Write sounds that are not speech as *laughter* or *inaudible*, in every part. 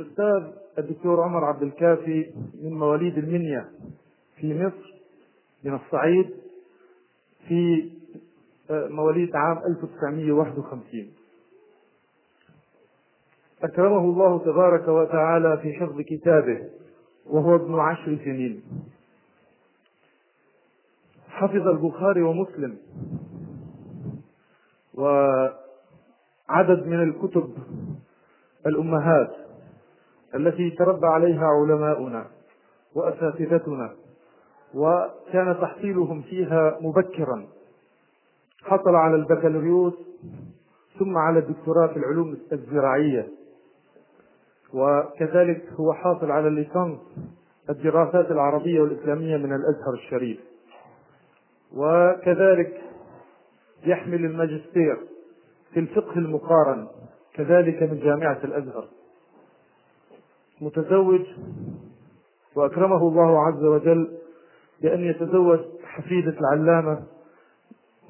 الأستاذ الدكتور عمر عبد الكافي من مواليد المنيا في مصر من الصعيد في آه، مواليد عام 1951 أكرمه الله تبارك وتعالى في حفظ كتابه وهو ابن عشر سنين. حفظ البخاري ومسلم وعدد من الكتب الأمهات. التي تربى عليها علماؤنا وأساتذتنا وكان تحصيلهم فيها مبكرا. حصل على البكالوريوس ثم على الدكتوراه في العلوم الزراعية. وكذلك هو حاصل على الليسانس الدراسات العربية والإسلامية من الأزهر الشريف. وكذلك يحمل الماجستير في الفقه المقارن كذلك من جامعة الأزهر. متزوج وأكرمه الله عز وجل بأن يتزوج حفيدة العلامة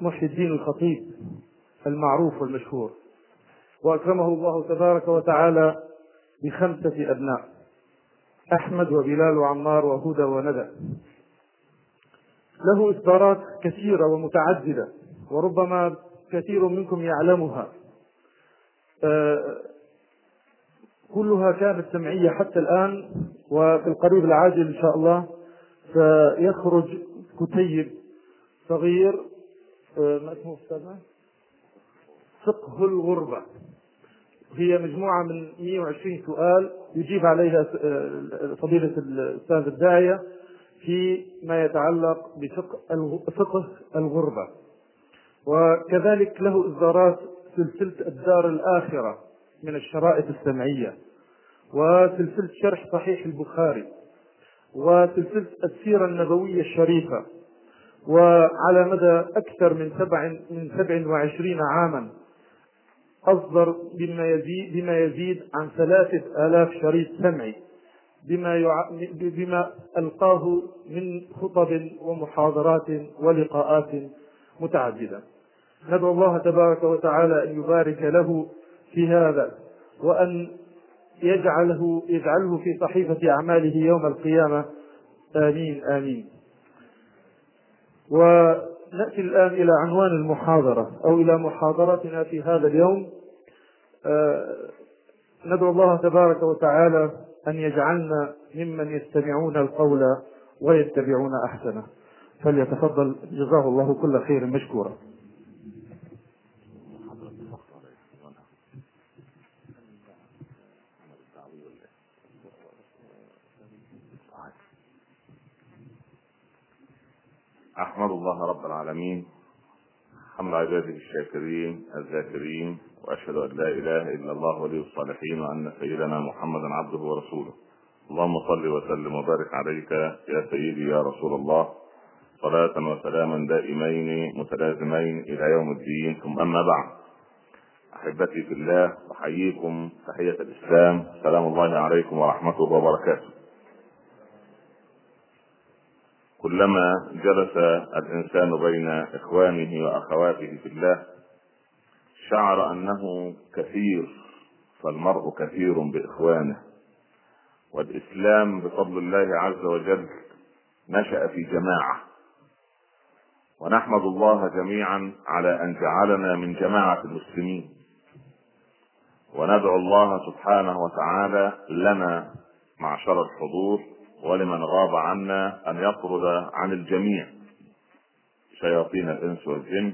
محي الدين الخطيب المعروف والمشهور. وأكرمه الله تبارك وتعالى بخمسة أبناء أحمد وبلال وعمار وهدى وندى له إصدارات كثيرة ومتعددة وربما كثير منكم يعلمها. آه، كلها كانت سمعية حتى الآن وفي القريب العاجل إن شاء الله سيخرج كتيب صغير آه، ما اسمه أستاذنا؟ فقه الغربة. هي مجموعة من 120 سؤال يجيب عليها آه، فضيلة الأستاذ الداعية فيما يتعلق بفقه الغربة. وكذلك له إصدارات سلسلة الدار الآخرة. من الشرائط السمعية وسلسلة شرح صحيح البخاري وسلسلة السيرة النبوية الشريفة وعلى مدى أكثر من سبع من سبع وعشرين عاما أصدر بما يزيد بما يزيد عن ثلاثة آلاف شريط سمعي بما يع... بما ألقاه من خطب ومحاضرات ولقاءات متعددة. ندعو الله تبارك وتعالى أن يبارك له في هذا وأن يجعله يجعله في صحيفة أعماله يوم القيامة. آمين آمين. ونأتي الآن إلى عنوان المحاضرة أو إلى محاضرتنا في هذا اليوم. آه، ندعو الله تبارك وتعالى أن يجعلنا ممن يستمعون القول ويتبعون أحسنه. فليتفضل جزاه الله كل خير مشكورا. أحمد الله رب العالمين حمد عباده الشاكرين الذاكرين وأشهد أن لا إله إلا الله ولي الصالحين وأن سيدنا محمدا عبده ورسوله. اللهم صل وسلم وبارك عليك يا سيدي يا رسول الله. صلاة وسلاما دائمين متلازمين إلى يوم الدين. ثم أما بعد أحبتي في الله أحييكم تحية الإسلام. سلام الله عليكم ورحمته وبركاته. كلما جلس الإنسان بين إخوانه وأخواته في الله شعر أنه كثير فالمرء كثير بإخوانه. والإسلام بفضل الله عز وجل نشأ في جماعة. ونحمد الله جميعا على أن جعلنا من جماعة المسلمين. وندعو الله سبحانه وتعالى لنا معشر الحضور ولمن غاب عنا أن يطرد عن الجميع. شياطين الإنس والجن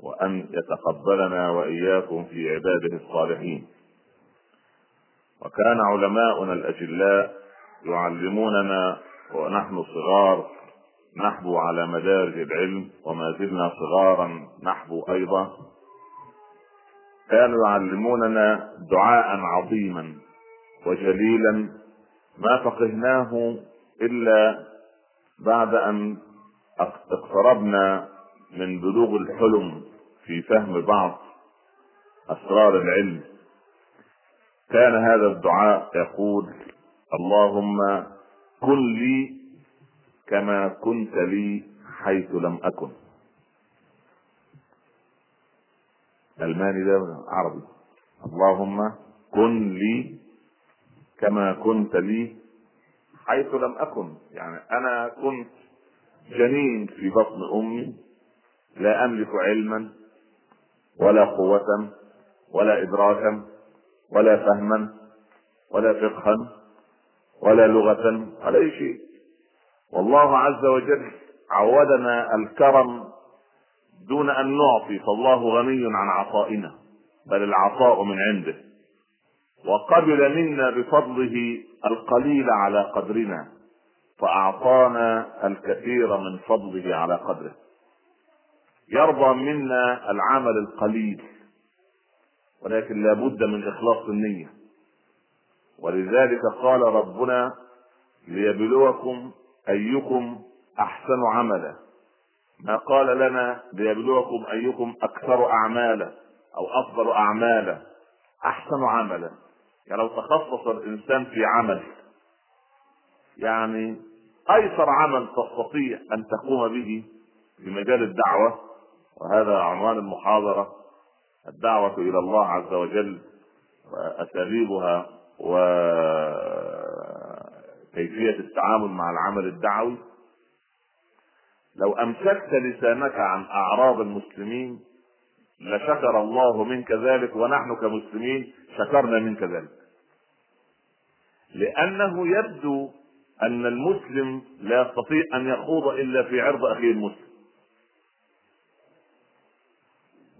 وأن يتقبلنا وإياكم في عباده الصالحين. وكان علماؤنا الأجلاء يعلموننا ونحن صغار نحبو على مدارج العلم وما زلنا صغارا نحبو أيضا. كانوا يعلموننا دعاء عظيما وجليلا ما فقهناه إلا بعد أن اقتربنا من بلوغ الحلم في فهم بعض أسرار العلم. كان هذا الدعاء يقول اللهم كن لي كما كنت لي حيث لم أكن. الماني ده عربي. اللهم كن لي كما كنت لي حيث لم أكن. يعني أنا كنت جنين في بطن أمي لا أملك علما ولا قوة ولا إدراكا ولا فهما ولا فقها ولا لغة ولا أي شيء. والله عز وجل عودنا الكرم دون أن نعطي فالله غني عن عطائنا بل العطاء من عنده. وقبل منا بفضله القليل على قدرنا فأعطانا الكثير من فضله على قدره. يرضى منا العمل القليل ولكن لا بد من إخلاص النية. ولذلك قال ربنا ليبلوكم أيكم أحسن عملا. ما قال لنا ليبلوكم أيكم أكثر أعمالا أو أفضل أعمالا أحسن عملا. يعني لو تخصص الإنسان في عمل يعني أيسر عمل تستطيع أن تقوم به في مجال الدعوة وهذا عنوان المحاضرة الدعوة إلى الله عز وجل وأساليبها وكيفيه التعامل مع العمل الدعوي. لو أمسكت لسانك عن أعراض المسلمين لشكر الله منك ذلك ونحن كمسلمين شكرنا منك ذلك. لأنه يبدو أن المسلم لا يستطيع أن يخوض إلا في عرض أخيه المسلم.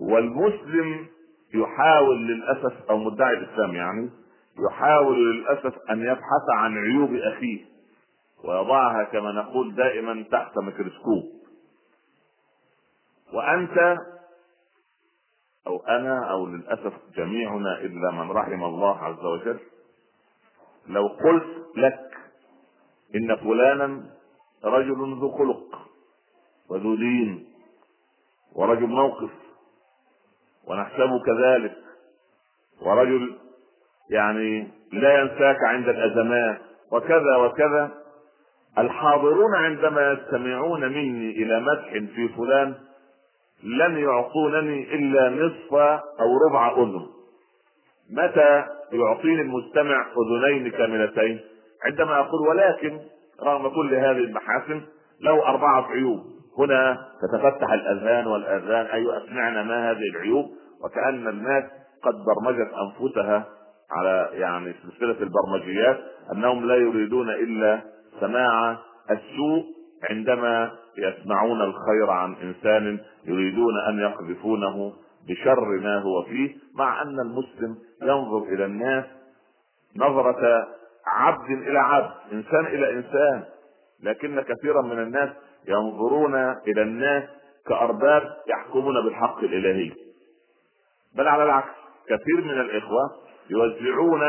والمسلم يحاول للأسف أو مدعي الإسلام يعني يحاول للأسف أن يبحث عن عيوب أخيه ويضعها كما نقول دائما تحت ميكروسكوب. وأنت أو أنا أو للأسف جميعنا إلا من رحم الله عز وجل. لو قلت لك إن فلانا رجل ذو خلق وذو دين ورجل موقف ونحسبه كذلك ورجل يعني لا ينساك عند الأزمات وكذا وكذا الحاضرون عندما يستمعون مني إلى مدح في فلان لن يعطونني إلا نصف أو ربع أذن. متى يعطيني المستمع أذنين كاملتين؟ عندما أقول ولكن رغم كل هذه المحاسن له أربعة عيوب. هنا تتفتح الاذهان والأذان. اي أسمعنا ما هذه العيوب؟ وكأن الناس قد برمجت أنفسها على يعني سلسلة البرمجيات أنهم لا يريدون إلا سماع السوء عندما يسمعون الخير عن إنسان يريدون أن يقذفونه بشر ما هو فيه مع أن المسلم ينظر إلى الناس نظرة عبد إلى عبد إنسان إلى إنسان. لكن كثيرا من الناس ينظرون إلى الناس كأرباب يحكمون بالحق الإلهي. بل على العكس كثير من الإخوة يوزعون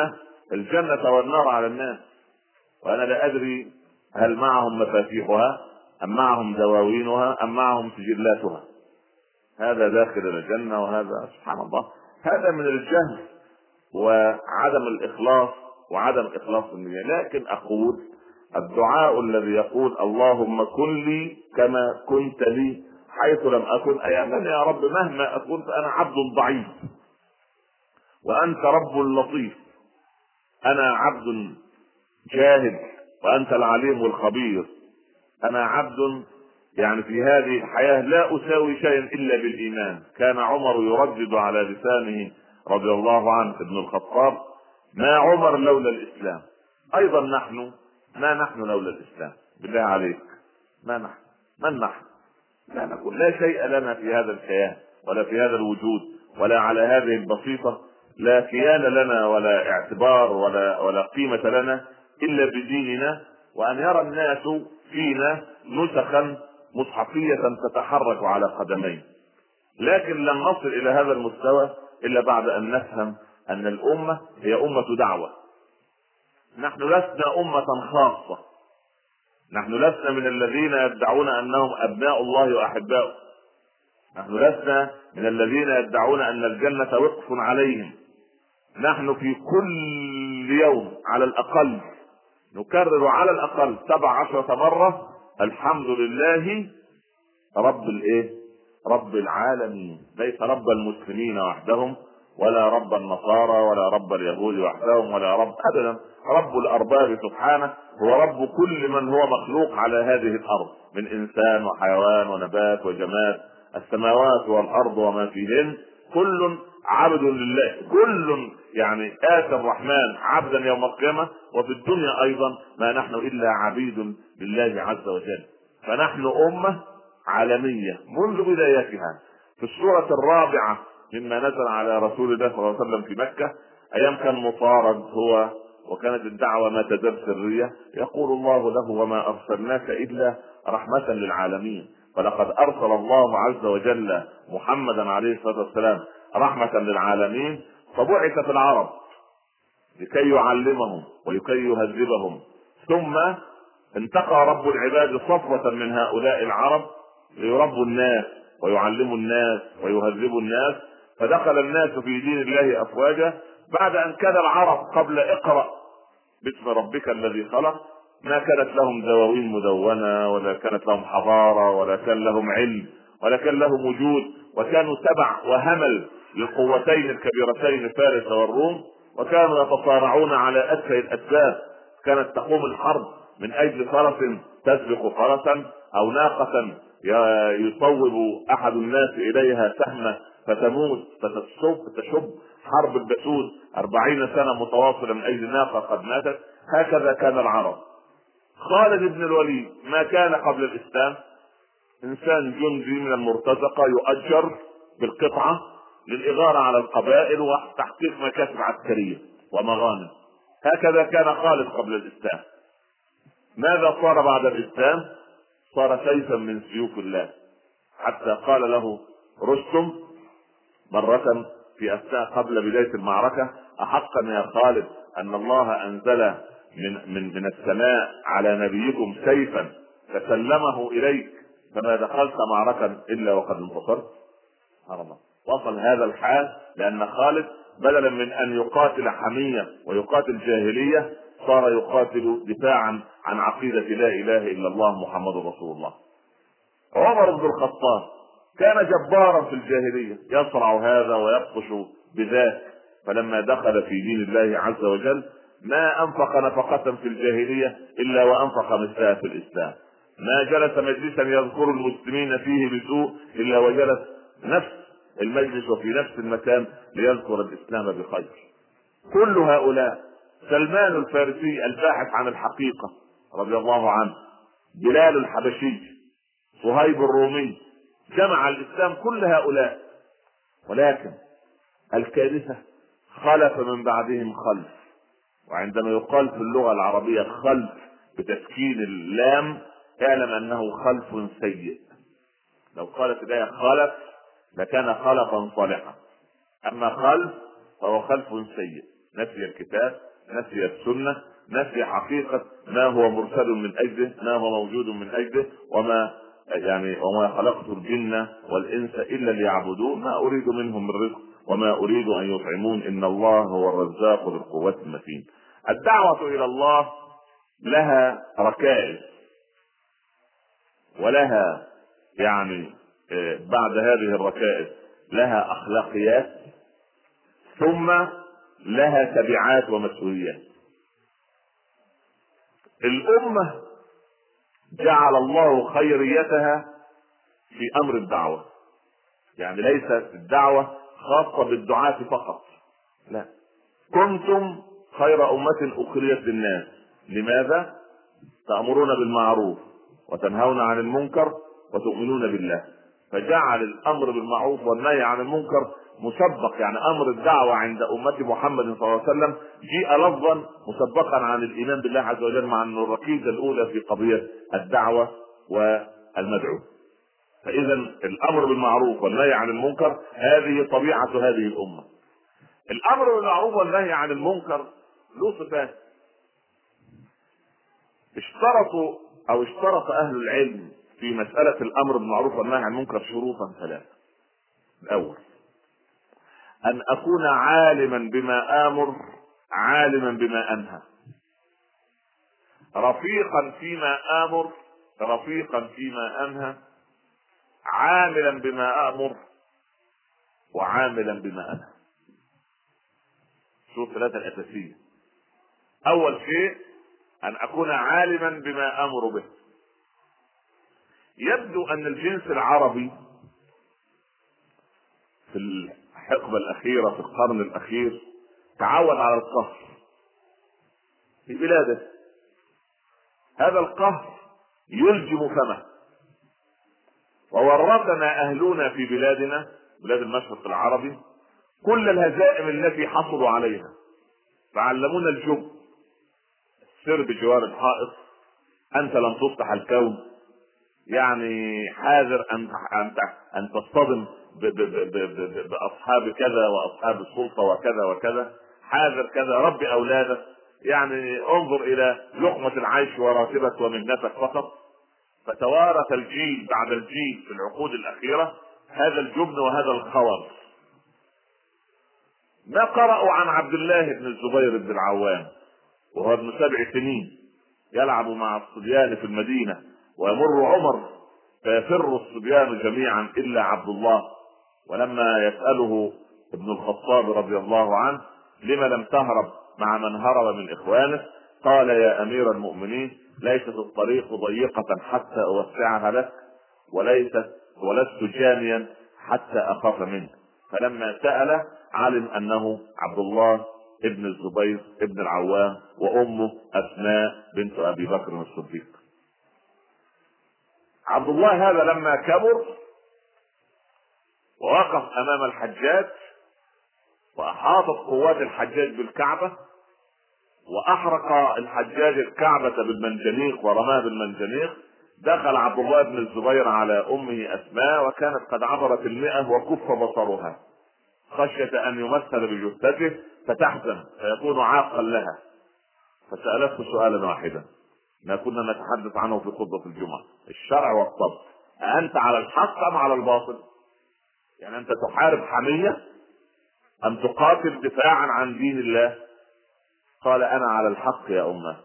الجنة والنار على الناس. وأنا لا أدري هل معهم مفاتيحها. أم معهم دواوينها أم معهم سجلاتها. هذا داخل الجنة وهذا سبحان الله. هذا من الجهل وعدم الإخلاص وعدم إخلاص النية. لكن أقول الدعاء الذي يقول اللهم كن لي كما كنت لي حيث لم أي أنني يا رب مهما اكون فأنا عبد ضعيف وأنت رب لطيف. أنا عبد جاهل وأنت العليم الخبير. أنا عبد يعني في هذه الحياة لا أساوي شيئا إلا بالإيمان. كان عمر يردد على لسانه رضي الله عنه ابن الخطاب ما عمر لولا الإسلام. أيضا نحن ما نحن لولا الإسلام. بالله عليك. ما نحن؟ من نحن؟ لا نقول. لا شيء لنا في هذا الكيان ولا في هذا الوجود ولا على هذه البسيطة. لا كيان لنا ولا اعتبار ولا ولا قيمة لنا إلا بديننا. وأن يرى الناس فينا نسخا مصحفية تتحرك على قدمين. لكن لن نصل إلى هذا المستوى إلا بعد أن نفهم أن الأمة هي أمة دعوة. نحن لسنا أمة خاصة. نحن لسنا من الذين يدعون أنهم أبناء الله وأحباؤه. نحن لسنا من الذين يدعون أن الجنة وقف عليهم. نحن في كل يوم على الأقل نكرر على الأقل سبع عشرة مرة الحمد لله رب الإيه؟ رب العالمين. ليس رب المسلمين وحدهم ولا رب النصارى ولا رب اليهود وحدهم ولا رب ابدا. رب الأرباب سبحانه هو رب كل من هو مخلوق على هذه الأرض من إنسان وحيوان ونبات وجماد السماوات والأرض وما فيهن. كل عبد لله. كل يعني اتى الرحمن عبدا يوم القيامة وفي الدنيا أيضا ما نحن إلا عبيد لله عز وجل. فنحن أمة عالمية منذ بدايتها. في السورة الرابعة مما نزل على رسول الله صلى الله عليه وسلم في مكة أيام كان مطارد هو وكانت الدعوة ما تزال سرية يقول الله له وما أرسلناك إلا رحمة للعالمين. فلقد أرسل الله عز وجل محمدا عليه الصلاة والسلام رحمة للعالمين فبعث في العرب لكي يعلمهم ولكي يهذبهم. ثم انتقى رب العباد صفوة من هؤلاء العرب ليربوا الناس ويعلموا الناس ويهذبوا الناس. فدخل الناس في دين الله أفواجا بعد أن كان العرب قبل اقرأ باسم ربك الذي خلق. ما كانت لهم دواوين مدونة ولا كانت لهم حضارة ولا كان لهم علم ولا كان لهم وجود. وكانوا تبع وهمل للقوتين الكبيرتين فارس والروم وكانوا يتصارعون على أسفل الأسباب. كانت تقوم الحرب من أجل فرس تسبق فرسا أو ناقة يصوب أحد الناس إليها سهمه فتموت فتشب تشب حرب البسود أربعين سنة متواصلة من أجل ناقة قد ماتت. هكذا كان العرب. خالد بن الوليد ما كان قبل الإسلام إنسان جندي من المرتزقة يؤجر بالقطعة للإغارة على القبائل وتحقيق مكاسب عسكرية ومغانم. هكذا كان خالد قبل الإسلام. ماذا صار بعد الإسلام؟ صار سيفا من سيوف الله. حتى قال له رستم مرة في أثناء قبل بداية المعركة أحقا يا خالد أن الله أنزل من من من السماء على نبيكم سيفا فسلمه إليك. فما دخلت معركة إلا وقد انتصرت. سبحان وصل هذا الحال لأن خالد بدلا من أن يقاتل حمية ويقاتل جاهلية صار يقاتل دفاعا عن عقيدة لا إله إلا الله محمد رسول الله. عمر بن الخطاب كان جبارا في الجاهلية يصرع هذا ويبطش بذاك. فلما دخل في دين الله عز وجل ما أنفق نفقة في الجاهلية إلا وأنفق مثلها في الإسلام. ما جلس مجلسا يذكر المسلمين فيه بسوء إلا وجلس نفس المجلس وفي نفس المكان ليذكر الإسلام بخير. كل هؤلاء سلمان الفارسي الباحث عن الحقيقة رضي الله عنه بلال الحبشي صهيب الرومي جمع الإسلام كل هؤلاء. ولكن الكارثة خلف من بعدهم خلف وعندما يقال في اللغة العربية خلف بتسكين اللام اعلم أنه خلف سيء. لو قالت الآية خلف لكان خلفا صالحا. أما خلف فهو خلف سيء. نسي الكتاب نسي السنة نسي حقيقة ما هو مرسل من أجله ما هو موجود من أجله وما يعني وما خلقت الجن والإنس إلا ليعبدون. ما أريد منهم من رزق وما أريد أن يطعمون. إن الله هو الرزاق ذو القوة المتين. الدعوة إلى الله لها ركائز. ولها يعني بعد هذه الركائز لها أخلاقيات ثم لها تبعات ومسؤوليات. الأمة جعل الله خيريتها في أمر الدعوة. يعني ليست الدعوة خاصة بالدعاة فقط. لا. كنتم خير أمة أخرجت للناس. لماذا؟ تأمرون بالمعروف. وتنهون عن المنكر وتؤمنون بالله فجعل الأمر بالمعروف والنهي عن المنكر مسبق يعني أمر الدعوة عند أمة محمد صلى الله عليه وسلم جيء لفظا مسبقا عن الإيمان بالله عز وجل مع انه الركيزة الأولى في قضية الدعوة والمدعو. فاذا الأمر بالمعروف والنهي عن المنكر هذه طبيعة هذه الأمة. الأمر بالمعروف والنهي عن المنكر له صفات. اشترطوا أو اشترط أهل العلم في مسألة الأمر بالمعروف والنهي عن المنكر شروطا ثلاثة. الأول أن أكون عالما بما آمر عالما بما أنهى. رفيقا فيما آمر رفيقا فيما أنهى. عاملا بما آمر وعاملا بما أنهى. الشروط الثلاثة الأساسية. أول شيء أن أكون عالما بما أمر به. يبدو أن الجنس العربي في الحقبة الأخيرة في القرن الأخير تعود على القهر في بلاده. هذا القهر يلجم فمه. وورثنا أهلنا في بلادنا بلاد المشرق العربي كل الهزائم التي حصلوا عليها. فعلمونا الجب. سر بجوار الحائط. أنت لم تفتح الكون. يعني حاذر أن أن تصطدم بأصحاب كذا وأصحاب السلطة وكذا وكذا. حاذر كذا. رب أولادك. يعني انظر إلى لقمة العيش وراتبك ومهنتك فقط. فتوارث الجيل بعد الجيل في العقود الأخيرة هذا الجبن وهذا الخور. ما قرأوا عن عبد الله بن الزبير بن العوام؟ وهو ابن سبع سنين يلعب مع الصبيان في المدينة ويمر عمر فيفر الصبيان جميعا إلا عبد الله. ولما يسأله ابن الخطاب رضي الله عنه لم لم تهرب مع من هرب من إخوانه قال يا أمير المؤمنين ليست الطريق ضيقة حتى أوسعها لك وليست ولست جانيا حتى أخاف منك. فلما سأل علم أنه عبد الله ابن الزبير ابن العوام وأمه اسماء بنت أبي بكر الصديق. عبد الله هذا لما كبر ووقف أمام الحجاج وأحاطت قوات الحجاج بالكعبة وأحرق الحجاج الكعبة بالمنجنيق ورماه بالمنجنيق دخل عبد الله بن الزبير على أمه اسماء وكانت قد عبرت المئة وكف بصرها خشية أن يمثل بجثته فتحزن فيكون عاقا لها. فسألته سؤالا واحدا. ما كنا نتحدث عنه في خطبة الجمعة. الشرع والطبع. أأنت على الحق أم على الباطل؟ يعني أنت تحارب حمية؟ أم تقاتل دفاعا عن دين الله؟ قال أنا على الحق يا أمة.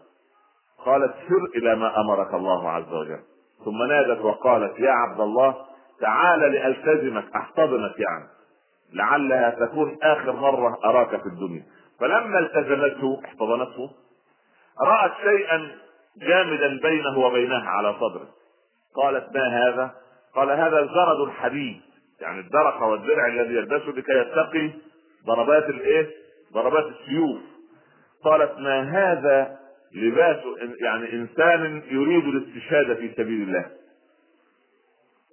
قالت سر إلى ما أمرك الله عز وجل. ثم نادت وقالت يا عبد الله تعال لألتزمك أحتضنك يعني. لعلها تكون آخر مرة أراك في الدنيا. فلما التزمته احتضنته رأت شيئا جامدا بينه وبينها على صدره. قالت ما هذا؟ قال هذا زرد الحديد يعني الدرقة والدرع الذي يلبسه لكي يتقي ضربات الإيه؟ ضربات السيوف. قالت ما هذا لباس يعني إنسان يريد الاستشهاد في سبيل الله؟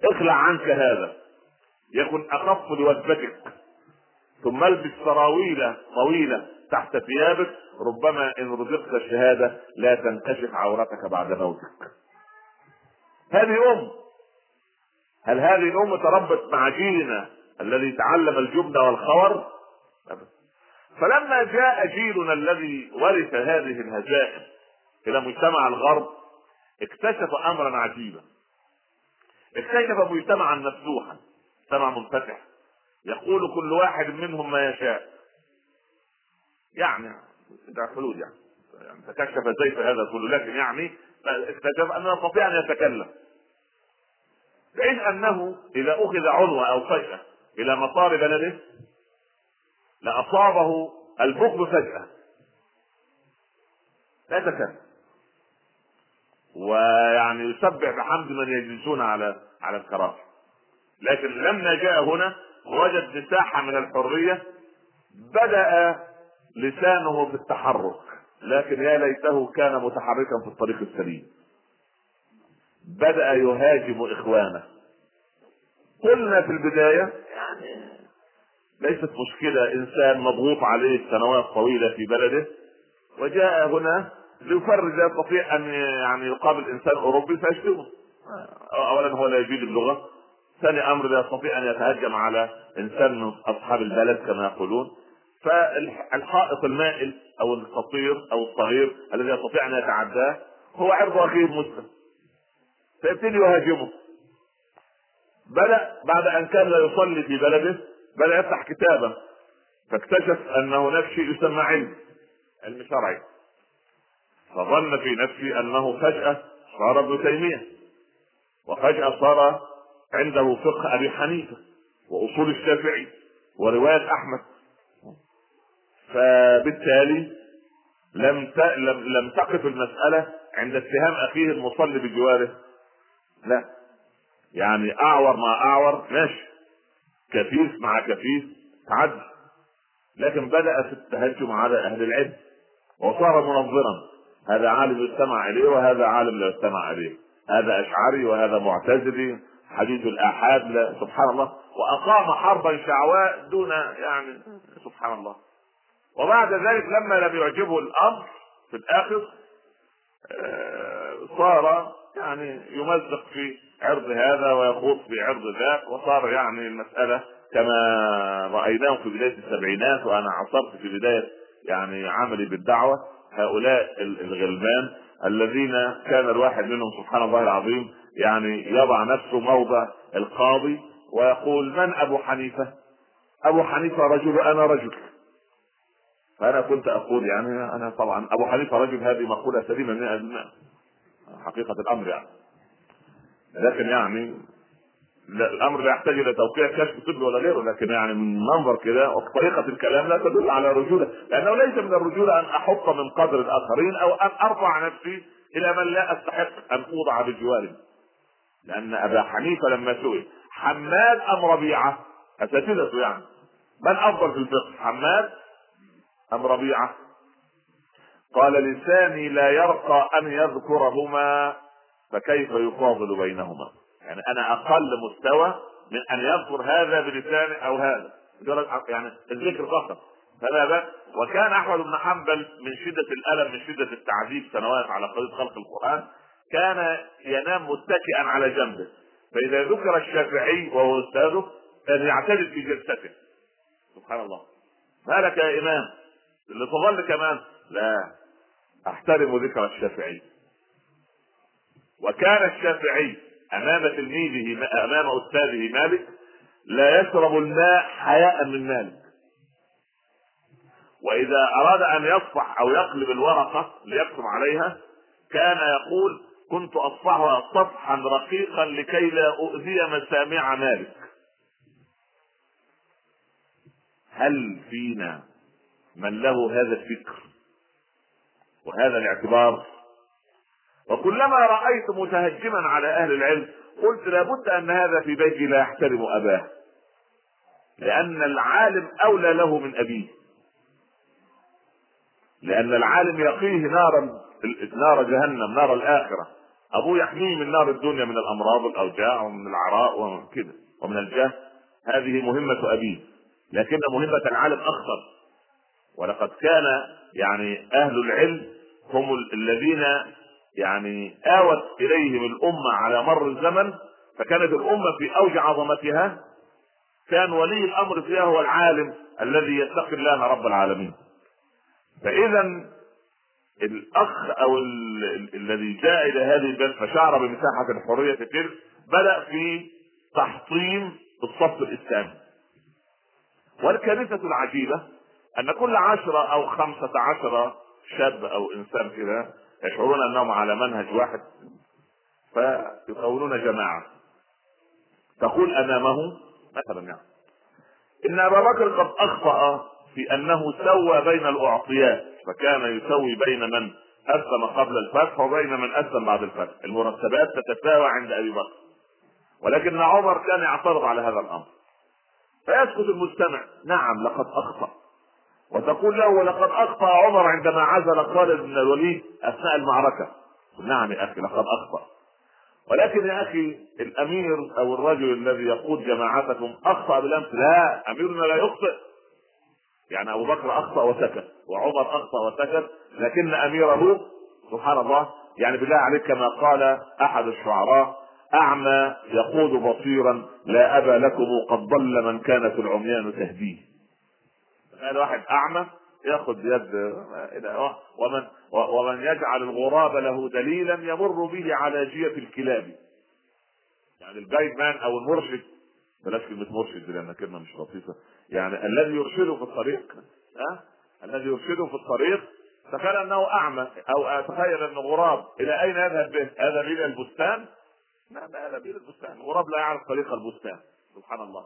اخلع عنك هذا. يكن اخف لوجبتك ثم البس سراويل طويلة تحت ثيابك. ربما إن رزقت الشهادة لا تنكشف عورتك بعد موتك. هذه أم. هل هذه الأم تربت مع جيلنا الذي تعلم الجبن والخور؟ فلما جاء جيلنا الذي ورث هذه الهزائم إلى مجتمع الغرب اكتشف امرا عجيبا. اكتشف مجتمعا مفتوحا. مجتمع منفتح يقول كل واحد منهم ما يشاء. يعني ده حلول يعني. يعني تكشف زيف هذا كله لكن يعني اكتشف أنه يستطيع أن يتكلم. بحيث أنه إذا أخذ عنوه أو فجأة إلى مطار بلده؟ لأصابه البخل فجأة. لا يتكلم ويعني يسبح بحمد من يجلسون على على الكراسي. لكن لما جاء هنا وجد مساحة من الحرية بدأ لسانه في التحرك لكن يا ليته كان متحركا في الطريق السليم. بدأ يهاجم إخوانه. قلنا في البداية يعني ليست مشكلة إنسان مضغوط عليه سنوات طويلة في بلده. وجاء هنا ليفرج يستطيع أن يعني يقابل إنسان أوروبي فيشتمه أولا هو لا يجيد اللغة. ثاني أمر لا يستطيع أن يتهجم على إنسان من أصحاب البلد كما يقولون. فالحائط المائل أو القصير أو الصغير الذي يستطيع أن يتعداه هو عرض أخيه المسلم فيبتدي يهاجمه بدا بعد أن كان لا يصلي في بلده بدا يفتح كتابا. فاكتشف أن هناك شيء يسمى علم علم شرعي. فظن في نفسه أنه فجأة صار ابن تيمية. وفجأة صار عنده فقه أبي حنيفة وأصول الشافعي ورواية أحمد. فبالتالي لم لم تقف المسألة عند اتهام أخيه المصلي بجواره. لا. يعني أعور مع أعور ماشي. كفيف مع كفيف تعدي لكن بدأ في التهجم على أهل العلم وصار منظرا. هذا عالم يستمع إليه وهذا عالم لا يستمع إليه. هذا أشعري وهذا معتزلي. حديث الآحاد لا سبحان الله. وأقام حربا شعواء دون يعني سبحان الله. وبعد ذلك لما لم يعجبه الأمر في الآخر آه، صار يعني يمزق في عرض هذا ويخوض في عرض ذاك وصار يعني المسألة كما رأيناه في بداية السبعينات وأنا عصرت في بداية يعني عملي بالدعوة هؤلاء الغلمان الذين كان الواحد منهم سبحان الله العظيم يعني يضع نفسه موضع القاضي ويقول من أبو حنيفة؟ أبو حنيفة رجل أنا رجل. فأنا كنت أقول يعني أنا طبعا أبو حنيفة رجل هذه مقولة سليمة 100% حقيقة الأمر يعني. لكن يعني لا الأمر لا يحتاج إلى توقيع كشف طبي ولا غيره لكن يعني من منظر كده وطريقه الكلام لا تدل على رجولة لأنه ليس من الرجولة أن أحط من قدر الآخرين أو أن أرفع نفسي إلى من لا أستحق أن أوضع بجواره لأن أبا حنيفة لما سئل حماد أم ربيعة؟ اساتذته يعني. من أفضل في الفقه حماد أم ربيعة؟ قال لساني لا يرقى أن يذكرهما فكيف يفاضل بينهما؟ يعني أنا أقل مستوى من أن يذكر هذا بلسانه أو هذا. يعني الذكر فقط. فلا وكان أحمد بن حنبل من شدة الألم من شدة التعذيب سنوات على قضية خلق القرآن كان ينام متكئا على جنبه. فإذا ذكر الشافعي وهو أستاذه كان يعتدل في جلسته. سبحان الله. ما لك يا إمام؟ اللي تظل كمان؟ لا. أحترم ذكر الشافعي. وكان الشافعي أمام تلميذه أمام أستاذه مالك لا يشرب الماء حياء من مالك. وإذا أراد أن يصفح أو يقلب الورقة ليكتب عليها كان يقول كنت اصفحها صفحا رقيقا لكي لا أؤذي مسامع مالك. هل فينا من له هذا الفكر وهذا الاعتبار؟ وكلما رأيت متهجما على أهل العلم قلت لابد أن هذا في بيتي لا يحترم أباه لأن العالم أولى له من أبيه. لأن العالم يقيه نارا نار جهنم نار الآخرة. أبوه يحميه من نار الدنيا من الأمراض والأوجاع ومن العراء ومن كده ومن الجهل. هذه مهمة أبيه لكن مهمة العالم أخطر. ولقد كان يعني أهل العلم هم الذين يعني آوت إليهم الأمة على مر الزمن فكانت الأمة في أوج عظمتها. كان ولي الأمر فيها هو العالم الذي يتقي الله رب العالمين. الأخ أو الذي جاء إلى هذه البلد فشعر بمساحة الحرية تلك بدأ في تحطيم الصف الإسلامي. والكارثة العجيبة أن كل عشرة أو خمسة عشر شاب أو إنسان كده يشعرون أنهم على منهج واحد فيكونون جماعة. تقول امامه مثلا يعني. إن أبا بكر قد أخطأ في أنه سوى بين الاعطيات فكان يسوي بين من أسلم قبل الفتح وبين من أسلم بعد الفتح. المرتبات تتساوى عند أبي بكر. ولكن عمر كان يعترض على هذا الأمر. فيسكت المستمع نعم لقد أخطأ. وتقول له ولقد أخطأ عمر عندما عزل خالد بن الوليد أثناء المعركة. نعم يا أخي لقد أخطأ. ولكن يا أخي الأمير أو الرجل الذي يقود جماعتكم أخطأ بالأمس؟ لا أميرنا لا يخطئ. يعني أبو بكر أخطأ وسكت. وعمر اخطا وسكت لكن أميره سبحان الله يعني بالله عليك كما قال أحد الشعراء أعمى يقود بصيرا لا ابا لكم قد ضل من كانت العميان تهديه. تخيل واحد أعمى يأخذ بيد ومن ومن يجعل الغراب له دليلا يمر به على جية الكلاب. يعني الجايد مان أو المرشد بلاش كلمة مرشد لأن كلمة مش لطيفة. يعني الذي يرشده في الطريق ها؟ الذي يرشده في الطريق تخيل أنه أعمى أو تخيل أن غراب إلى أين يذهب به؟ هذا إلى البستان؟ لا ما هذا إلى البستان، الغراب لا يعرف طريق البستان. سبحان الله.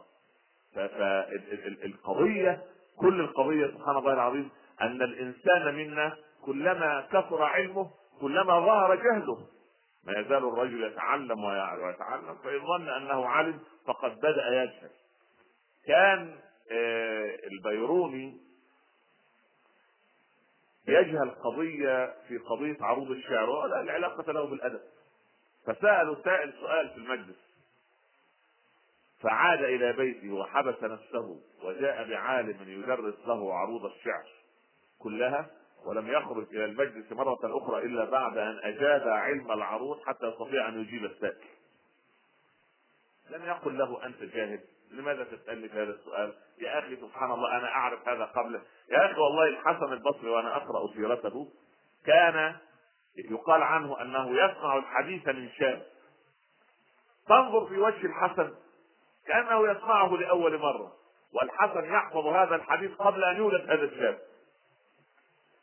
فالقضية كل القضية سبحان الله العظيم أن الإنسان منا كلما كثر علمه كلما ظهر جهله ما يزال الرجل يتعلم ويتعلم فإن ظن أنه علم فقد بدأ يجهل. كان آه، البيروني يجهل قضية في قضية عروض الشعر ولا العلاقة له بالأدب. فسأله سائل سؤال في المجلس. فعاد إلى بيته وحبس نفسه وجاء بعالم يدرس له عروض الشعر كلها ولم يخرج إلى المجلس مرة أخرى إلا بعد أن اجاد علم العروض حتى يستطيع أن يجيب السائل. لم يقل له أنت جاهل؟ لماذا تسألني في هذا السؤال؟ يا أخي سبحان الله أنا أعرف هذا قبل يا أخي والله الحسن البصري وأنا أقرأ سيرته كان يقال عنه أنه يسمع الحديث من شاب. تنظر في وجه الحسن كأنه يسمعه لأول مرة. والحسن يحفظ هذا الحديث قبل أن يولد هذا الشاب.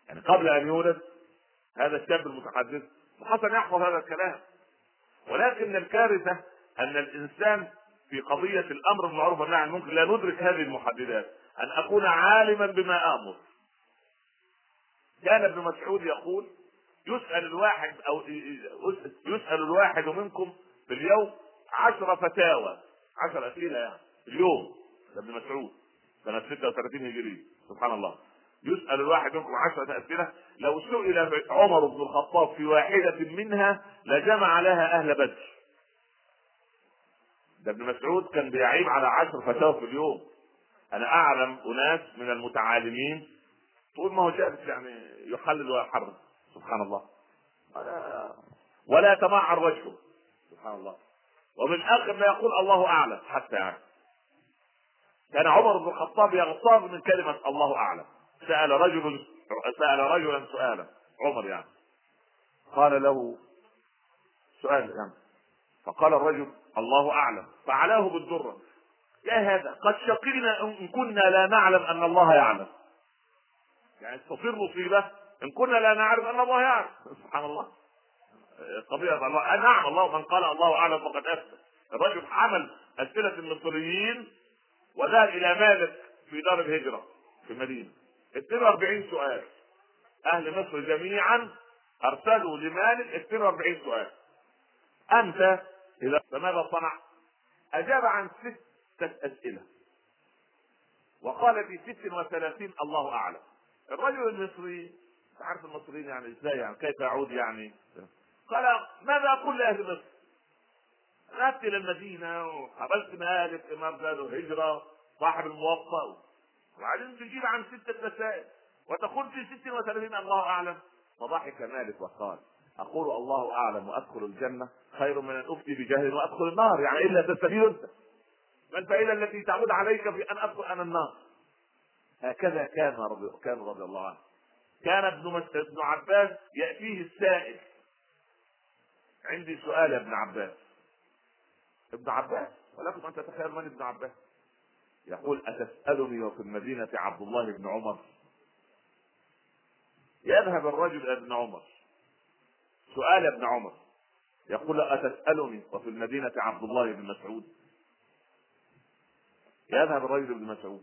يعني قبل أن يولد هذا الشاب المتحدث وحسن يحفظ هذا الكلام. ولكن الكارثة أن الإنسان في قضية الأمر بالمعروف والنهي عن المنكر لا ندرك هذه المحددات. أن أكون عالما بما آمر. كان ابن مسعود يقول يسأل الواحد أو يسأل الواحد منكم في اليوم عشر فتاوى. عشر أسئلة يعني اليوم. ابن مسعود. سنة 36 هجري. سبحان الله. يسأل الواحد منكم عشرة أسئلة. لو سئل عمر بن الخطاب في واحدة منها لجمع لها أهل بدر. ده ابن مسعود كان بيعيب على عشر فتاوى في اليوم. أنا أعلم أناس من المتعالمين طول ما هو جالس يعني يحلل ويحرم. سبحان الله. ولا, ولا يتمعر وجهه. سبحان الله. ومن آخر ما يقول الله أعلم. حتى يعني. كان عمر بن الخطاب يغتاظ من كلمة الله أعلم. سأل رجل سأل رجلا سؤالا. عمر يعني. قال له سؤال يعني. فقال الرجل الله أعلم. فعلاه بالدرة يا هذا. قد شقينا إن كنا لا نعلم أن الله يعلم. يعني تصير مصيبة إن كنا لا نعرف أن الله يعلم. سبحان الله. قضية الله نعم الله من قال الله أعلم فقد أفتى الرجل حمل أسئلة المصريين وذهب إلى مالك في دار الهجرة في المدينة 42 سؤال. أهل مصر جميعا أرسلوا لمالك 42 سؤال. أنت إذا فماذا صنع؟ أجاب عن ستة أسئلة. وقال في 36 الله أعلم. الرجل المصري عارف المصريين يعني إزاي يعني؟ كيف يعود يعني؟ قال ماذا أقول لأهل مصر؟ ذهبت إلى المدينة وقابلت مالك إمام دار الهجرة صاحب الموطأ وبعدين تجيب عن ستة مسائل. وتقول في ست وثلاثين الله أعلم؟ فضحك مالك وقال أقول الله أعلم وأدخل الجنة خير من أن أفتي بجهل وأدخل النار. يعني إلا تستفيد أنت. ما الفائدة التي تعود عليك في أن أدخل أنا النار. هكذا كان رضي كان رضي الله عنه. كان ابن ابن عباس يأتيه السائل. عندي سؤال يا ابن عباس. ابن عباس؟ ولكم أن تتخيل من ابن عباس؟ يقول أتسألني وفي المدينة عبد الله بن عمر؟ يذهب الرجل إلى ابن عمر. سؤال ابن عمر. يقول أتسألني وفي المدينة عبد الله بن مسعود. يذهب الرجل ابن مسعود.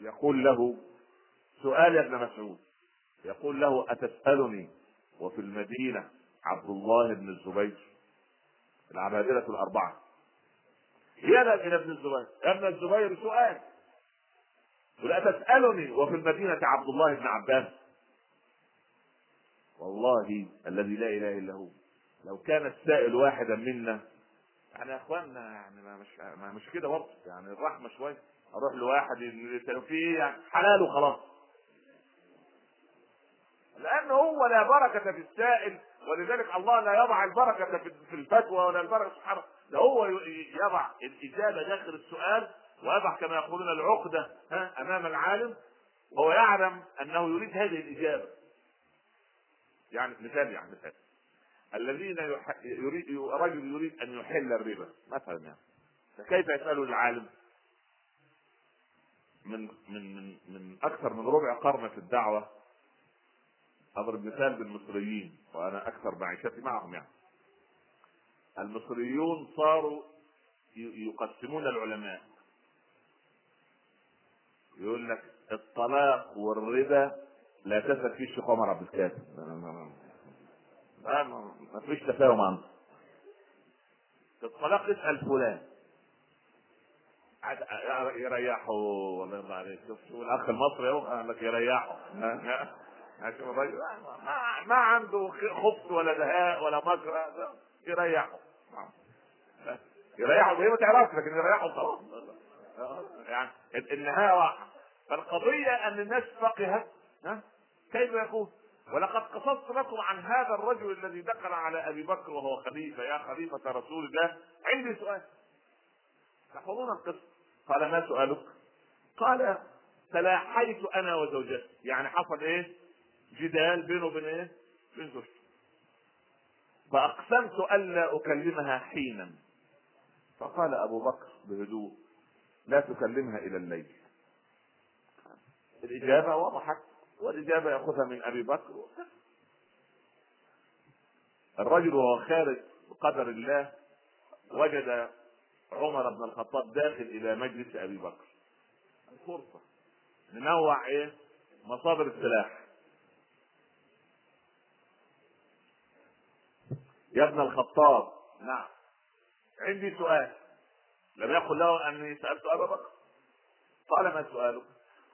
يقول له سؤال ابن مسعود. يقول له أتسألني وفي المدينة عبد الله بن الزبير العبادلة الأربعة. يذهب إلى ابن الزبير؟ ابن الزبير سؤال. ولا تسالني وفي المدينة عبد الله بن عباس. والله الذي لا إله إلا هو. لو كان السائل واحدا منا يعني يا أخواننا يعني ما مش ما مش كده برضه يعني الرحمة شوية أروح لواحد في يعني حلال وخلاص. لأن هو لا بركة في السائل ولذلك الله لا يضع البركة في الفتوى ولا البركة سبحانه ده هو يضع الإجابة داخل السؤال ويضع كما يقولون العقدة ها أمام العالم وهو يعلم أنه يريد هذه الإجابة. يعني مثال يعني مثال. الذين يح... يريد رجل يريد أن يحل الربا مثلا يعني. فكيف يساله العالم؟ من من من من أكثر من ربع قرن في الدعوة. أضرب مثال بالمصريين وأنا أكثر معيشتي معهم يعني. المصريون صاروا يقسمون العلماء. يقول لك الطلاق والربا لا تثبت فيه الشيخ عمر عبد الكافي. ما ما فيش تفاهم عنه. في الطلاق اسأل فلان. يريحوا والله يرضى عليك شوف الأخ المصري أهو قال لك الراجل. ما, ما عنده خبث ولا دهاء ولا مكر يريحوا يريحوا زي ما تعرفش لكن يريحوا خلاص يعني النهاية واحدة فالقضية أن الناس فقهت كيف يكون ولقد قصصت لكم عن هذا الرجل الذي دخل على أبي بكر وهو خليفة. يا خليفة رسول الله عندي سؤال. تحفظون القصة قال ما سؤالك؟ قال تلاحيت أنا وزوجتي. يعني حصل إيه؟ جدال بينه وبين إيه؟ بين زوجته. فأقسمت الا أكلمها حينا. فقال أبو بكر بهدوء لا تكلمها إلى الليل. الإجابة وضحت والاجابه ياخذها من أبي بكر. الرجل وهو خارج بقدر الله وجد عمر بن الخطاب داخل إلى مجلس أبي بكر. فرصه ننوع إيه؟ مصادر السلاح. يا ابن الخطاب. نعم. عندي سؤال. لم يقل له أني سألت أبا بكر. قال ما سؤالك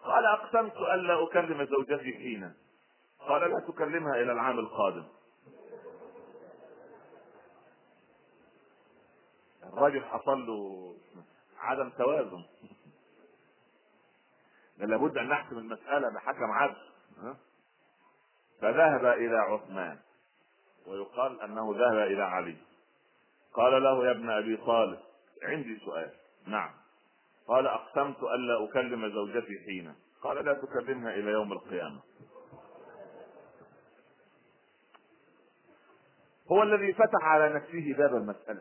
قال أقسمت الا أكلم زوجتي حينا. قال لا تكلمها إلى العام القادم. الراجل حصل له عدم توازن. *laughs* لابد أن نحسم المسألة بحكم عدل. فذهب إلى عثمان. ويقال أنه ذهب إلى علي. قال له يا ابن أبي طالب عندي سؤال. نعم. قال أقسمت الا أكلم زوجتي حين قال لا تكلمها إلى يوم القيامة. هو الذي فتح على نفسه باب المسألة.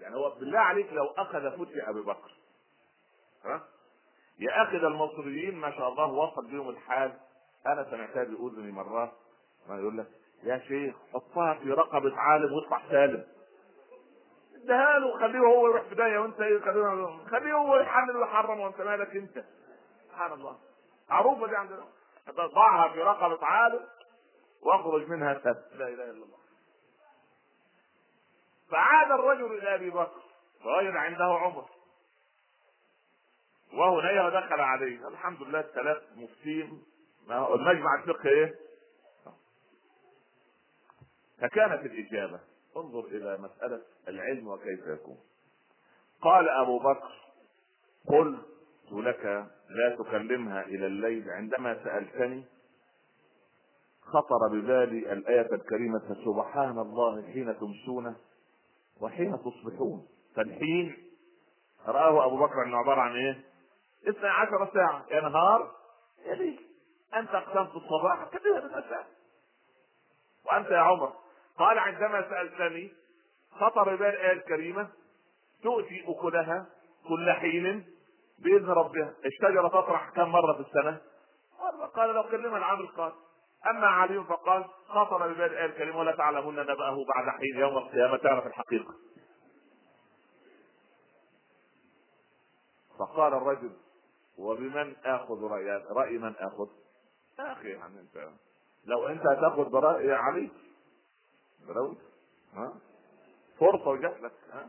يعني هو بالله عليك لو أخذ فتي أبي بكر. ها؟ يا أخي المصريين ما شاء الله وصل بهم الحال. أنا سمعتها باذني مرات. ما يقول لك يا شيخ حطها في رقبة عالم واطلع سالم. اديها له خليه هو يروح بداية وانت إيه خليه هو يحمل ويحرم وانت مالك انت. سبحان الله. معروفة دي عندنا. ضعها في رقبة عالم واخرج منها سب لا إله إلا الله. فعاد الرجل إلى أبي بكر. ووجد عنده عمر. وهنا دخل عليه. الحمد لله الثلاث مفتين. المجمع الفقهي إيه؟ فكانت الإجابة. انظر إلى مسألة العلم وكيف يكون. قال أبو بكر قلت لك لا تكلمها إلى الليل عندما سألتني. خطر ببالي الآية الكريمة سبحان الله حين تمسون وحين تصبحون. فالحين رآه أبو بكر أنه عبارة عن إيه؟ اثنى عشر ساعة. يا نهار يا ليل أنت أقسمت الصباح كذا المساء وأنت يا عمر. قال عندما سألتني خطر بال الآية الكريمة تؤتي أكلها كل حين بإذن ربها الشجرة تطرح كم مرة في السنة؟ مرة قال لو كلمها العام القادم أما علي فقال خطر ببال الآية الكريمة ولا تعلمون نبأه بعد حين يوم القيامة تعرف الحقيقة. فقال الرجل وبمن آخذ رأي رأي من آخذ؟ يا أخي يعني أنت لو أنت هتاخذ برأي علي بلوت ها؟ فرصة وجات لك ها؟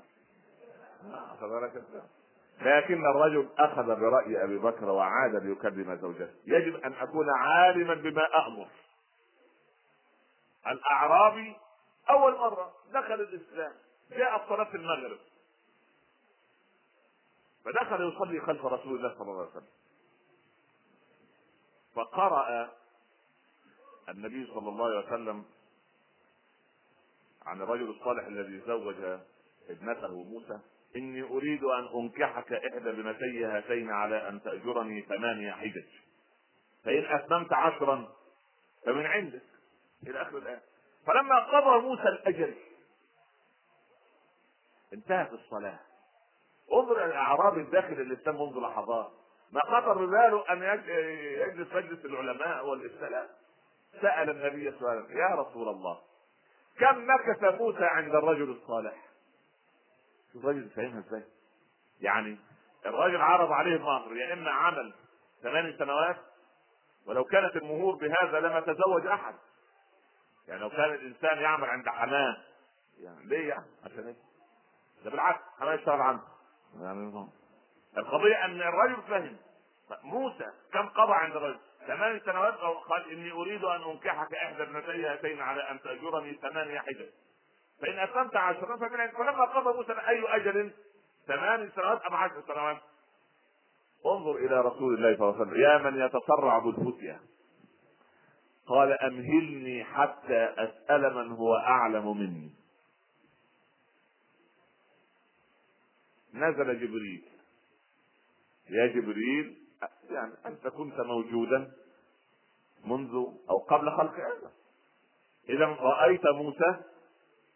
لكن الرجل أخذ برأي أبي بكر وعاد ليكلم زوجته. يجب أن أكون عالما بما أمر الأعرابي أول مرة دخل الإسلام جاء صلاه المغرب. فدخل يصلي خلف رسول الله صلى الله عليه وسلم. فقرأ النبي صلى الله عليه وسلم عن الرجل الصالح الذي زوج ابنته موسى إني أريد أن أنكحك إحدى بنتي هاتين على أن تأجرني ثمانية حجج. فإن أتممت عشرا فمن عندك إلى آخر الايه فلما قضى موسى الاجل انتهت الصلاة. انظر الاعراب الداخل الإسلام منذ لحظات. ما خطر بباله أن يجلس مجلس العلماء والإسلام. سأل النبي وسلم يا رسول الله كم مكث موسى عند الرجل الصالح؟ شوف الراجل فاهمها إزاي. يعني الراجل عرض عليه مهر يا إما عمل ثمان سنوات ولو كانت المهور بهذا لما تزوج أحد. يعني لو كان الإنسان يعمل عند حماة يعني ليه يعني؟ عشان إيه؟ ده بالعكس حماة يشتغل عنده يعني القضية إن الرجل فهم. موسى كم قضى عند الرجل؟ ثمان سنوات قال إني أريد أن أنكحك إحدى ابنتي هاتين على أن تأجرني ثمانية حجج. فإن اتممت عشرا فمن فلما قضى موسى أي أجل؟ ثمان سنوات أم عشر سنوات؟ انظر إلى رسول الله صلى الله عليه وسلم. يا من يتسرع بالفتيا قال أمهلني حتى أسأل من هو أعلم مني. نزل جبريل. يا جبريل يعني أنت كنت موجودا منذ أو قبل خلق آدم. إذا رأيت موسى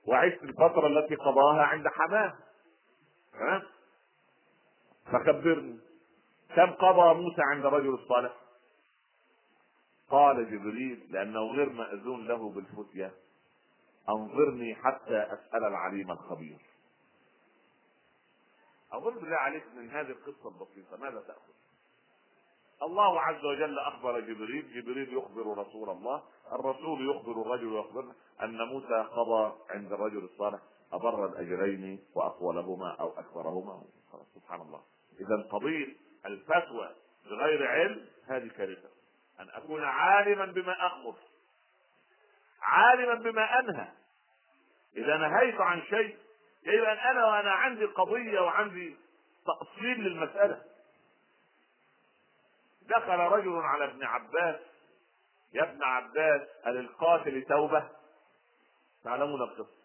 وعشت الفترة التي قضاها عند حماة. ها فخبرني كم قضى موسى عند رجل الصالح؟ قال جبريل لأنه غير مأذون له بالفتية. أنظرني حتى أسأل العليم الخبير. اظن بالله عليك من هذه القصة البسيطة. ماذا تأخذ؟ الله عز وجل أخبر جبريل جبريل يخبر رسول الله الرسول يخبر الرجل ويخبرنا أن موسى قضى عند الرجل الصالح اضر الأجرين وأطولهما أو اكثرهما سبحان الله. إذا قضية الفتوى بغير علم هذه كارثة. أن أكون عالما بما أخبر عالما بما أنهى. إذا نهيت عن شيء يجب أن أنا وأنا عندي قضية وعندي تأصيل للمسألة. دخل رجل على ابن عباس. يا ابن عباس هل القاتل توبه تعلمون القصة.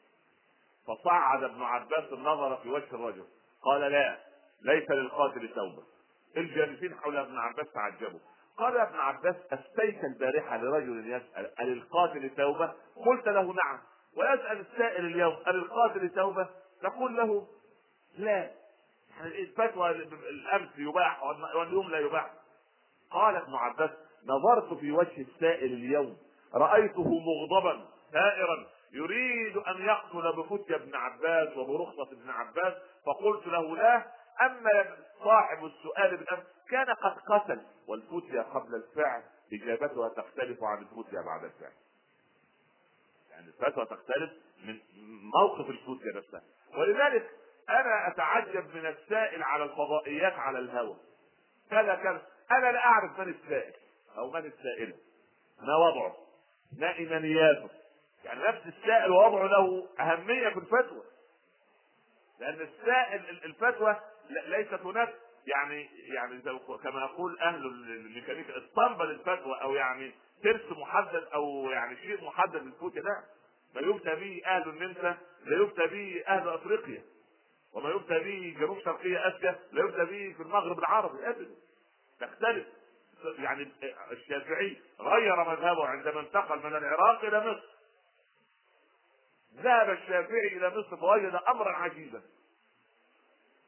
فصعد ابن عباس النظر في وجه الرجل. قال لا ليس للقاتل توبة. الجالسين حول ابن عباس تعجبوا. قال ابن عباس افتيت البارحه لرجل يسأل هل القاتل توبة؟ قلت له نعم. ويسأل السائل اليوم هل القاتل توبة؟ تقول له لا. يعني الفتوى الأمس يباح واليوم لا يباح. قال ابن عباس نظرت في وجه السائل اليوم رأيته مغضبا ثائرا يريد أن يقتل بفتية ابن عباس وبرخصة ابن عباس فقلت له لا أما صاحب السؤال بالأمس كان قد قتل والفتية قبل الفعل إجابتها تختلف عن الفتية بعد الفعل. يعني الفتوى تختلف من موقف الفتية نفسها. ولذلك أنا أتعجب من السائل على الفضائيات على الهوى. كذا كذا. أنا لا أعرف من السائل أو من السائلة. ما وضعه؟ ما إيمانياته؟ يعني نفس السائل ووضعه له أهمية في الفتوى. لأن السائل الفتوى ليست هناك يعني يعني كما يقول أهل الميكانيكا اسطمبه للفتوى أو يعني ترس محدد أو يعني شيء محدد للفتوى لا. ما يفتى به أهل النمسا لا يفتى به أهل أفريقيا. وما يفتى به جنوب شرقية أسيا لا يفتى به في المغرب العربي ابدا. تختلف. يعني الشافعي غير مذهبه عندما انتقل من العراق إلى مصر. ذهب الشافعي إلى مصر فوجد أمرا عجيبا.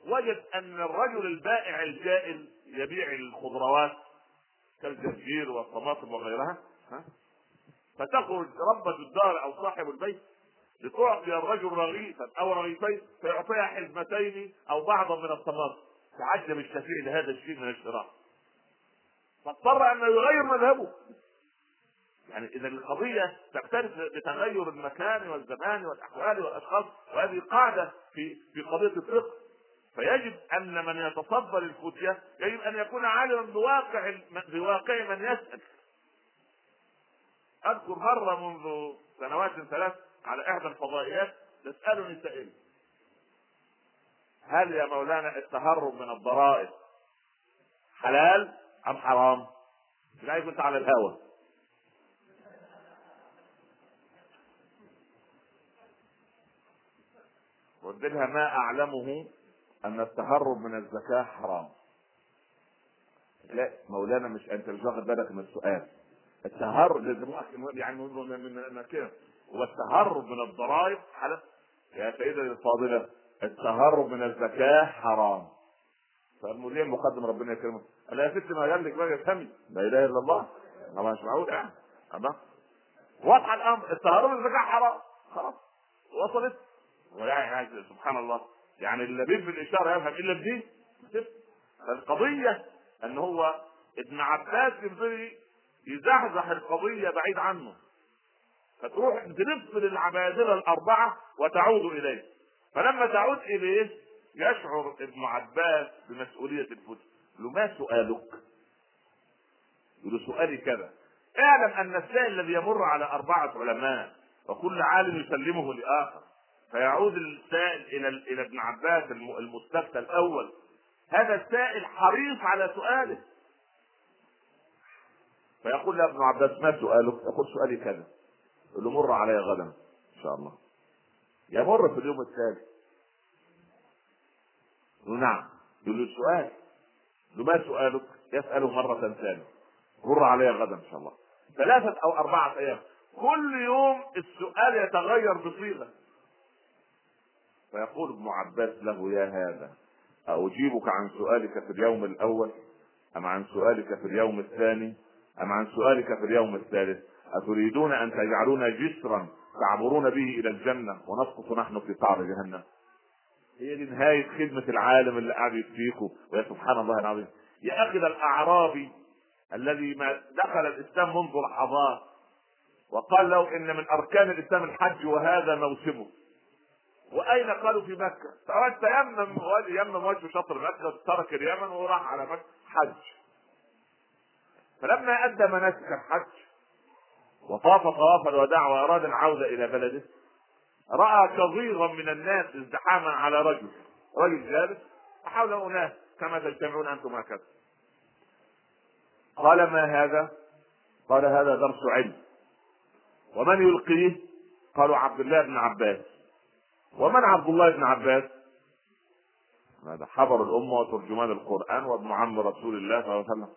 وجد أن الرجل البائع الجائل يبيع الخضروات كالجرجير والطماطم وغيرها ها فتخرج ربة الدار أو صاحب البيت لتعطي الرجل رغيفا أو رغيفين فيعطيها حزمتين أو بعضا من الطماطم. تعجب الشافعي لهذا الشيء من الشراء. فاضطر أن يغير مذهبه. يعني إذا القضية تختلف بتغير المكان والزمان والأحوال والأشخاص وهذه قاعدة في في قضية الفقه. فيجب أن من يتصدر الفتية يجب أن يكون عالما بواقع بواقع من يسأل. أذكر مرة منذ سنوات ثلاث على إحدى الفضائيات تسالني سائل هل يا مولانا التهرب من الضرائب حلال؟ أم حرام؟ لا كنت على الهوى. قلت لها ما أعلمه أن التهرب من الزكاة حرام. لا مولانا مش أنت مش واخد بالك من السؤال. التهرب يعني من كده. والتهرب من الضرائب حلال؟ يا سيدتي الفاضلة التهرب من الزكاة حرام. فالمذيع المقدم ربنا يكرمه. أنا يا ست ما قال بقى افهمي لا إله إلا الله. الله مش معقول. يعني الله واضح الأمر. التهرب الزكاة حرام. خلاص. وصلت. ويعني سبحان الله. يعني اللبيب بالإشارة يفهم إلا بدي فالقضية إن هو ابن عباس يبتدي يزحزح القضية بعيد عنه. فتروح تلف للعبادلة الأربعة وتعود إليه. فلما تعود إليه يشعر ابن عباس بمسؤولية الفتن له ما سؤالك؟ له سؤالي كذا. اعلم أن السائل الذي يمر على أربعة علماء وكل عالم يسلمه لآخر. فيعود السائل إلى إلى ابن عباس المستفتى الأول. هذا السائل حريص على سؤاله. فيقول له ابن عباس ما سؤالك؟ يقول سؤالي كذا. يقول له مر علي غدا إن شاء الله. يمر في اليوم الثالث. يقول نعم. يقول له السؤال يقول ما سؤالك؟ يسأله مرة ثانية. مر علي غدا إن شاء الله. ثلاثة أو أربعة أيام. كل يوم السؤال يتغير بصيغة. فيقول ابن عباس له يا هذا. أجيبك عن سؤالك في اليوم الأول؟ أم عن سؤالك في اليوم الثاني؟ أم عن سؤالك في اليوم الثالث؟ أتريدون أن تجعلون جسرا تعبرون به إلى الجنة ونسقط نحن في قعر جهنم؟ هي دي نهاية خدمة العالم اللي قاعد يكفيكم ويا سبحان الله العظيم. يا أخي الأعرابي الذي ما دخل الإسلام منذ لحظات وقال له إن من أركان الإسلام الحج وهذا موسمه. وأين قالوا في مكة؟ ترك تيمم يمم وجه شطر مكة ترك اليمن وراح على مكة. حج. فلما أدى مناسك الحج وطاف طواف الوداع وأراد العودة إلى بلده رأى كظيرا من الناس ازدحاما على رجل رجل جالس وحوله أناس كما تجتمعون أنتم هكذا. قال ما هذا؟ قال هذا درس علم ومن يلقيه؟ قالوا عبد الله بن عباس. ومن عبد الله بن عباس؟ هذا حبر الأمة وترجمان القرآن وابن عم رسول الله صلى الله عليه وسلم.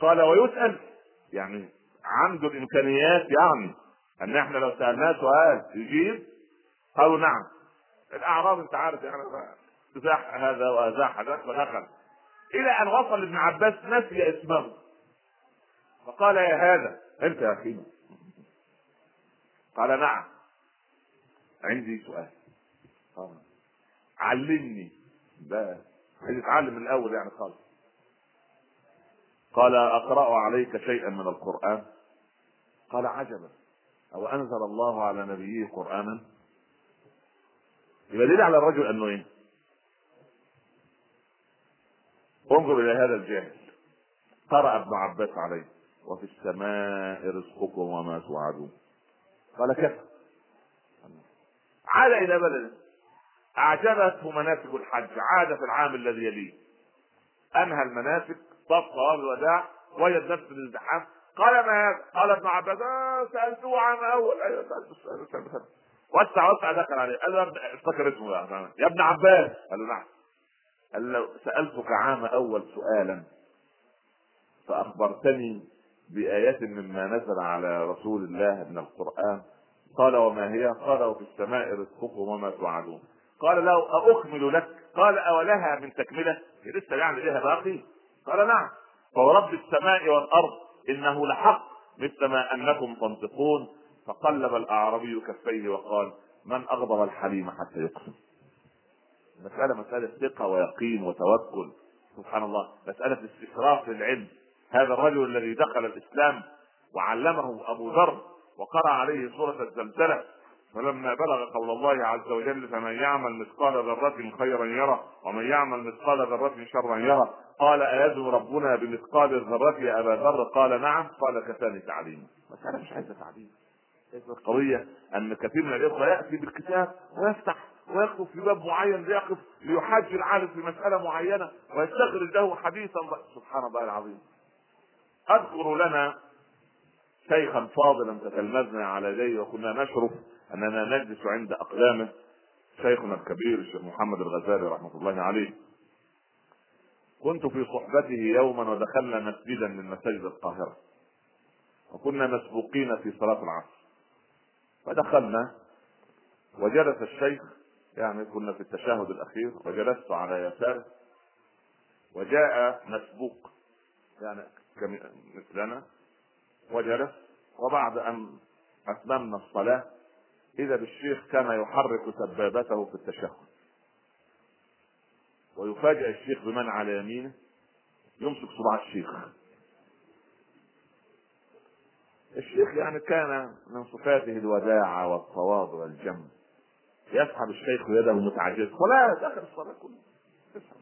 قال ويسأل يعني عنده الإمكانيات يعني أن إحنا لو سألناه سؤال يجيب قالوا نعم. الأعراب أنت عارف يعني زاح هذا وزاح هذا فدخل إلى أن وصل ابن عباس نسي اسمه. فقال يا هذا أنت يا أخي. قال نعم. عندي سؤال. علمني. بقى عايز يتعلم من الأول يعني خالص. قال أقرأ عليك شيئا من القرآن؟ قال عجبا. أو أنزل الله على نبيه قرانا؟ يبقى دليل على الرجل أنه إيه؟ انظر إلى هذا الجاهل. قرأ ابن عباس عليه. وفي السماء رزقكم وما توعدون. قال كيف عاد إلى بلده. اعجبته مناسك الحج. عاد في العام الذي يليه. أنهى المناسك طاف طواف الوداع وجد نفسه في الازدحام. قال ما هذا؟ قال ابن عباس آه سألته عام أول. أيوه سألته سألته. وسع وسع دخل عليه قال له افتكر اسمه يا ابن عباس. قال له نعم. قال له سألتك عام أول سؤالا فأخبرتني بآية مما نزل على رسول الله من القرآن. قال وما هي؟ قال وفي السماء رزقكم وما توعدون. قال له أأكمل لك. قال أولها من تكملة؟ لسه يعني لها باقي. قال نعم. فورب السماء والأرض إنه لحق مثل ما أنكم تنطقون. فقلب الأعرابي كفيه وقال من أغضب الحليم حتى يقسم؟ مسألة مسألة ثقة ويقين وتوكل. سبحان الله. مسألة استشراف للعلم هذا الرجل الذي دخل الإسلام وعلمه أبو ذر وقرأ عليه سورة الزلزلة فلما بلغ قول الله عز وجل فمن يعمل مثقال ذرة خيرا يرى ومن يعمل مثقال ذرة شرا يرى قال أيدعو ربنا بمثقال الذرة يا أبا ذر؟ قال نعم. قال كفاني تعليما مسألة مش عايزة تعليم. القضية؟ أن كثير من الإخوة يأتي بالكتاب ويفتح ويقف في باب معين ليقف ليحاج العالم في مسألة معينة ويستخرج له حديثا. سبحان الله العظيم. أذكر لنا شيخا فاضلا تتلمذنا على يديه وكنا نشرف أننا نجلس عند أقدامه شيخنا الكبير الشيخ محمد الغزالي رحمة الله عليه. كنت في صحبته يوما ودخلنا مسجدا من مساجد القاهرة وكنا مسبوقين في صلاة العصر. فدخلنا وجلس الشيخ يعني كنا في التشهد الأخير وجلست على يساره وجاء مسبوق يعني مثلنا وجلس وبعد أن أتممنا الصلاة إذا بالشيخ كان يحرك سبابته في التشهد. ويفاجئ الشيخ بمن على يمينه يمسك صباع الشيخ. الشيخ يعني كان من صفاته الوداعة والتواضع والجم. يسحب الشيخ يده متعجزة. ولا داخل الصلاة كلها.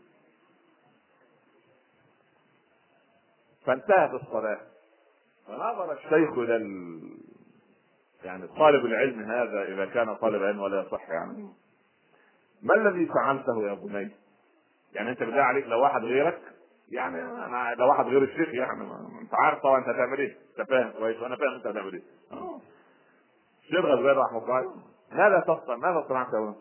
فانتهت الصلاة. فنظر الشيخ إلى ال... يعني طالب العلم هذا إذا كان طالب علم ولا يصح يعني. ما الذي فعلته يا بني؟ يعني أنت بالله عليك لو واحد غيرك؟ يعني أنا لو واحد غير الشيخ يعني. أنت عارف طبعا أنت هتعمل إيه. أنت فاهم كويس وأنا فاهم أنت هتعمل إيه. الشيخ غزال رحمة الله ماذا تصنع ماذا صنعت يا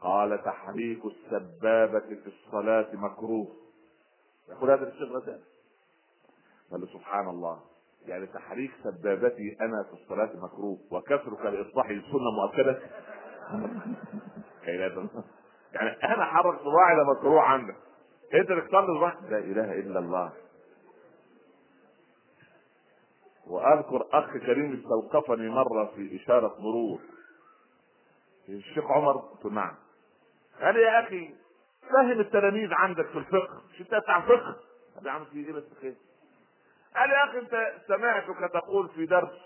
قال تحريك السبابة في الصلاة مكروه. يقول هذا الشيخ غزال قال سبحان الله. يعني تحريك سبابتي أنا في الصلاة مكروه وكسرك لإصلاح السنة مؤكدة. *laughs* يعني أنا حرك صباعي ده مكروه عندك. انت بتصلي صباح لا إله إلا الله. وأذكر أخ كريم استوقفني مرة في إشارة مرور. الشيخ عمر قلت نعم. قال يا أخي فهم التلاميذ عندك في الفقه. مش انت بتاع فقه يا عم في إيه بس خير؟ قال يا أخي أنت سمعتك تقول في درس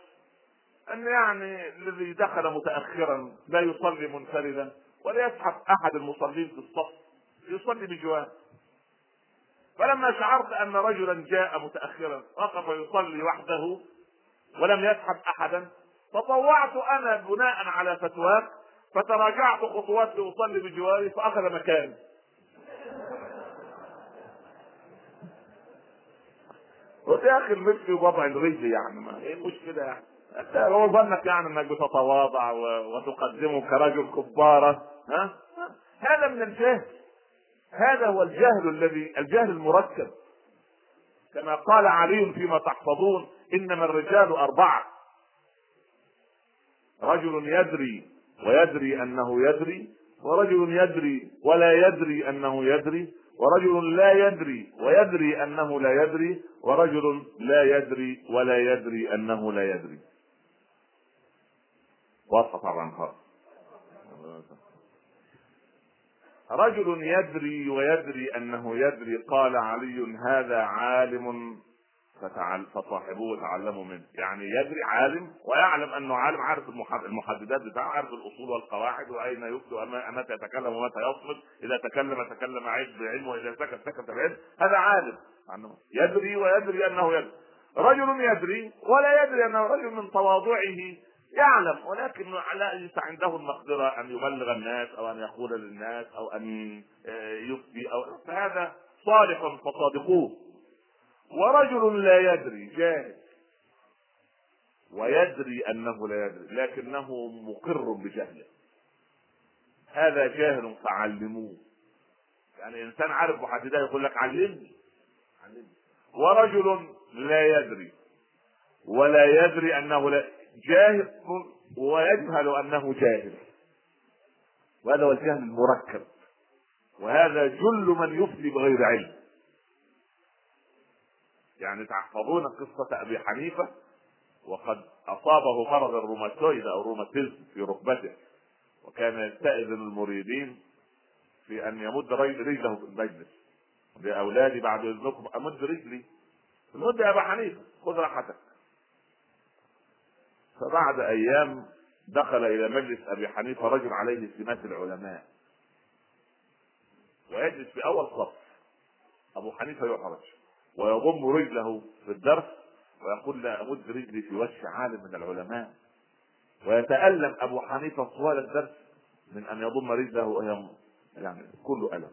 أن يعني الذي دخل متاخرا لا يصلي منفردا ولا يسحب أحد المصلين في الصف. يصلي بجوار. فلما شعرت أن رجلا جاء متاخرا وقف يصلي وحده ولم يسحب احدا تطوعت أنا بناء على فتواك فتراجعت خطوات لأصلي بجواري فأخذ مكاني. قلت يا أخي وضع الرجل يعني ما إيه المشكلة يعني. أنت هو ظنك يعني إنك بتتواضع وتقدمه كرجل كبارة ها؟ هذا من الجهل. هذا هو الجهل الذي الجهل المركب. كما قال علي فيما تحفظون إنما الرجال أربعة. رجل يدري ويدري أنه يدري ورجل يدري ولا يدري أنه يدري ورجل لا يدري ويدري أنه لا يدري ورجل لا يدري ولا يدري أنه لا يدري. واضحه طبعا. خالص رجل يدري ويدري أنه يدري قال علي هذا عالم فصاحبوه تعلموا منه. يعني يدري عالم ويعلم أنه عالم عارف المحددات بتاعه عارف الأصول والقواعد وأين يفتي ومتى يتكلم ومتى يصمت إذا تكلم تكلم بعلم وإذا سكت سكت بعلم. هذا عالم. عنه يدري ويدري أنه يدري. رجل يدري ولا يدري أنه رجل من تواضعه. يعلم. ولكن ليس عنده المقدرة أن يبلغ الناس أو أن يقول للناس أو أن آه، يفتي أو فهذا صالح فصادقوه. ورجل لا يدري جاهل. ويدري أنه لا يدري لكنه مقر بجهله. هذا جاهل فعلموه. يعني إنسان عارف محددات يقول لك علمني علمني. ورجل لا يدري ولا يدري أنه لا جاهل ويجهل أنه جاهل. وهذا هو الجهل المركب. وهذا جل من يفتي بغير علم. يعني تحفظون قصة أبي حنيفة وقد أصابه مرض الروماتويد أو الروماتيزم في ركبته. وكان يستأذن المريدين في أن يمد رجله في المجلس. لأولادي بعد إذنكم أمد رجلي. مد يا أبا حنيفة خذ راحتك. فبعد أيام دخل إلى مجلس أبي حنيفة رجل عليه سمات العلماء. ويجلس في أول صف. أبو حنيفة يحرج ويضم رجله في الدرس ويقول لا أمد رجلي في وجه عالم من العلماء. ويتألم أبو حنيفة طوال الدرس من أن يضم رجله يعني كل ألم.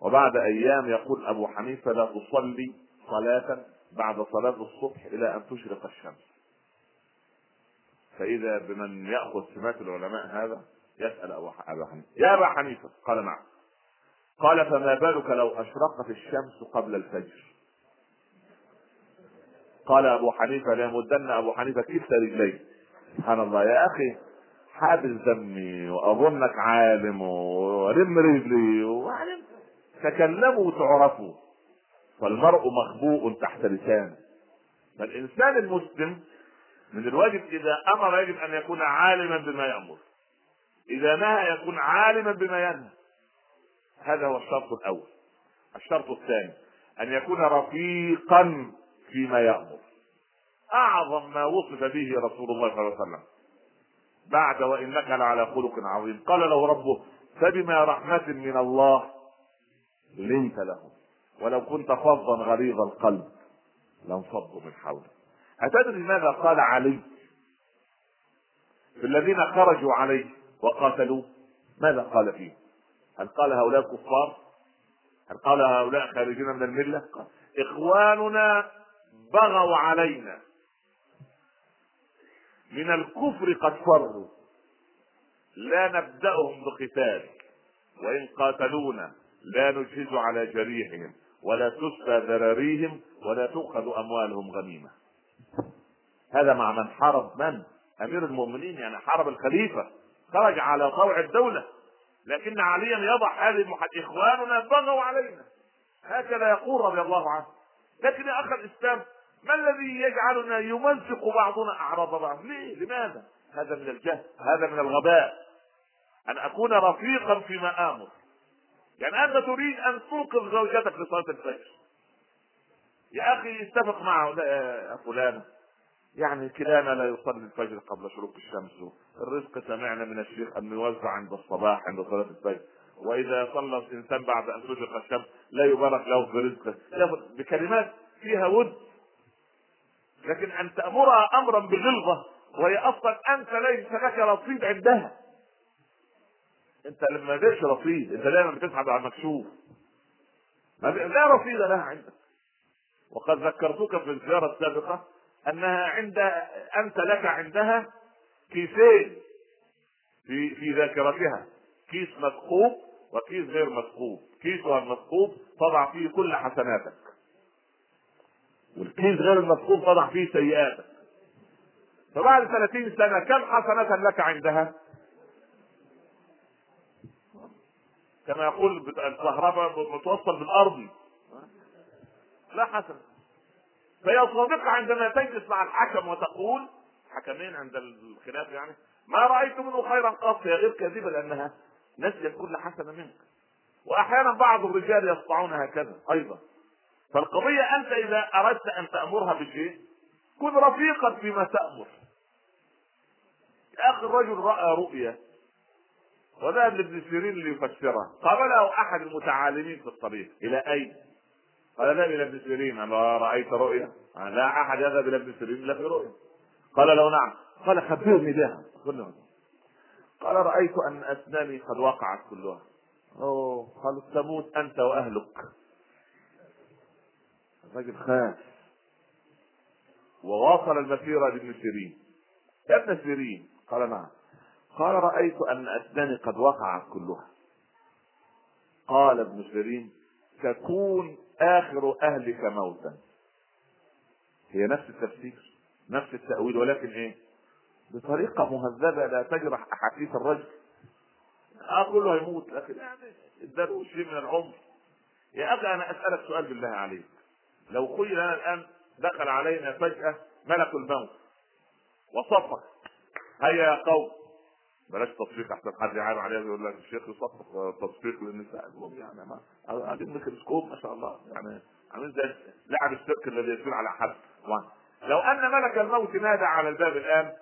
وبعد أيام يقول أبو حنيفة لا تصلي صلاة بعد صلاة الصبح إلى أن تشرق الشمس. فإذا بمن يأخذ سمات العلماء هذا يسأل أبا حنيفة. يا أبا حنيفة قال نعم قال فما بالك لو أشرقت الشمس قبل الفجر؟ قال أبو حنيفة ليمدن أبو حنيفة كلتا رجلي سبحان الله. يا أخي حابس دمي وأظنك عالم ولم رجلي وعلم تكلموا وتعرفوا. فالمرء مخبوء تحت لسانه. فالإنسان المسلم من الواجب إذا أمر يجب أن يكون عالما بما يأمر. إذا نهى يكون عالما بما ينهى. هذا هو الشرط الأول. الشرط الثاني أن يكون رفيقا فيما يأمر. أعظم ما وصف به رسول الله صلى الله عليه وسلم. بعد وانك لعلى خلق عظيم. قال له ربه فبما رحمة من الله لنت له ولو كنت فظا غليظ القلب لانفضوا من حولك. أتدري ماذا قال علي؟ في الذين خرجوا عليه وقاتلوه ماذا قال فيه؟ هل قال هؤلاء كفار هل قال هؤلاء خارجين من الملة؟ قال إخواننا بغوا علينا. من الكفر قد فروا. لا نبدأهم بقتال وإن قاتلونا لا نجهز على جريحهم ولا تسفى ذراريهم ولا تؤخذ أموالهم غنيمة. هذا مع من حارب من؟ أمير المؤمنين يعني حارب الخليفة. خرج على طوع الدولة. لكن عليا يضع هذه المحد إخواننا بغوا علينا. هكذا يقول رضي الله عنه. لكن يا أخي الإسلام ما الذي يجعلنا يمزق بعضنا أعراض بعض؟ ليه؟ لماذا؟ هذا من الجهل هذا من الغباء. أن أكون رفيقا فيما آمر. يعني أنت تريد أن توقظ زوجتك لصلاة الفجر. يا أخي اتفق معه لا يا فلان. يعني كلانا لا يصلي الفجر قبل شروق الشمس. الرزق سمعنا من الشيخ أن يوزع عند الصباح عند صلاة الفجر. وإذا صلى الإنسان بعد أن تشرق الشمس لا يبارك له في رزقه. بكلمات فيها ود. لكن أن تأمرها أمرا بغلظة وهي أصلا أنت ليس لك رصيد عندها. أنت لما لديش رصيد أنت دايما بتسحب على المكشوف. لا رصيد لها عندك. وقد ذكرتك في الزيارة السابقة أنها عند أنت لك عندها كيسين في في ذاكرتها. كيس مثقوب وكيس غير مثقوب كيسها المثقوب تضع فيه كل حسناتك. والكيس غير المثقوب تضع فيه سيئاتك. فبعد 30 سنة كم حسنة لك عندها؟ كما يقول الكهرباء متوصل بالأرض. لا حسن فهي صادقة عندما تجلس مع الحكم وتقول حكمين عند الخلاف يعني ما رأيت منه خيرا قط هي غير كاذبة لأنها نسيت كل حسنة منك. وأحيانا بعض الرجال يصنعون هكذا أيضا. فالقضية أنت إذا أردت أن تأمرها بشيء كن رفيقا فيما تأمر. أخي الرجل رأى رؤية وذهب لابن سيرين ليفسرها قابله أحد المتعالمين في الطريق إلى أين؟ قال إلى ابن سيرين أنا رأيت رؤيا؟ لا أحد يذهب ابن سيرين الا في رؤيا. قال له نعم. قال خبرني بها. قال رأيت أن أسناني قد وقعت كلها. أوه قال تموت أنت وأهلك. الرجل خاف. وواصل المسيرة لابن سيرين. يا ابن سيرين. قال نعم. قال رأيت أن أسناني قد وقعت كلها. قال ابن سيرين تكون آخر أهلك موتا. هي نفس التفسير نفس التأويل ولكن إيه؟ بطريقة مهذبة لا تجرح أحاسيس الرجل. أقول له يموت لكن يعني اداله شيء من العمر. يا أخي أنا أسألك سؤال بالله عليك. لو قيل لنا الآن دخل علينا فجأة ملك الموت وصفك. هيا يا قوم. بلاش تصفيق احسن حد يعاني عليها يقول لك الشيخ يصفق تصفيق للنساء. يعني ما قاعدين ميكروسكوب ما شاء الله. يعني عاملين زي لاعب السيرك الذي يسير على حد. لو أن ملك الموت نادى على الباب الآن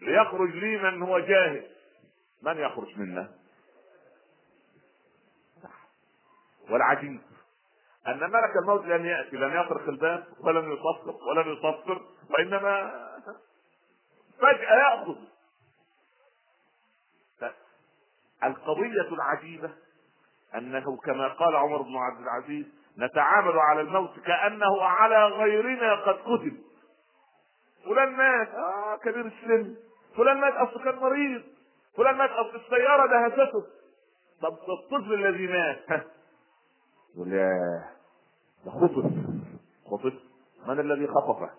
ليخرج لي من هو جاهز من يخرج منا؟ والعجيب أن ملك الموت لم يأتي لم يطرق الباب ولم يصفق ولم يصفر وإنما فجأة يأخذ. القضية العجيبة أنه كما قال عمر بن عبد العزيز نتعامل على الموت كأنه على غيرنا قد كتب فلان مات آه كبير السن. فلان مات أصل كان مريض. فلان مات أصل السيارة دهسته. طب الطفل الذي مات؟ يقول يا ده خطف. خطف؟ من الذي خطفه؟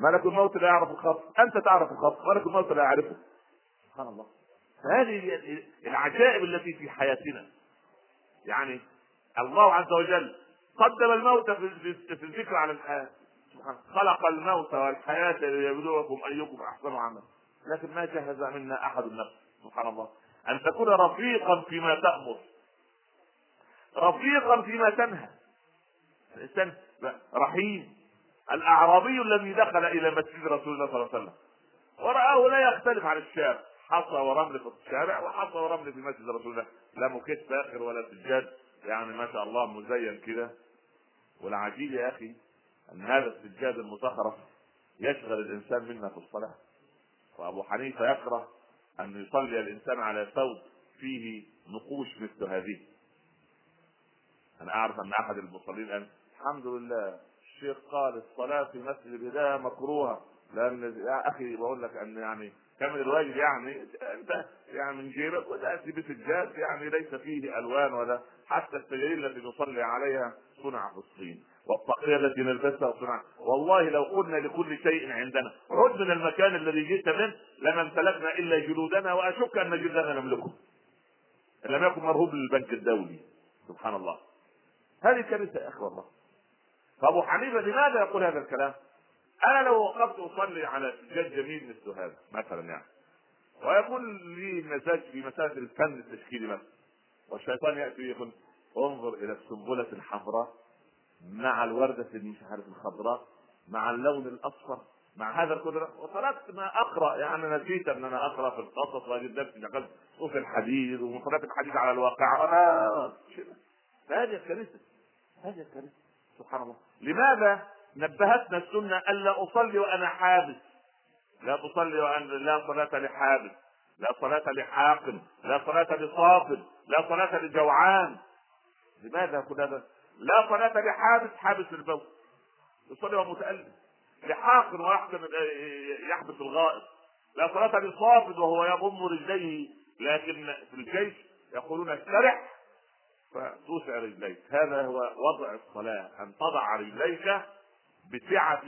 ملك الموت لا يعرف الخطف. أنت تعرف الخطف ملك الموت لا يعرفه. سبحان الله. هذه العجائب التي في حياتنا. يعني الله عز وجل قدم الموت في الذكر على الحياة. خلق الموت والحياة ليبلوكم أيكم أحسن عملا. لكن ما جهز منا أحد النفس سبحان الله. أن تكون رفيقا فيما تأمر. رفيقا فيما تنهى. الإنسان رحيم. الأعرابي الذي دخل إلى مسجد رسول الله صلى الله عليه وسلم. ورآه لا يختلف عن الشارع حصى ورمل في الشارع وحصى ورمل في مسجد رسول الله. لا موكيت فاخر ولا سجاد يعني ما شاء الله مزين كده. والعجيب يا أخي أن هذا السجاد المزخرف يشغل الإنسان منا في الصلاة. وأبو حنيفة يكره أن يصلي الإنسان على ثوب فيه نقوش مثل هذه. أنا أعرف أن أحد المصلين قال الحمد لله الشيخ قال الصلاة في مسجد البدايه مكروهة. لأن يا أخي بقول لك أن يعني كامل الواجب يعني انت يعني من جيبك وتاتي بسجاد يعني ليس فيه ألوان ولا حتى السجاير التي نصلي عليها صنع في الصين. والطاقية التي نلبسها صنع. والله لو قلنا لكل شيء عندنا. عد من المكان الذي جئت منه لما امتلكنا إلا جلودنا وأشك أن جلدنا نملكه لم يكن مرهوب للبنك الدولي. سبحان الله. هذه كارثه يا أخي والله. فأبو حنيفة لماذا يقول هذا الكلام؟ أنا لو وقفت أصلي على سجاد جميل مثل هذا مثلا يعني ويقول لي مساج في مساجد الفن التشكيلي مثلا والشيطان يأتي يقول انظر إلى السنبلة الحمراء مع الوردة مش عارف الخضراء مع اللون الأصفر مع هذا القدرة. وتركت ما أقرأ يعني نسيت أن أنا أقرأ في القصص وأجد درس دخلت وفي الحديث ومقرات الحديث على الواقع. أنا فهذه الكارثه هذه الكارثه سبحان الله. لماذا؟ نبهتنا السنة الا أصلي وأنا حابس. لا تصلي وأن لا صلاة لحابس. لا صلاة لحاقن لا صلاة لصافد لا صلاة لجوعان. لماذا كل هذا؟ لا صلاة لحابس حابس البول. يصلي وهو متألم. لحاقن ويحكم يحبس الغائط. لا صلاة لصافد وهو يضم رجليه. لكن في الجيش يقولون استرح فتوسع رجليك. هذا هو وضع الصلاة. أن تضع رجليك بسعة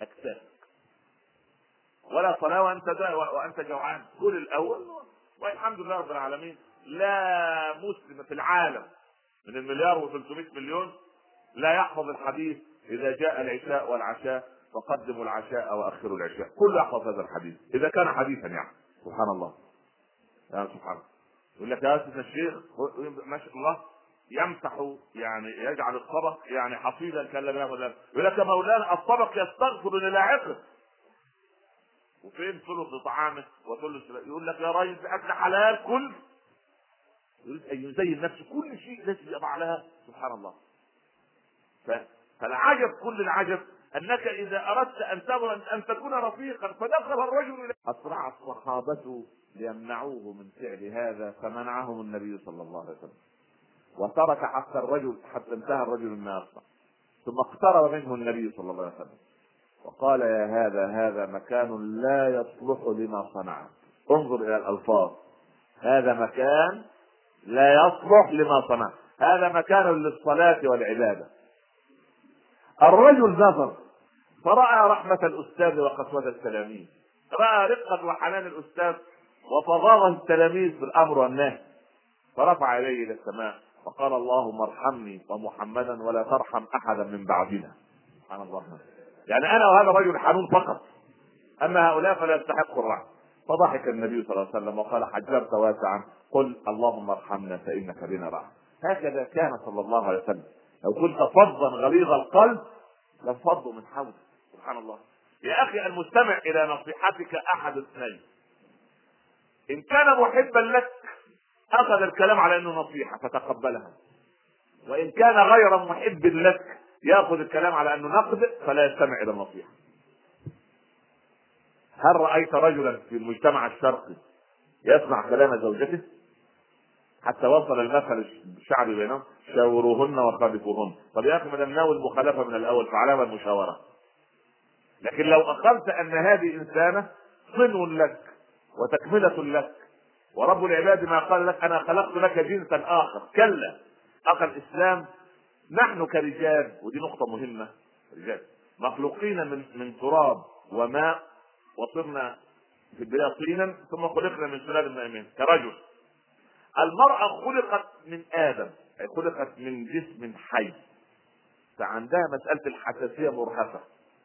أكتافك ولا صلاة وأنت وأنت جوعان. كل الأول والحمد لله رب العالمين لا مسلم في العالم من المليار و300 مليون لا يحفظ الحديث إذا جاء العشاء والعشاء فقدموا العشاء واخروا العشاء. كل يحفظ هذا الحديث. إذا كان حديثا يعني. سبحان الله. يعني سبحان الله. يقول لك يا أستاذ الشيخ ما شاء الله. يمسح يعني يجعل الطبق يعني حصيدا كان لم يأخذ يقول لك مولانا الطبق يستغفر للاعقه وفين ثلث طعامه وثلث يقول لك يا راجل أكل حلال كل. يريد أن يزين نفسه كل شيء لازم يضع لها. سبحان الله. فالعجب كل العجب أنك إذا أردت أن تمر أن تكون رفيقا فدخل الرجل إلى اسرع الصحابه ليمنعوه من فعل هذا فمنعهم النبي صلى الله عليه وسلم. وترك حتى الرجل حتى انتهى الرجل النار ثم اقترب منه النبي صلى الله عليه وسلم. وقال يا هذا هذا مكان لا يصلح لما صنعت انظر إلى الألفاظ. هذا مكان لا يصلح لما صنعت هذا مكان للصلاة والعبادة. الرجل نظر. فرأى رحمة الأستاذ وقسوة التلاميذ. رأى رقة وحنان الأستاذ وفظاظة التلاميذ في الأمر والنهي. فرفع يديه إلى السماء. فقال اللهم ارحمني ومحمدا ولا ترحم أحدا من بعدنا. سبحان الله. يعني أنا وهذا الرجل حنون فقط. أما هؤلاء فلا يستحقوا الرحمه فضحك النبي صلى الله عليه وسلم وقال حجرت واسعا. قل اللهم ارحمنا فإنك بنا رحم. هكذا كان صلى الله عليه وسلم. لو كنت فظا غليظ القلب لانفضوا من حولك. سبحان الله. يا أخي المستمع إلى نصيحتك أحد اثنين. إن كان محبا لك أخذ الكلام على إنه نصيحة فتقبلها. وإن كان غير محب لك يأخذ الكلام على إنه نقد فلا يستمع إلى النصيحة. هل رأيت رجلا في المجتمع الشرقي يسمع كلام زوجته؟ حتى وصل المثل الشعبي بينهم شاوروهن وخالفوهن طب يا أخي دام ناوي المخالفة من الأول فعلامة المشاورة. لكن لو أخذت أن هذه إنسانة صنو لك وتكملة لك ورب العباد ما قال لك أنا خلقت لك جنسا آخر. كلا. اخر الإسلام نحن كرجال ودي نقطة مهمة. رجال مخلوقين من من تراب وماء وصرنا في البداية طينا ثم خلقنا من سلالة من أمين كرجل. المرأة خلقت من آدم أي خلقت من جسم حي. فعندها مسألة الحساسية مرهفة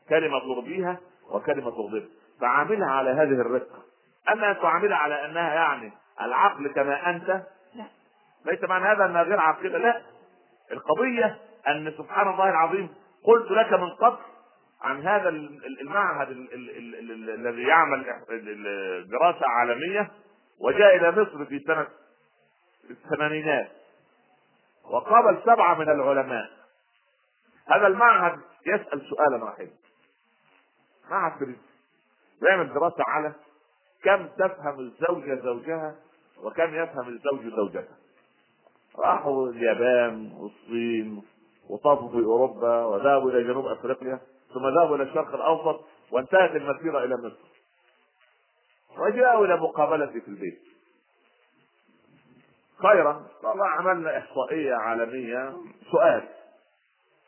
كلمة ترضيها وكلمة تغضبها فعاملها على هذه الرقة. أما أن تعاملها على أنها يعني العقل كما أنت لا. ليس معنى هذا أنها غير عاقلة لا. القضية أن سبحان الله العظيم قلت لك من قبل عن هذا المعهد الذي يعمل دراسة عالمية وجاء إلى مصر في سنة الثمانينات وقابل سبعة من العلماء. هذا المعهد يسأل سؤالا واحدا معهد فريد بيعمل دراسة على كم تفهم الزوجة زوجها وكم يفهم الزوج زوجته. راحوا اليابان والصين وطافوا في أوروبا وذهبوا إلى جنوب أفريقيا ثم ذهبوا إلى الشرق الأوسط وانتهت المسيرة إلى مصر. وجاءوا إلى مقابلتي في البيت. خيرا طبعا عملنا إحصائية عالمية. سؤال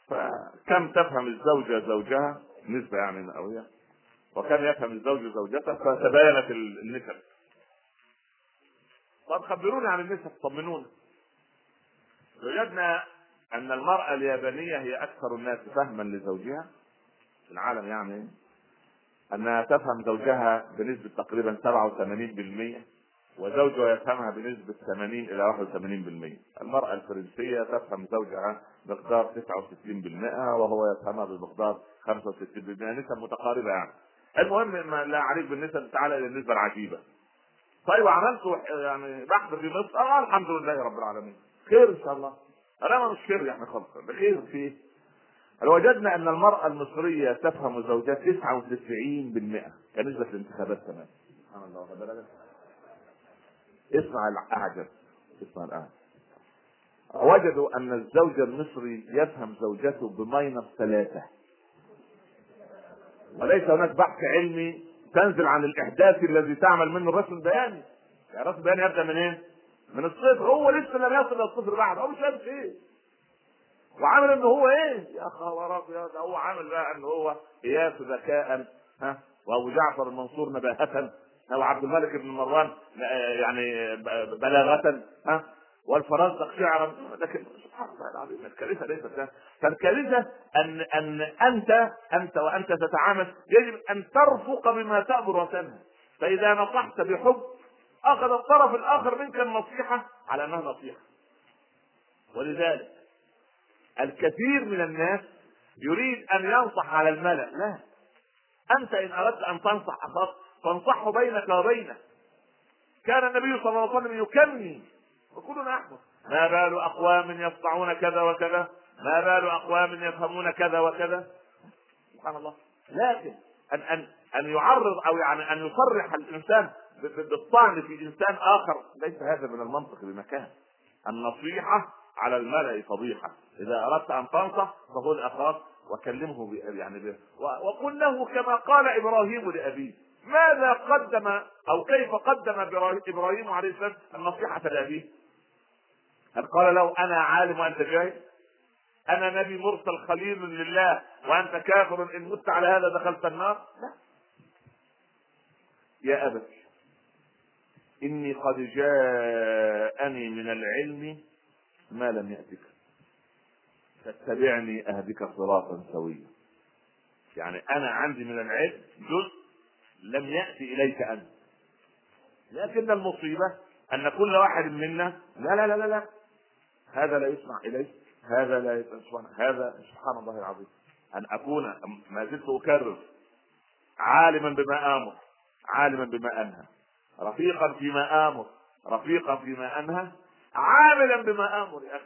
فكم تفهم الزوجة زوجها؟ نسبة يعني مئويه وكم يفهم الزوج زوجته فتباينت النسب. طب خبرونا عن النسب طمنونا. وجدنا أن المرأة اليابانية هي أكثر الناس فهما لزوجها في العالم يعني أنها تفهم زوجها بنسبة تقريبا 87% وزوجها يفهمها بنسبة 80 إلى 81% المرأة الفرنسية تفهم زوجها بمقدار 69% وهو يفهمها بمقدار 65% نسب متقاربة يعني. المهم ما لا عليك بالنسبة تعالى إلى النسبة العجيبة. طيب عملتوا يعني بحث في مصر آه الحمد لله رب العالمين. خير إن شاء الله. أنا مش خير يعني خالص. خير فيه وجدنا أن المرأة المصرية تفهم زوجها 99% كنسبة الانتخابات كمان. سبحان الله اسمع الأعجب اسمع الأعجب. وجدوا أن الزوج المصري يفهم زوجته بماينس ثلاثة. وليس هناك بحث علمي تنزل عن الإحداث الذي تعمل منه الرسم البياني يعني الرسم البياني يبدأ من إيه؟ من الصفر. هو لسه لم يصل إلى الصفر بعد. هو مش لابس إيه وعامل ان هو إيه؟ يا خبر أبيض. هو عامل بقى ان هو قياس ذكاء. ها؟ وأبو جعفر المنصور نباهة. وعبد الملك بن مروان يعني بلاغة. ها؟ والفرزدق شعرا لكن سبحان الله العظيم الكارثة ليست فالكارثة أن أن أنت أنت وأنت تتعامل يجب أن ترفق بما تأمر وتنهى. فإذا نصحت بحب أخذ الطرف الآخر منك النصيحة على أنها نصيحة. ولذلك الكثير من الناس يريد أن ينصح على الملأ. لا. أنت إن أردت أن تنصح أخاك فانصحه بينك وبينه. كان النبي صلى الله عليه وسلم يكني وكلنا احمد ما بال أقوام يصنعون كذا وكذا؟ ما بال أقوام يفهمون كذا وكذا؟ سبحان الله. لكن ان ان أن يعرض أو يعني أن يصرح الإنسان بالطعن في إنسان آخر ليس هذا من المنطق بمكان. النصيحة على الملأ فضيحة. إذا أردت أن تنصح فقل أخاك وكلمه يعني به وقل له كما قال إبراهيم لأبيه. ماذا قدم أو كيف قدم إبراهيم عليه السلام النصيحة لأبيه؟ هل قال له أنا عالم وأنت جاهل؟ أنا نبي مرسل خليل لله وأنت كافر إن مت على هذا دخلت النار؟ لا. يا أبت إني قد جاءني من العلم ما لم يأتك. فاتبعني أهدك صراطا سويا. يعني أنا عندي من العلم جزء لم يأتي إليك أنت. لكن المصيبة أن كل واحد منا لا لا لا لا, لا. هذا لا يسمع إليه هذا لا يسمع هذا سبحان الله العظيم. أن أكون ما زلت أكرر عالما بما آمر عالما بما أنهى رفيقا فيما آمر رفيقا فيما أنهى عاملا بما آمر يا أخي.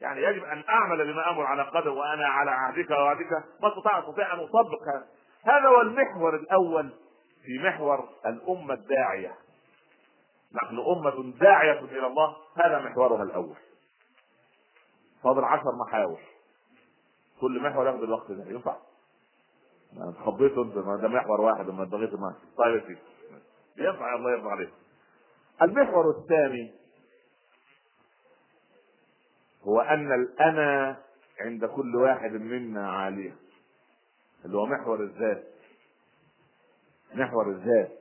يعني يجب أن أعمل بما آمر على قدر وأنا على عهدك ووعدك. ما استطاع أستطيع أن أطبق هذا. هذا هو المحور الأول في محور الأمة الداعية. نحن أمة داعية إلى الله هذا محورها الأول. فاضل عشر محاور. كل محور ياخد الوقت ده ينفع؟ خبيته أنت ده محور واحد لما اتبغيت معاه طيب يا ينفع الله يرضى عليك. المحور الثاني هو أن الأنا عند كل واحد منا عالية. اللي هو محور الذات. محور الذات.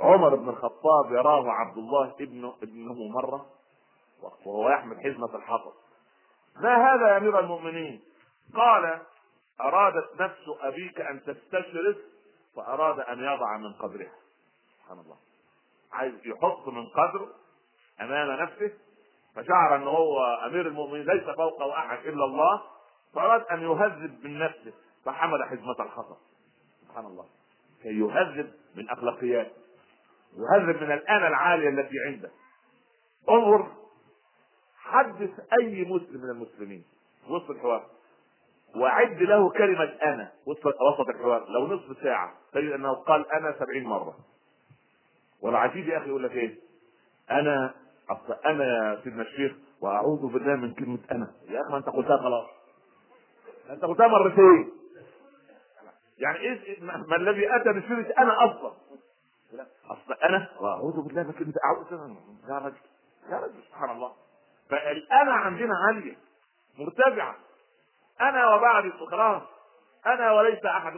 عمر بن الخطاب يراه عبد الله ابن ابنه مرة وهو يحمل حزمة الحطب. ما هذا يا أمير المؤمنين؟ قال أرادت نفس أبيك أن تستشرف فأراد أن يضع من قدرها سبحان الله. عايز يحط من قدره أمام نفسه فشعر أن هو أمير المؤمنين ليس فوقه أحد إلا الله فأراد أن يهذب من نفسه فحمل حزمة الخطر سبحان الله. كي يهذب من أخلاقياته. يهذب من الانا العاليه التي عنده. انظر حدث أي مسلم من المسلمين. وسط الحوار. وعد له كلمة أنا. وسط الحوار. لو نصف ساعة. تجد أنه قال أنا سبعين مرة. والعجيب يا أخي يقول لك إيه؟ أنا أصل أنا يا سيدنا الشيخ وأعوذ بالله من كلمة أنا. يا أخي ما أنت قلتها خلاص. أنت قلتها مرتين. يعني إيه ما الذي أتى بسيرة أنا أصلا؟ أصل أنا وأعوذ بالله من كلمة أعوذ يا رجل. يا رجل. سبحان الله. فالأنا عندنا عالية. مرتفعة. أنا وبعدي خلاص أنا وليس أحد.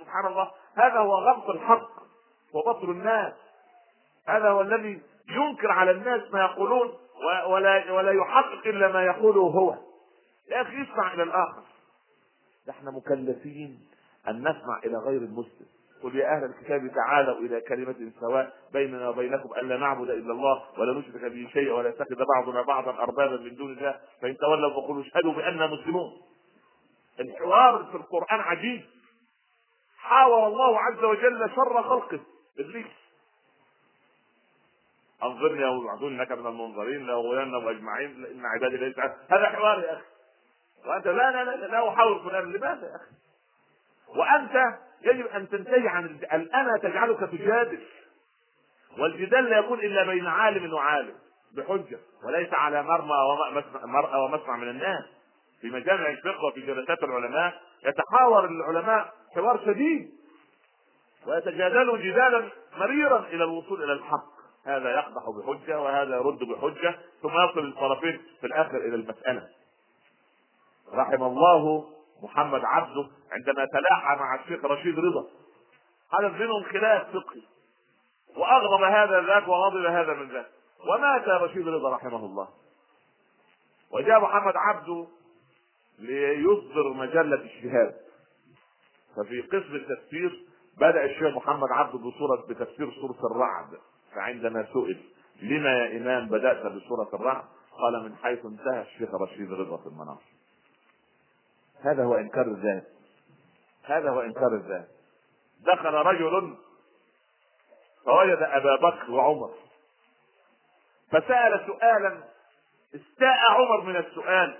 سبحان الله. هذا هو غمط الحق وبطر الناس. هذا هو الذي ينكر على الناس ما يقولون ولا ولا يحقق إلا ما يقوله هو. يا أخي اسمع إلى الآخر. نحن مكلفين أن نسمع إلى غير المسلم. قل يا أهل الكتاب تعالوا إلى كلمة سواء بيننا وبينكم ألا نعبد إلا الله ولا نشرك به شيئا ولا يتخذ بعضنا بعضا أربابا من دون الله فإن تولوا فقولوا اشهدوا بأننا مسلمون. الحوار في القرآن عجيب. حاور الله عز وجل شر خلقه. إبليس. أنظرني وابعثوني انك من المنظرين لاغوينهم أجمعين. إن عبادي ليس هذا حوار يا أخي. وأنت لا لا لا, لا أحاور فلان. لماذا يا أخي؟ وأنت يجب أن تنتهي عن الانا تجعلك تجادل. والجدال لا يكون إلا بين عالم وعالم بحجة وليس على مرمى ومرأى ومسمع من الناس. في مجامع الفقه وفي جلسات العلماء يتحاور العلماء حوار شديد ويتجادلوا جدالا مريرا إلى الوصول إلى الحق. هذا يقدح بحجة وهذا يرد بحجة ثم يصل الطرفين في الآخر إلى المسألة. رحم الله محمد عبده عندما تلاحى مع الشيخ رشيد رضا. حدث بينهم خلاف فقهي. وأغضب هذا ذاك وغضب هذا من ذاك. ومات رشيد رضا رحمه الله. وجاء محمد عبده ليصدر مجلة اجتهاد ففي قسم التفسير بدأ الشيخ محمد عبده بصورة بتفسير سورة الرعد. فعندما سئل لما يا إمام بدأت بسورة الرعد؟ قال من حيث انتهى الشيخ رشيد رضا في المناصب. هذا هو إنكار الذات. هذا هو إنكار الذات. دخل رجل فوجد أبا بكر وعمر. فسأل سؤالا استاء عمر من السؤال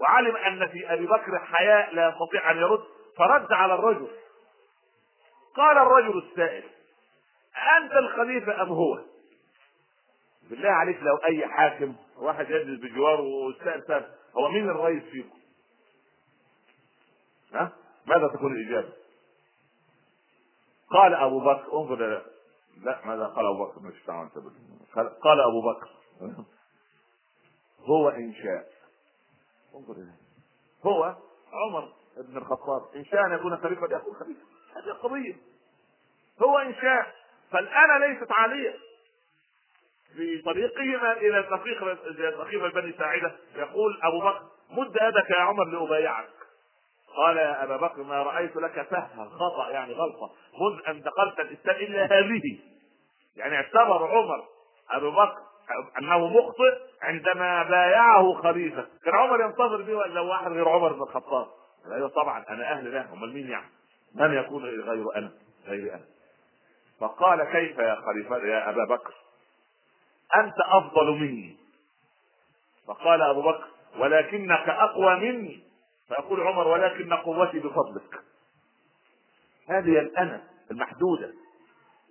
وعلم أن في أبي بكر حياء لا يستطيع أن يرد فرد على الرجل. قال الرجل السائل أنت الخليفة أم هو؟ بالله عليك لو أي حاكم واحد يجلس بجواره وسأل هو مين الرئيس فيكم؟ ماذا تكون الإجابة؟ قال أبو بكر انظر لا, لا ماذا قال أبو بكر؟ مش قال أبو بكر. هو إن شاء. انظر إليه. هو عمر بن الخطاب. إن شاء أن يكون خليفة. يكون خليفة. هذه القضية هو إن شاء. فالآن ليست عالية. في طريقهما إلى سقيف سقيف بني ساعدة. يقول أبو بكر مد يدك يا عمر لأبايعك. قال يا أبا بكر ما رأيت لك فهما. خطأ يعني غلطة. منذ أن دخلت الإسلام إلا هذه. يعني اعتبر عمر أبو بكر أنه مخطئ عندما بايعه خليفة. كان عمر ينتظر به ولا واحد غير عمر بن الخطاب. أيوه طبعا أنا أهل له. أمال مين يعني؟ من يكون غير أنا غير أنا. فقال كيف يا خليفة يا أبا بكر؟ أنت أفضل مني. فقال أبو بكر ولكنك أقوى مني. فيقول عمر ولكن قوتي بفضلك. هذه الأنا المحدودة.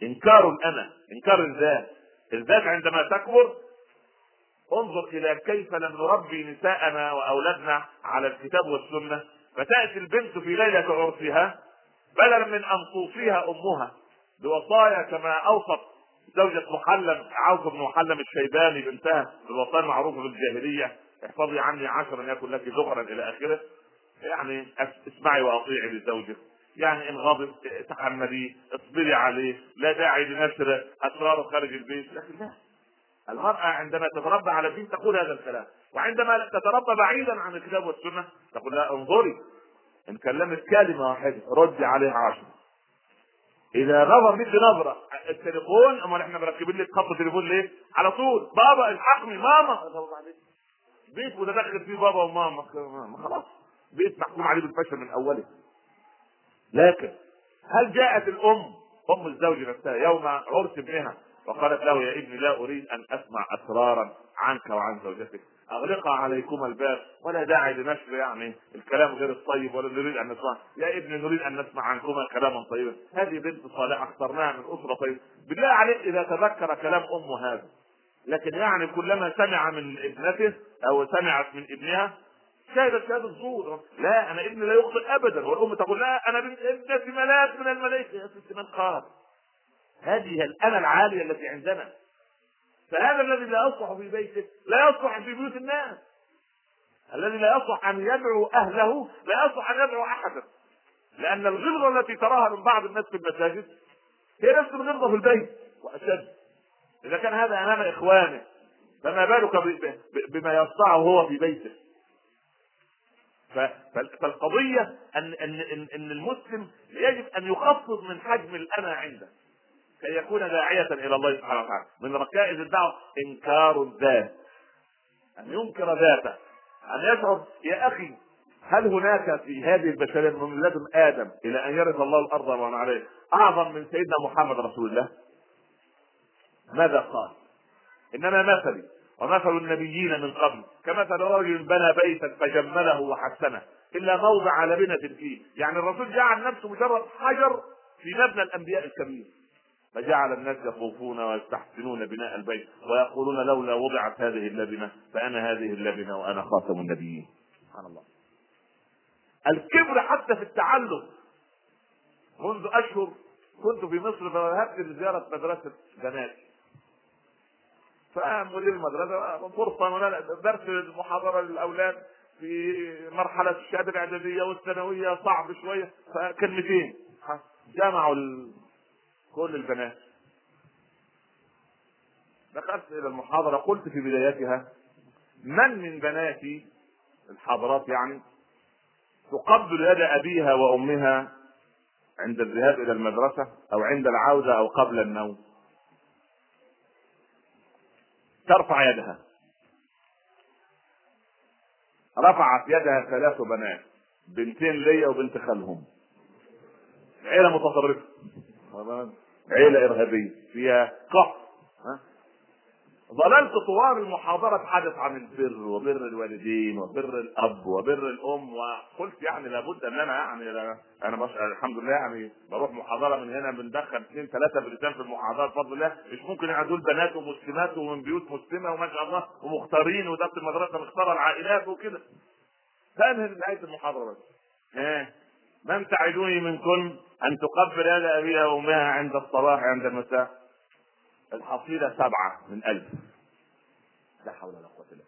إنكار الأنا إنكار الذات. الذات عندما تكبر انظر إلى كيف لم نربي نساءنا وأولادنا على الكتاب والسنة. فتأتي البنت في ليلة عرسها بدلا من أن توصيها أمها بوصايا كما أوصت زوجة محلم عوف بن محلم الشيباني بنتها بالوصايا المعروفة بالجاهلية. احفظي عني عشرا يكن لك ذخرا إلى آخره. يعني اسمعي واطيعي لزوجك. يعني إن غضب تحمليه اصبري عليه لا داعي لنشر اسراره خارج البيت. لكن لا. المرأة عندما تتربى على الدين تقول هذا الكلام. وعندما تتربى بعيدا عن الكتاب والسنة تقول لا انظري. إن كلمت كلمة واحدة ردي عليها عشرة. إذا نظر مثل نظرة التليفون أمال إحنا مركبين لك خط تليفون ليه؟ على طول. بابا الحقني ماما. بيت متدخل فيه بابا وماما. خلاص. بيت محكوم عليه بالفشل من أوله. لكن هل جاءت الأم أم الزوج نفسها يوم عرس ابنها وقالت له يا ابني لا أريد أن أسمع أسرارا عنك وعن زوجتك. اغلق عليكما الباب ولا داعي لنشر يعني الكلام غير الطيب ولا نريد أن نسمع. يا ابني نريد أن نسمع عنكما كلاما طيبا. هذه بنت صالحة اخترناها من أسرة طيبة. بالله عليك إذا تذكر كلام امه هذا. لكن يعني كلما سمع من ابنته أو سمعت من ابنها شهدت شهادة الزور لا أنا ابني لا يخطئ ابدا. والأم تقول لا أنا ابنتي ملاك من الملائكه يا ست من قال هذه الأنا العالية التي عندنا. فهذا الذي لا يصلح في بيته لا يصلح في بيوت الناس. الذي لا يصلح أن يدعو أهله لا يصلح أن يدعو أحدا. لأن الغلظة التي تراها من بعض الناس في المساجد هي نفس الغلظة في البيت وأشد. إذا كان هذا أمام إخوانه فما بالك بما يصنعه هو في بيته. فالقضية ان ان ان المسلم يجب أن يخفض من حجم الانا عنده كي يكون داعية إلى الله سبحانه وتعالى. من ركائز الدعوة إنكار الذات. أن ينكر ذاته. أن يشعر يا أخي هل هناك في هذه البشرية من لدن آدم إلى أن يرث الله الأرض ومن عليه أعظم من سيدنا محمد رسول الله؟ ماذا قال؟ إنما مثلي. ومثل النبيين من قبل كمثل رجل بنى بيتا فجمله وحسنه إلا موضع لبنة فيه. يعني الرسول جعل نفسه مجرد حجر في مبنى الأنبياء الكبير. فجعل الناس يطوفون ويستحسنون بناء البيت ويقولون لولا وضعت هذه اللبنة فأنا هذه اللبنة وأنا خاتم النبيين. سبحان الله. الكبر حتى في التعلم. منذ أشهر كنت في مصر فذهبت لزيارة مدرسة بناتي فمدير المدرسة. فرصة درس محاضرة للأولاد في مرحلة الشهادة الإعدادية والثانوية. صعب شوية. فكلمتين جمعوا كل البنات. دخلت إلى المحاضرة. قلت في بدايتها من من بناتي الحاضرات يعني تقبل يد أبيها وأمها عند الذهاب إلى المدرسة أو عند العودة أو قبل النوم؟ ترفع يدها. رفعت يدها ثلاث بنات بنتين ليا وبنت خالهم. عيلة متطرفة. عيلة إرهابية. فيها قهر ظللت طوال المحاضرة أتحدث عن البر وبر الوالدين وبر الأب وبر الأم وقلت يعني لابد أن أنا يعني أنا بش... الحمد لله يعني بروح محاضرة من هنا بندخل اثنين ثلاثة بريتان في المحاضرة بفضل الله. مش ممكن يعني دول بنات ومسلمات ومن بيوت مسلمة وما شاء الله ومختارين ودرس المدرسة مختار العائلات وكده. فأنهي نهاية المحاضرة بس. إيه من تعدوني منكن أن تقبل يد أبيها وأمها عند الصباح عند المساء. الحصيلة سبعة من ألف. لا حول ولا قوة إلا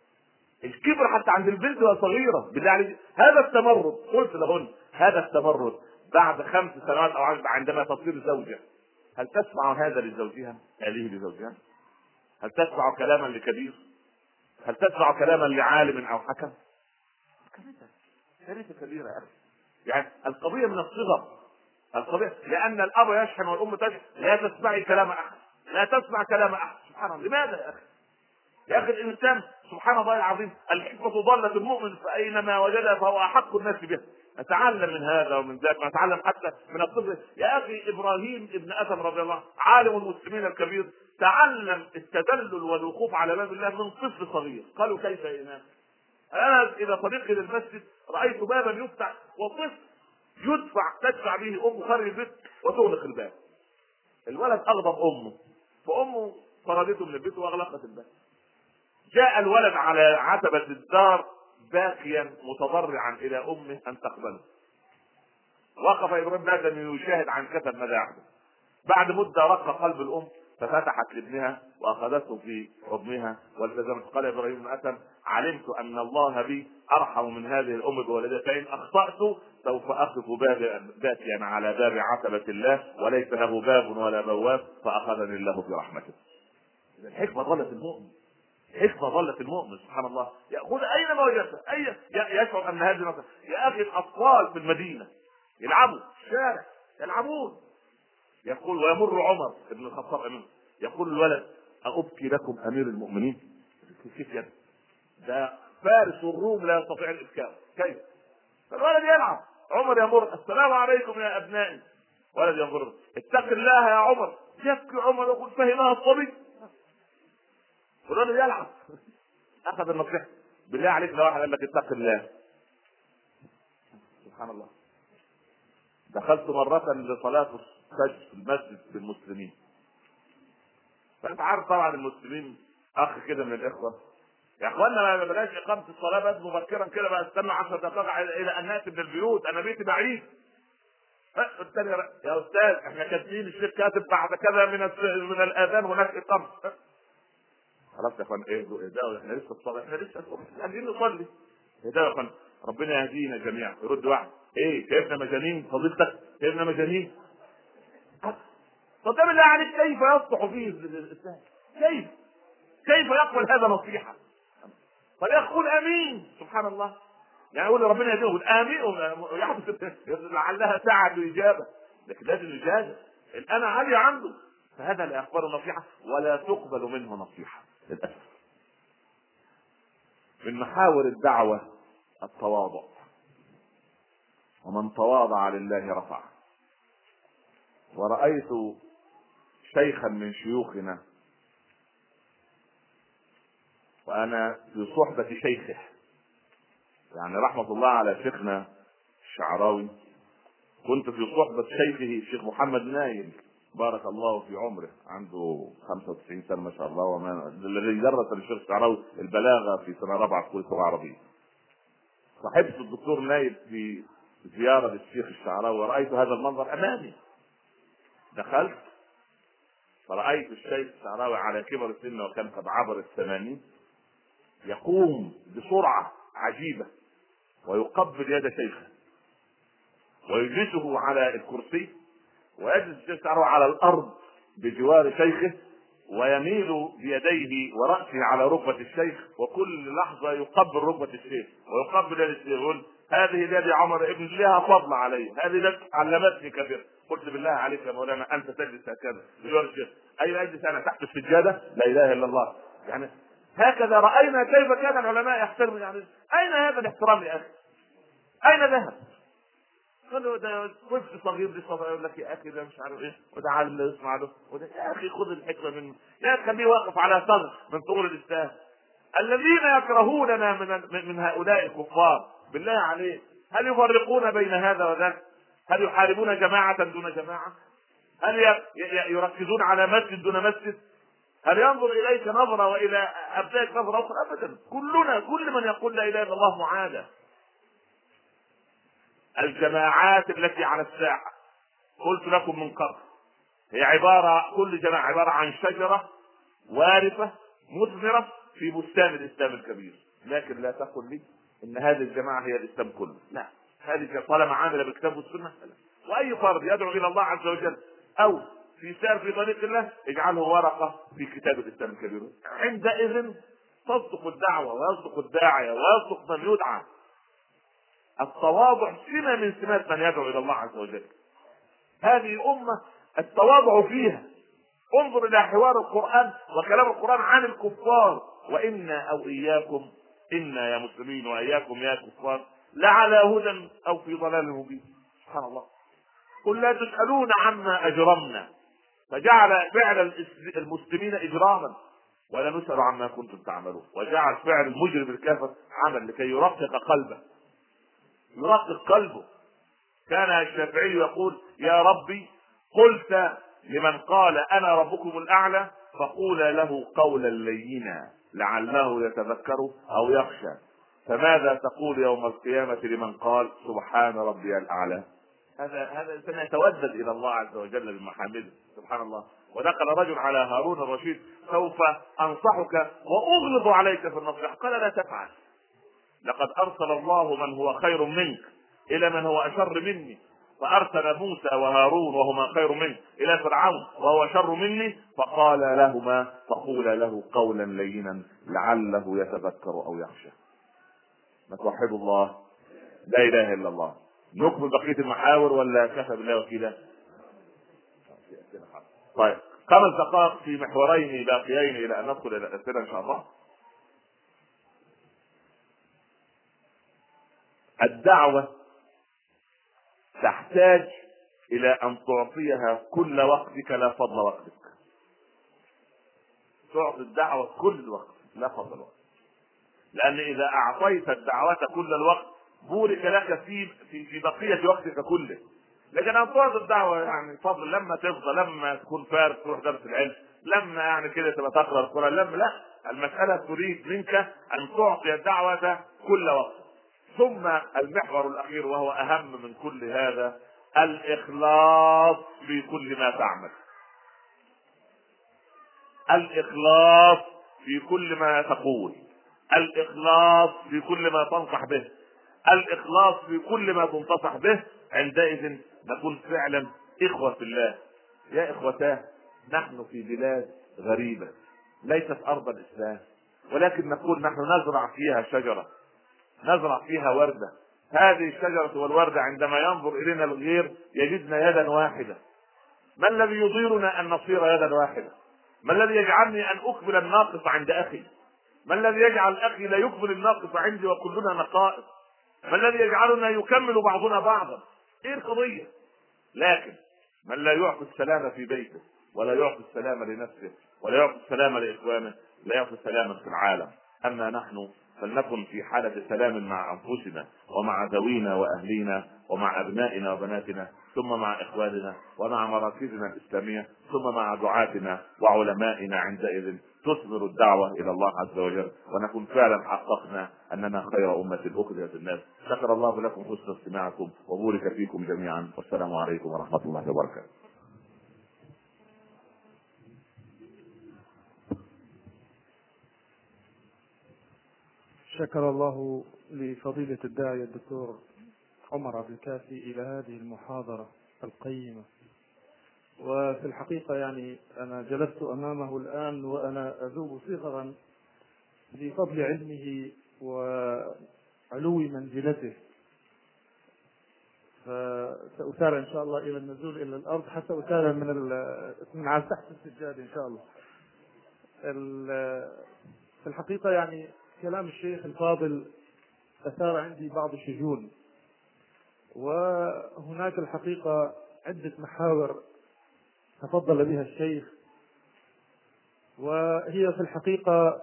الكبر حتى عند البنت وهي صغيرة. بالله عليك. هذا التمرد. قلت لهن هذا التمرد بعد خمس سنوات أو عندما تصير زوجة. هل تسمع هذا لزوجها؟ هذه لزوجها؟ هل تسمع كلاما لكبير؟ هل تسمع كلاما لعالم أو حكم؟ كارثة كارثة كبيرة يا أخي. يعني القضية من الصغر. القضية لأن الأب يشحن والأم تشحن. لا تسمعي كلام أحد. لا تسمع كلام أحد. سبحان الله. لماذا يا أخي؟ يا أخي الإنسان سبحان الله العظيم الحكمة ضلت المؤمن فأينما وجدها فهو أحق الناس بها نتعلم من هذا ومن ذاك نتعلم حتى من الطفل يا أخي إبراهيم ابن آدم رضي الله عالم المسلمين الكبير تعلم التدلل والوقوف على باب الله من طفل صغير. قالوا كيف يا إمام؟ أنا إذا صديقي للمسجد رأيت بابا يفتح وطفل يدفع تدفع به امه خارج البيت وتغلق الباب. الولد اغضب أمه. فأمه طردته من البيت وأغلقت الباب. جاء الولد على عتبة الدار باكيا متضرعا إلى أمه أن تقبله. وقف إبراهيم بعد ان يشاهد عن كثب يحدث بعد مدة رق قلب الأم ففتحت لابنها وأخذته في حضنها والتزمت. قال إبراهيم بن علمت أن الله بي أرحم من هذه الأم بولدها فإن أخطأت سوف اقف باتيا على باب عتبة الله وليس له باب ولا بواب فأخذني الله في رحمته. الحكمه ظلت المؤمن. حكمة ظلت المؤمن سبحان الله. يأخذ أينما وجدته أي يشعر أن هذه مثلا يا أخي الأطفال في المدينة يلعبوا في الشارع يلعبون. يقول ويمر عمر بن الخطاب أمين. يقول الولد أبكي لكم أمير المؤمنين؟ كيف يعني؟ ده فارس الروم لا يستطيع الإبكاء كيف؟ فالولد يلعب. عمر يمر. السلام عليكم يا أبنائي. ولد ينظر اتق الله يا عمر. يبكي عمر؟ يقول فهمها الصبي والولد يلعب. أخذ النصيحة. بالله عليك لو واحد قال لك اتق الله. سبحان الله. دخلت مرة لصلاة في المسجد بالمسلمين فانت عارف طبعا المسلمين أخ كده من الإخوة. يا اخوانا ما بلاش إقامة الصلاة بس مبكرا كده بقى استنى 10 دقائق إلى أن نأتي من البيوت. أنا بيتي بعيد. الثاني يا أستاذ إحنا كاتبين الشيخ كاتب بعد كذا من من الأذان هناك إقامة. خلاص يا إخوان اهدوا اهدوا إحنا لسه الصلاه إحنا لسه عايزين نصلي. اهدوا يا إخوان ربنا يهدينا جميعا. يرد واحد. إيه شايفنا مجانين؟ فضيلتك شايفنا مجانين؟ ده بالله عليك كيف يصلح فيه الاسلام كيف؟ كيف يقبل هذا نصيحة؟ فليقول آمين. سبحان الله. يعني يقول ربنا يقول ويحدث لعلها ساعة الاجابه لكن لازم الاجابه الان عاليه عنده فهذا لا يقبل نصيحة ولا تقبل منه نصيحة. للأسف. من محاور الدعوة التواضع. ومن تواضع لله رفعه. ورأيت شيخا من شيوخنا وأنا في صحبة شيخه يعني رحمة الله على شيخنا الشعراوي. كنت في صحبة شيخه الشيخ محمد نايل بارك الله في عمره عنده 95 سنة ما شاء الله وما الذي درس للشيخ الشعراوي البلاغة في سنة رابعة كلية اللغة العربية صاحبت الدكتور نايل في زيارة للشيخ الشعراوي ورأيت هذا المنظر أمامي. دخلت فرأيت الشيخ الشعراوي على كبر السن وكان قد عبر الثمانين يقوم بسرعة عجيبة ويقبل يد شيخه ويجلسه على الكرسي ويجلس الشيخ الشعراوي على الأرض بجوار شيخه ويميل بيديه ورأسه على ركبة الشيخ وكل لحظة يقبل ركبة الشيخ ويقبل يد الشيخ يقول هذه يد عمر ابن لها فضل علي هذه علمتني كثير. قلت بالله عليك يا مولانا أنت تجلس هكذا. بجوار الشيخ اجلس أنا؟ تحت السجادة؟ لا إله إلا الله. يعني هكذا رأينا كيف كان العلماء يحترمون. يعني أين هذا الاحترام يا أخي؟ أين ذهب؟ قالوا ده طفل صغير لسه يقول لك يا أخي ده مش عارف إيه. وده عالم يسمع له وده يا أخي خذ الحكمة منه يا تخليه واقف على صدر من طول الإسلام. الذين يكرهوننا من من هؤلاء الكفار. بالله عليك. هل يفرقون بين هذا وذاك؟ هل يحاربون جماعة دون جماعة؟ هل يركزون على مسجد دون مسجد؟ هل ينظر إليك نظرة وإلى أبنائك نظرة أخرى؟ ابدا، كلنا كل من يقول لا إله إلا الله معادى. الجماعات التي على الساحة قلت لكم من قبل هي عبارة كل جماعة عبارة عن شجرة وارفه مثمرة في بستان الإسلام الكبير، لكن لا تقل لي إن هذه الجماعة هي الإسلام كله، لا، هذه طالما عاملة بالكتاب والسنة. وأي فرد يدعو إلى الله عز وجل أو في سير في طريق الله اجعله ورقة في كتاب الاسلام الكبير. عندئذ تصدق الدعوة ويصدق الداعيه ويصدق من يدعى. التواضع سمة من سمات من يدعو إلى الله عز وجل. هذه أمة التواضع فيها. انظر إلى حوار القرآن وكلام القرآن عن الكفار. وإنا أو إياكم إنا يا مسلمين وإياكم يا كفار. لعلى هدى أو في ضلال مبين. سبحان الله. قل لا تسألون عما أجرمنا. فجعل فعل المسلمين إجراما. ولا نسأل عما كنتم تعملون. وجعل فعل المجرم الكافر عمل لكي يرقق قلبه. يرقق قلبه. كان الشافعي يقول يا ربي قلت لمن قال أنا ربكم الأعلى فقول له قولا لينا لعله يتذكر أو يخشى. فماذا تقول يوم القيامة لمن قال سبحان ربي الأعلى؟ هذا هذا الانسان يتودد إلى الله عز وجل بمحامده سبحان الله. ودخل رجل على هارون الرشيد سوف أنصحك وأغلظ عليك في النصيحه قال لا تفعل. لقد أرسل الله من هو خير منك إلى من هو أشر مني. فأرسل موسى وهارون وهما خير منك إلى فرعون وهو شر مني. فقال لهما فقول له قولا لينا لعله يتذكر أو يخشى. ما توحدوا الله. لا إله إلا الله. نكمل بقية المحاور ولا كفى بالله وكيلا؟ طيب. خمس دقائق في محورين باقيين إلى أن ندخل إلى الأسئلة إن شاء الله. الدعوة تحتاج إلى أن تعطيها كل وقتك لا فضل وقتك. تعطي الدعوة كل وقت لا فضل وقت. لأن إذا أعطيت الدعوة كل الوقت بورك لك في في, بقية وقتك كله. لكن تعطي الدعوة يعني فضل لما تفضى لما تكون فارغ تروح درس العلم لما يعني كده تبقى تقرأ القرآن لما لا المسألة تريد منك أن تعطي الدعوة كل وقت. ثم المحور الأخير وهو أهم من كل هذا الإخلاص في كل ما تعمل. الإخلاص في كل ما تقول. الإخلاص في كل ما تنصح به. الإخلاص في كل ما تنتصح به. عندئذ نكون فعلا إخوة في الله. يا إخوتاه نحن في بلاد غريبة. ليست أرض الإسلام ولكن نقول نحن نزرع فيها شجرة. نزرع فيها وردة. هذه الشجرة والوردة عندما ينظر إلينا الغير يجدنا يدا واحدة. ما الذي يضيرنا أن نصير يدا واحدة؟ ما الذي يجعلني أن أقبل الناقص عند أخي؟ ما الذي يجعل أخي لا يقبل الناقص عندي وكلنا نقائص؟ ما الذي يجعلنا يكمل بعضنا بعضا؟ إيه القضية؟ لكن من لا يعطي السلام في بيته ولا يعطي السلام لنفسه ولا يعطي السلام لإخوانه لا يعطي سلاما في العالم. أما نحن فلنكن في حالة سلام مع أنفسنا ومع ذوينا وأهلينا ومع أبنائنا وبناتنا ثم مع إخواننا ومع مراكزنا الإسلامية ثم مع دعاتنا وعلمائنا عندئذ تثمر الدعوة إلى الله عز وجل. ونكون فعلا حققنا أننا خير أمة أخرجت الناس شكر الله لكم حسن استماعكم وبورك فيكم جميعا. والسلام عليكم ورحمة الله وبركاته. شكر الله لفضيلة الداعية الدكتور عمر عبد الكافي إلى هذه المحاضرة القيمة. وفي الحقيقة يعني أنا جلست أمامه الآن وأنا أذوب صغرا بفضل علمه وعلو منزلته. فسأسارع إن شاء الله إلى النزول إلى الأرض حتى أسارع من من على تحت السجاد إن شاء الله. في الحقيقة يعني كلام الشيخ الفاضل أثار عندي بعض الشجون. وهناك الحقيقة عدة محاور تفضل بها الشيخ وهي في الحقيقة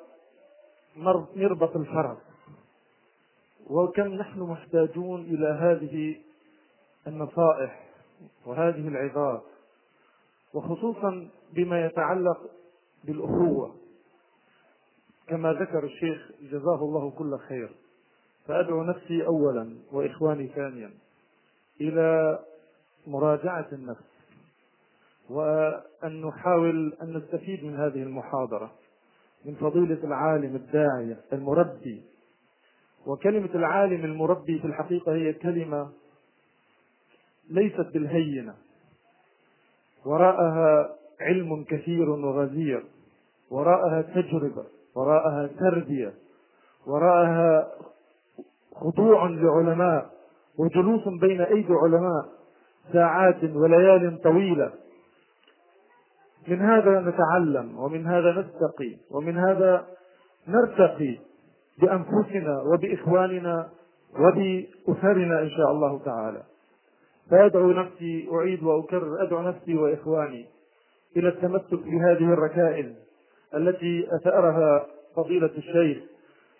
مربط الفرس. وكم نحن محتاجون إلى هذه النصائح وهذه العظات وخصوصا بما يتعلق بالأخوة. كما ذكر الشيخ جزاه الله كل خير. فأدعو نفسي أولا وإخواني ثانيا. إلى مراجعة النفس وأن نحاول أن نستفيد من هذه المحاضرة من فضيلة العالم الداعية المربي. وكلمة العالم المربي في الحقيقة هي كلمة ليست بالهينة وراءها علم كثير وغزير وراءها تجربة وراءها تربية وراءها خضوع لعلماء وجلوس بين أيدي علماء ساعات وليال طويلة. من هذا نتعلم ومن هذا نستقي ومن هذا نرتقي بأنفسنا وبإخواننا وبأسرنا إن شاء الله تعالى. فأدعو نفسي أعيد وأكرر أدعو نفسي وإخواني إلى التمسك بهذه الركائز التي أثأرها فضيلة الشيخ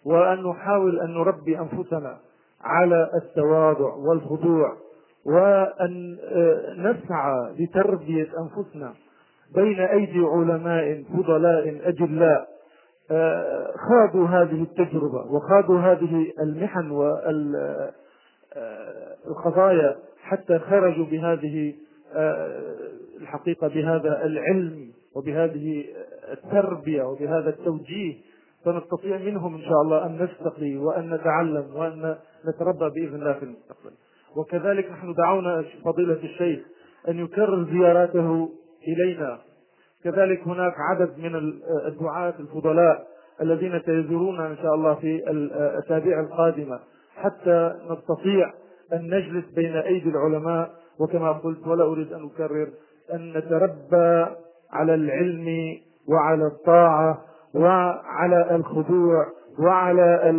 وأن نحاول أن نربي أنفسنا على التواضع والخضوع وأن آه، نسعى لتربية أنفسنا بين أيدي علماء فضلاء أجلاء آه، خاضوا هذه التجربة وخاضوا هذه المحن والقضايا آه، حتى خرجوا بهذه الحقيقة بهذا العلم وبهذه التربية وبهذا التوجيه فنستطيع منهم إن شاء الله أن نستقي وأن نتعلم وأن نتربى بإذن الله في المستقبل. وكذلك نحن دعونا فضيلة الشيخ أن يكرر زياراته إلينا. كذلك هناك عدد من الدعاة الفضلاء الذين سيزورون إن شاء الله في الأسابيع القادمة. حتى نستطيع أن نجلس بين أيدي العلماء وكما قلت ولا أريد أن أكرر أن نتربى على العلم وعلى الطاعة وعلى الخضوع وعلى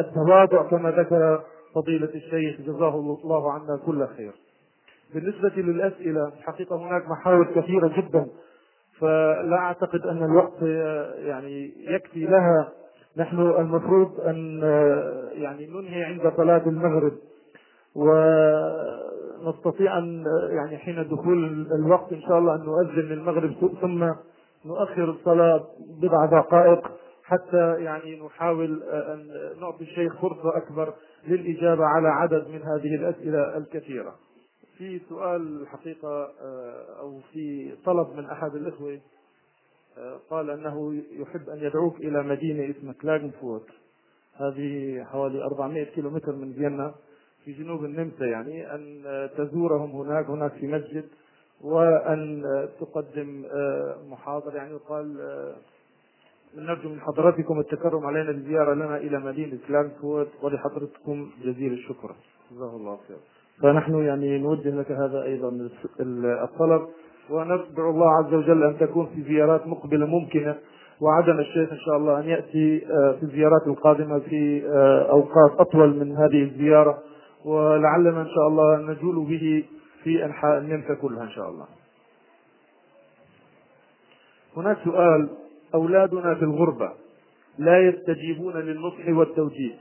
التواضع كما ذكر فضيلة الشيخ جزاه الله عنا كل خير. بالنسبة للأسئلة حقيقة هناك محاور كثيرة جدا فلا أعتقد أن الوقت يعني يكفي لها. نحن المفروض أن يعني ننهي عند صلاة المغرب ونستطيع أن يعني حين دخول الوقت إن شاء الله أن نؤذن للمغرب ثم نؤخر الصلاة بضع دقائق حتى يعني نحاول أن نعطي الشيخ فرصة أكبر للإجابة على عدد من هذه الأسئلة الكثيرة. في سؤال الحقيقة أو في طلب من أحد الإخوة قال أنه يحب أن يدعوك إلى مدينة اسمها كلاغنفورت. هذه حوالي 400 كيلومتر من فيينا في جنوب النمسا يعني أن تزورهم هناك هناك في مسجد. وأن تقدم محاضرة. يعني يقال نرجو من حضراتكم التكرم علينا بالزيارة لنا إلى مدينة كلاغنفورت ولحضرتكم جزيل الشكر. جزاه الله خير فنحن يعني نوجه لك هذا أيضا الطلب وندعو الله عز وجل أن تكون في زيارات مقبلة ممكنة. وعدنا الشيخ إن شاء الله أن يأتي في الزيارات القادمة في أوقات أطول من هذه الزيارة. ولعلنا إن شاء الله نجول به في أنحاء النمسا كلها إن شاء الله. هناك سؤال. أولادنا في الغربة لا يستجيبون للنصح والتوجيه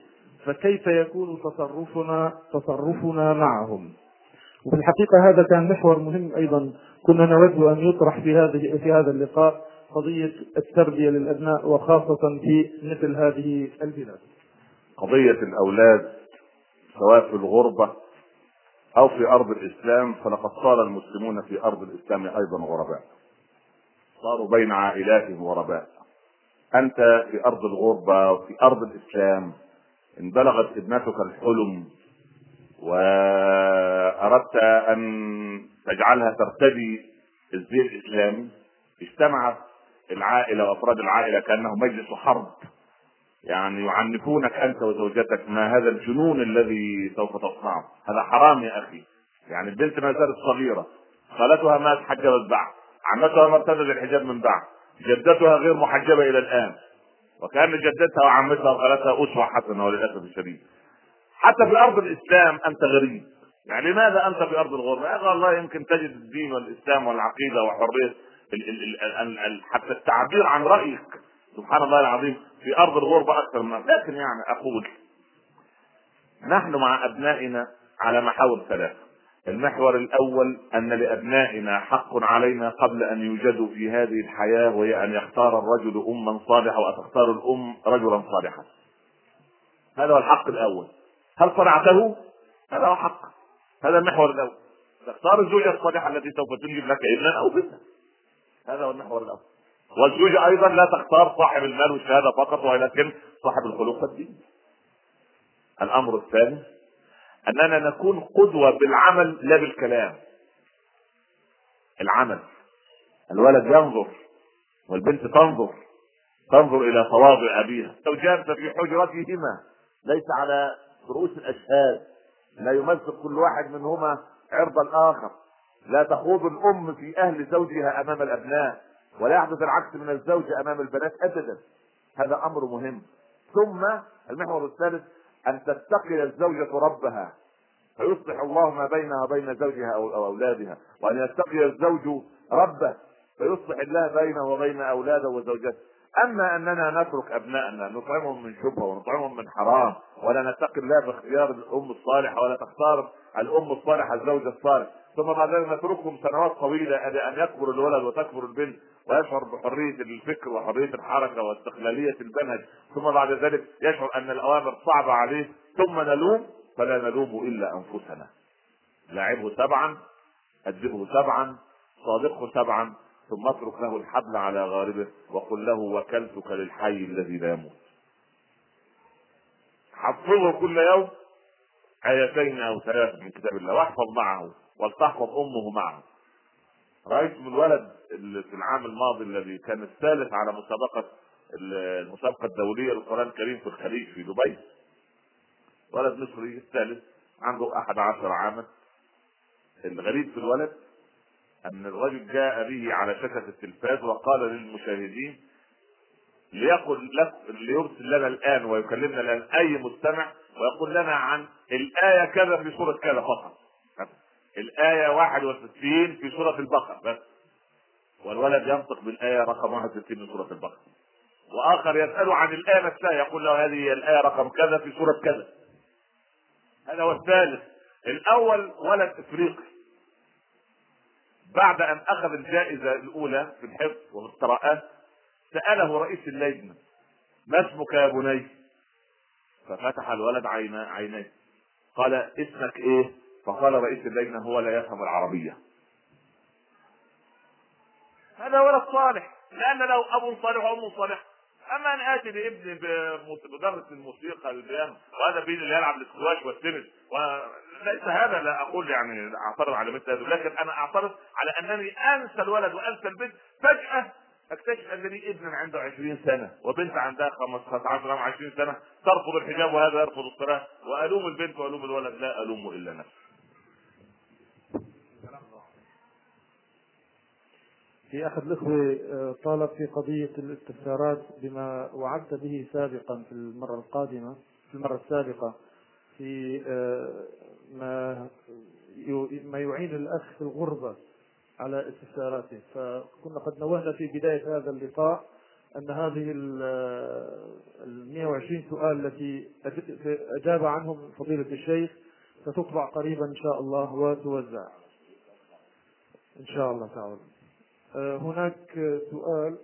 فكيف يكون تصرفنا تصرفنا معهم؟ وفي الحقيقة هذا كان محور مهم أيضا. كنا نود أن يطرح في هذه في هذا اللقاء قضية التربية للأبناء وخاصة في مثل هذه البلاد. قضية الأولاد سواء في الغربة أو في أرض الإسلام فلقد صار المسلمون في أرض الإسلام أيضا غرباء. صاروا بين عائلاتهم غرباء. أنت في أرض الغربة وفي أرض الإسلام إن بلغت ابنتك الحلم وأردت أن تجعلها ترتدي الزي الإسلامي اجتمعت العائلة وأفراد العائلة كأنه مجلس حرب يعني يعنفونك أنت وزوجتك ما هذا الجنون الذي سوف تصنعه هذا حرام يا أخي. يعني البنت ما زالت صغيرة. خالتها ما تحجبت بعد. عمتها ما ارتدت الحجاب من بعد. جدتها غير محجبة إلى الآن. وكان جدتها وعمتها وخالتها أسوة حسنة وللأسف الشديد. حتى في أرض الإسلام أنت غريب. يعني لماذا أنت في أرض الغربة؟ يا الله يمكن تجد الدين والإسلام والعقيدة وحرية حتى التعبير عن رأيك. سبحان الله العظيم. في أرض الغربة أكثر من لكن يعني أقول نحن مع أبنائنا على محاور ثلاثة. المحور الأول أن لأبنائنا حق علينا قبل أن يوجدوا في هذه الحياة وهي أن يختار الرجل اما صالحه وتختار الأم رجلا صالحا. هذا هو الحق الأول. هل صنعته؟ هذا هو حق. هذا المحور الأول. تختار الزوجة الصالحة التي سوف تنجب لك ابنا أو بنتا. هذا هو المحور الأول. والزوجة أيضا لا تختار صاحب المال والشهادة فقط ولكن صاحب الخلق والدين. الأمر الثاني أننا نكون قدوة بالعمل لا بالكلام. العمل. الولد ينظر والبنت تنظر تنظر إلى تواضع أبيها. لو جالس في حجرتهما ليس على رؤوس الأشهاد لا يمزق كل واحد منهما عرض الآخر لا تخوض الأم في أهل زوجها أمام الأبناء. ولا يحدث العكس من الزوج أمام البنات ابدا. هذا أمر مهم. ثم المحور الثالث أن تتقي الزوجة ربها. فيصلح الله ما بينها وبين زوجها أو أولادها. وأن يتقي الزوج ربه. فيصلح الله بينه وبين أولاده وزوجته أما أننا نترك ابنائنا نطعمهم من شبهة ونطعمهم من حرام ولا نتقي الله باختيار الأم الصالحة ولا تختار الأم الصالحة الزوج الصالح. ثم بعد ذلك نتركهم سنوات طويلة إلى أن يكبر الولد وتكبر البنت ويشعر بحرية الفكر وحرية الحركة واستقلالية المنهج ثم بعد ذلك يشعر أن الأوامر صعبة عليه. ثم نلوم. فلا نلوم إلا أنفسنا. لاعبه سبعا أدبه سبعا صادقه سبعا ثم اترك له الحبل على غاربه وقل له وكلتك للحي الذي لا يموت. حفظه كل يوم. آيتين أو ثلاث من كتاب الله. واحفظ معه. ولتحفظ أمه معه. رأيت من الولد اللي في العام الماضي الذي كان الثالث على مسابقة المسابقة الدولية للقرآن الكريم في الخليج في دبي. ولد مصري الثالث عنده أحد عشر عاما. الغريب في الولد أن الرجل جاء به على شاشة التلفاز وقال للمشاهدين ليقل لك ليرسل لنا الآن ويكلمنا الآن أي مستمع ويقول لنا عن الآية كذا في سورة كذا فقط. الآية 61 في سورة البقرة. بس والولد ينطق بالآية رقم 61 من سورة البقرة. وآخر يسأله عن الآية نفسها يقول له هذه الآية رقم كذا في سورة كذا. هذا هو الثالث. الأول ولد إفريقي. بعد أن أخذ الجائزة الأولى في الحفظ وفي القراءات سأله رئيس اللجنة ما اسمك يا بني؟ ففتح الولد عينيه. قال اسمك إيه؟ فقال رئيس اللجنة هو لا يفهم العربية. هذا ولد صالح لأن له أب صالح وأم صالح. أما أن آتي لابني بمدرس الموسيقى البيانو وهذا بين اللي يلعب الاسكواش والتنس. وليس هذا لا أقول يعني أعترض على مثل هذا لكن أنا أعترض على أنني أنسى الولد وأنسى البنت. فجأة أكتشف ان لي ابن عنده 20 سنة وبنت عندها 15 أو 20 سنة ترفض الحجاب وهذا يرفض الصلاة. وألوم البنت وألوم الولد لا الوم إلا نفسي. في احد الإخوة آه، طالب في قضية الاستفسارات بما وعدت به سابقا في المرة القادمة في المرة السابقة في آه، ما ما يعين الأخ في الغربة على استفساراته. فكنا قد نوهنا في بداية هذا اللقاء أن هذه ال 120 سؤال التي أجاب عنهم فضيلة الشيخ ستطبع قريبا إن شاء الله وتوزع. إن شاء الله تعالى. آه، هناك سؤال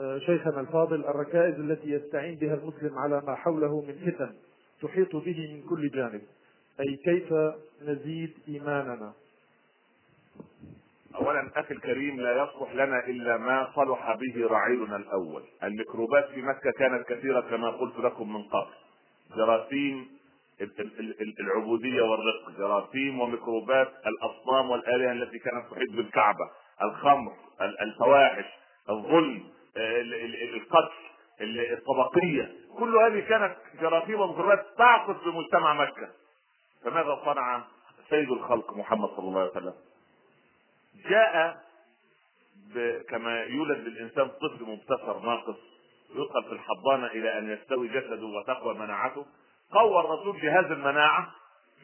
آه، شيخنا الفاضل الركائز التي يستعين بها المسلم على ما حوله من فتن تحيط به من كل جانب. أي كيف نزيد إيماننا؟ اولا أخي الكريم لا يصلح لنا إلا ما صلح به رعيلنا الأول. الميكروبات في مكة كانت كثيرة كما قلت لكم من قبل. جراثيم العبودية والرق جراثيم وميكروبات الأصنام والآلهة التي كانت تحيط بالكعبة الخمر الفواحش الظلم القتل الطبقية. كل هذه كانت جراثيم وميكروبات تعقد في مجتمع مكة. فماذا صنع سيد الخلق محمد صلى الله عليه وسلم؟ جاء كما يولد للانسان طفل مبتسر ناقص يدخل في الحضانة إلى أن يستوي جسده وتقوى مناعته. قوى الرسول جهاز المناعة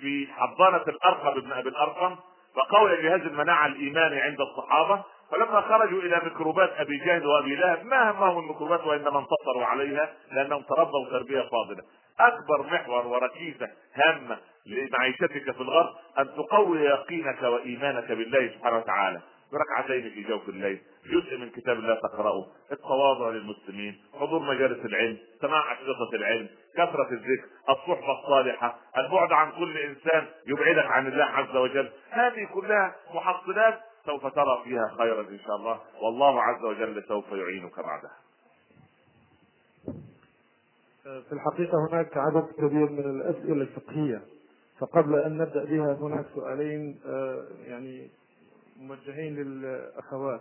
في حضانة الأرقم ابن أبي الأرقم فقوي جهاز المناعة الايماني عند الصحابة فلما خرجوا إلى ميكروبات أبي جهل وأبي لهب ما همهم الميكروبات وإنما انتصروا عليها لأنهم تربوا تربيه فاضله أكبر محور وركيزة هامة لمعيشتك في الغرب أن تقوي يقينك وإيمانك بالله سبحانه وتعالى. بركعتين في جوف الليل جزء من كتاب الله تقرأه. التواضع للمسلمين حضور مجالس العلم سماع أشرطة العلم كثرة الذكر الصحبة الصالحة البعد عن كل إنسان يبعدك عن الله عز وجل. هذه كلها محصنات سوف ترى فيها خيرا إن شاء الله. والله عز وجل سوف يعينك بعدها. في الحقيقة هناك عدد كبير من الأسئلة الفقهية فقبل أن نبدأ بها هناك سؤالين آه، يعني موجهين للأخوات.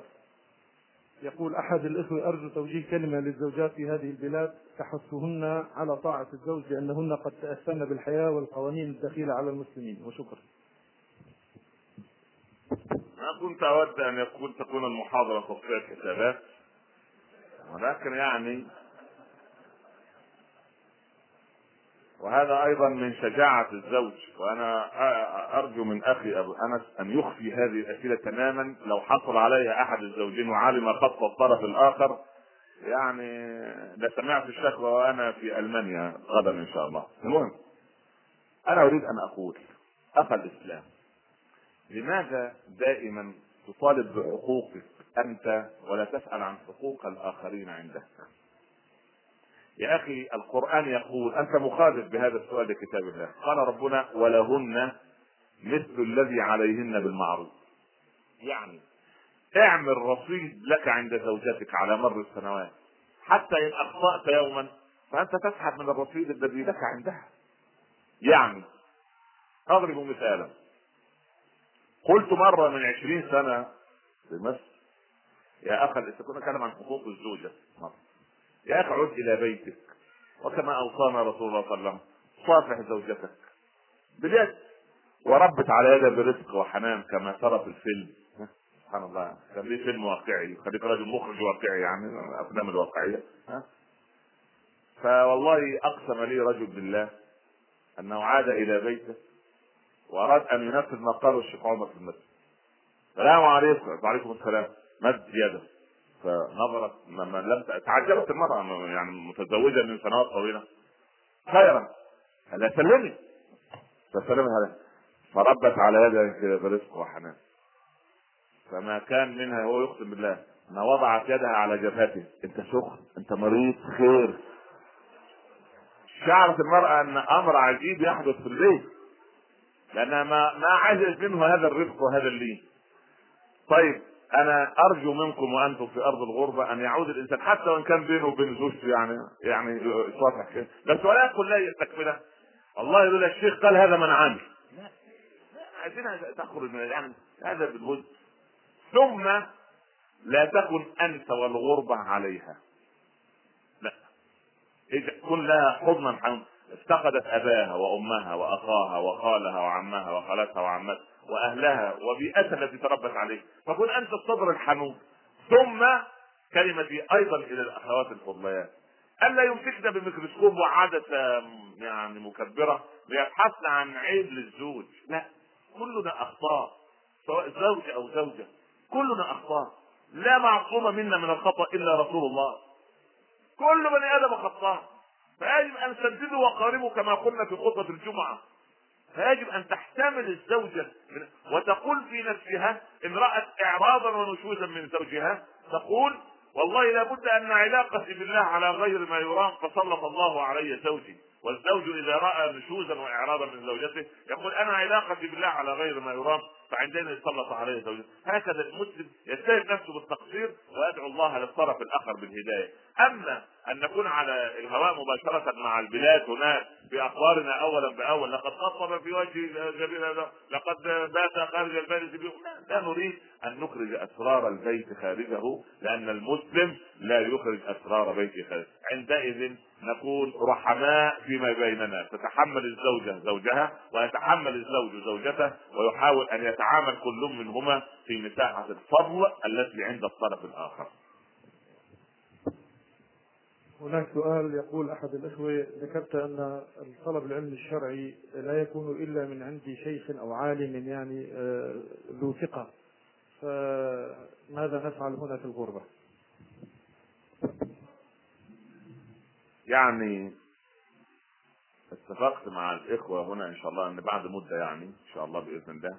يقول أحد الإخوة أرجو توجيه كلمة للزوجات في هذه البلاد. تحثهن على طاعة الزوج لأنهن قد تأثرن بالحياة والقوانين الدخيلة على المسلمين. وشكرا. ما كنت أود أن يكون تكون المحاضرة تصفية حسابات ولكن يعني وهذا أيضا من شجاعة الزوج وأنا أرجو من أخي أبو أنس أن يخفي هذه الأسئلة تماما. لو حصل عليها أحد الزوجين وعلم خط الطرف الآخر يعني لسمعت الشكوى وأنا في ألمانيا غدا إن شاء الله. المهم أنا أريد أن أقول أخ الإسلام لماذا دائما تطالب بحقوقك أنت ولا تسأل عن حقوق الآخرين عندك؟ يا أخي القرآن يقول أنت مخالف بهذا السؤال لكتاب الله. قال ربنا ولهن مثل الذي عليهن بالمعروف. يعني اعمل رصيد لك عند زوجتك على مر السنوات حتى إن أخطأت يوما فأنت تسحب من الرصيد الذي لك عندها. يعني أضرب مثالا. قلت مرة من عشرين سنة في مصر يا أخي كنا نتكلم عن حقوق الزوجة. مره يا أخي عد إلى بيتك وكما أوصانا رسول الله صلى الله عليه وسلم صافح زوجتك بجد وربت على يدها برزق وحنان كما ترى في الفيلم. سبحان الله. كان ليه فيلم واقعي خليك راجل مخرج واقعي يعني الافلام الواقعية. ها؟ فوالله أقسم لي رجل بالله أنه عاد إلى بيته وأراد أن ينفذ ما قاله الشيخ عمر في المسجد. السلام عليكم. وعليكم السلام. مد يده. فنظرت ما لم تعجبت المرأة يعني متزوجة من سنوات طويلة. خيرا. هلا سلمي. فسلمي هذا فربت على يده كده برزق وحنان. فما كان منها هو يقسم بالله. ما وضعت يدها على جبهته. أنت سخن أنت مريض خير. شعرت المرأة أن أمر عجيب يحدث في البيت. لأنها ما ما عجز منه هذا الرفق وهذا اللين. طيب أنا أرجو منكم وأنتم في أرض الغربة أن يعود الإنسان حتى وإن كان بينه وبين زوجته يعني يعني صافح كده بس ولا يقول لا تكملة. والله يقول الشيخ قال هذا من عامل لا عايزينها تخرج من يعني هذا بالهد ثم لا تكن أنت والغربة عليها. لا. كن لها حضنا حضنا افتقدت أباها وأمها وأخاها وخالها وعمها وخالتها وعمتها وأهلها وبيئتها التي تربت عليه. فكن أنت الصدر الحنون ثم كلمتي أيضا إلى الأخوات الفضليات. ألا يمسكن بميكروسكوب وعدسه يعني مكبرة ليبحثن عن عيب للزوج. لا. كلنا أخطاء سواء زوج أو زوجة. كلنا أخطاء. لا معصوم منا من الخطأ إلا رسول الله. كل بني آدم خطاء. فيجب أن سددوا وقاربوا كما قلنا في خطبة الجمعة. فيجب أن تحتمل الزوجة وتقول في نفسها ان رات اعراضا ونشوزا من زوجها تقول والله لابد أن علاقتي بالله على غير ما يرام فسلط الله علي زوجي. والزوج إذا رأى نشوزا واعراضا من زوجته يقول أنا علاقتي بالله على غير ما يرام. فعندنا يسلط عليه زوجته هكذا المسلم يتهم نفسه بالتقصير ويدعو الله للطرف الآخر بالهداية. أما أن نكون على الهواء مباشرة مع البلاد هناك باخبارنا اولا بأول لقد خطب في وجه جميل لقد بات خارج البيت لا, لا نريد أن نخرج أسرار البيت خارجه لأن المسلم لا يخرج أسرار بيته خارجه. عندئذ نكون رحماء فيما بيننا. تتحمل الزوجة زوجها ويتحمل الزوج زوجته ويحاول أن يتعامل كل منهما في مساحة الفضل التي عند الطرف الآخر. هناك سؤال يقول أحد الأخوة ذكرت أن الطلب العلم الشرعي لا يكون إلا من عند شيخ أو عالم يعني آه، ذو ثقة. فماذا نفعل هنا في الغربة؟ يعني اتفقت مع الإخوة هنا إن شاء الله إن بعد مدة يعني إن شاء الله بإذن الله.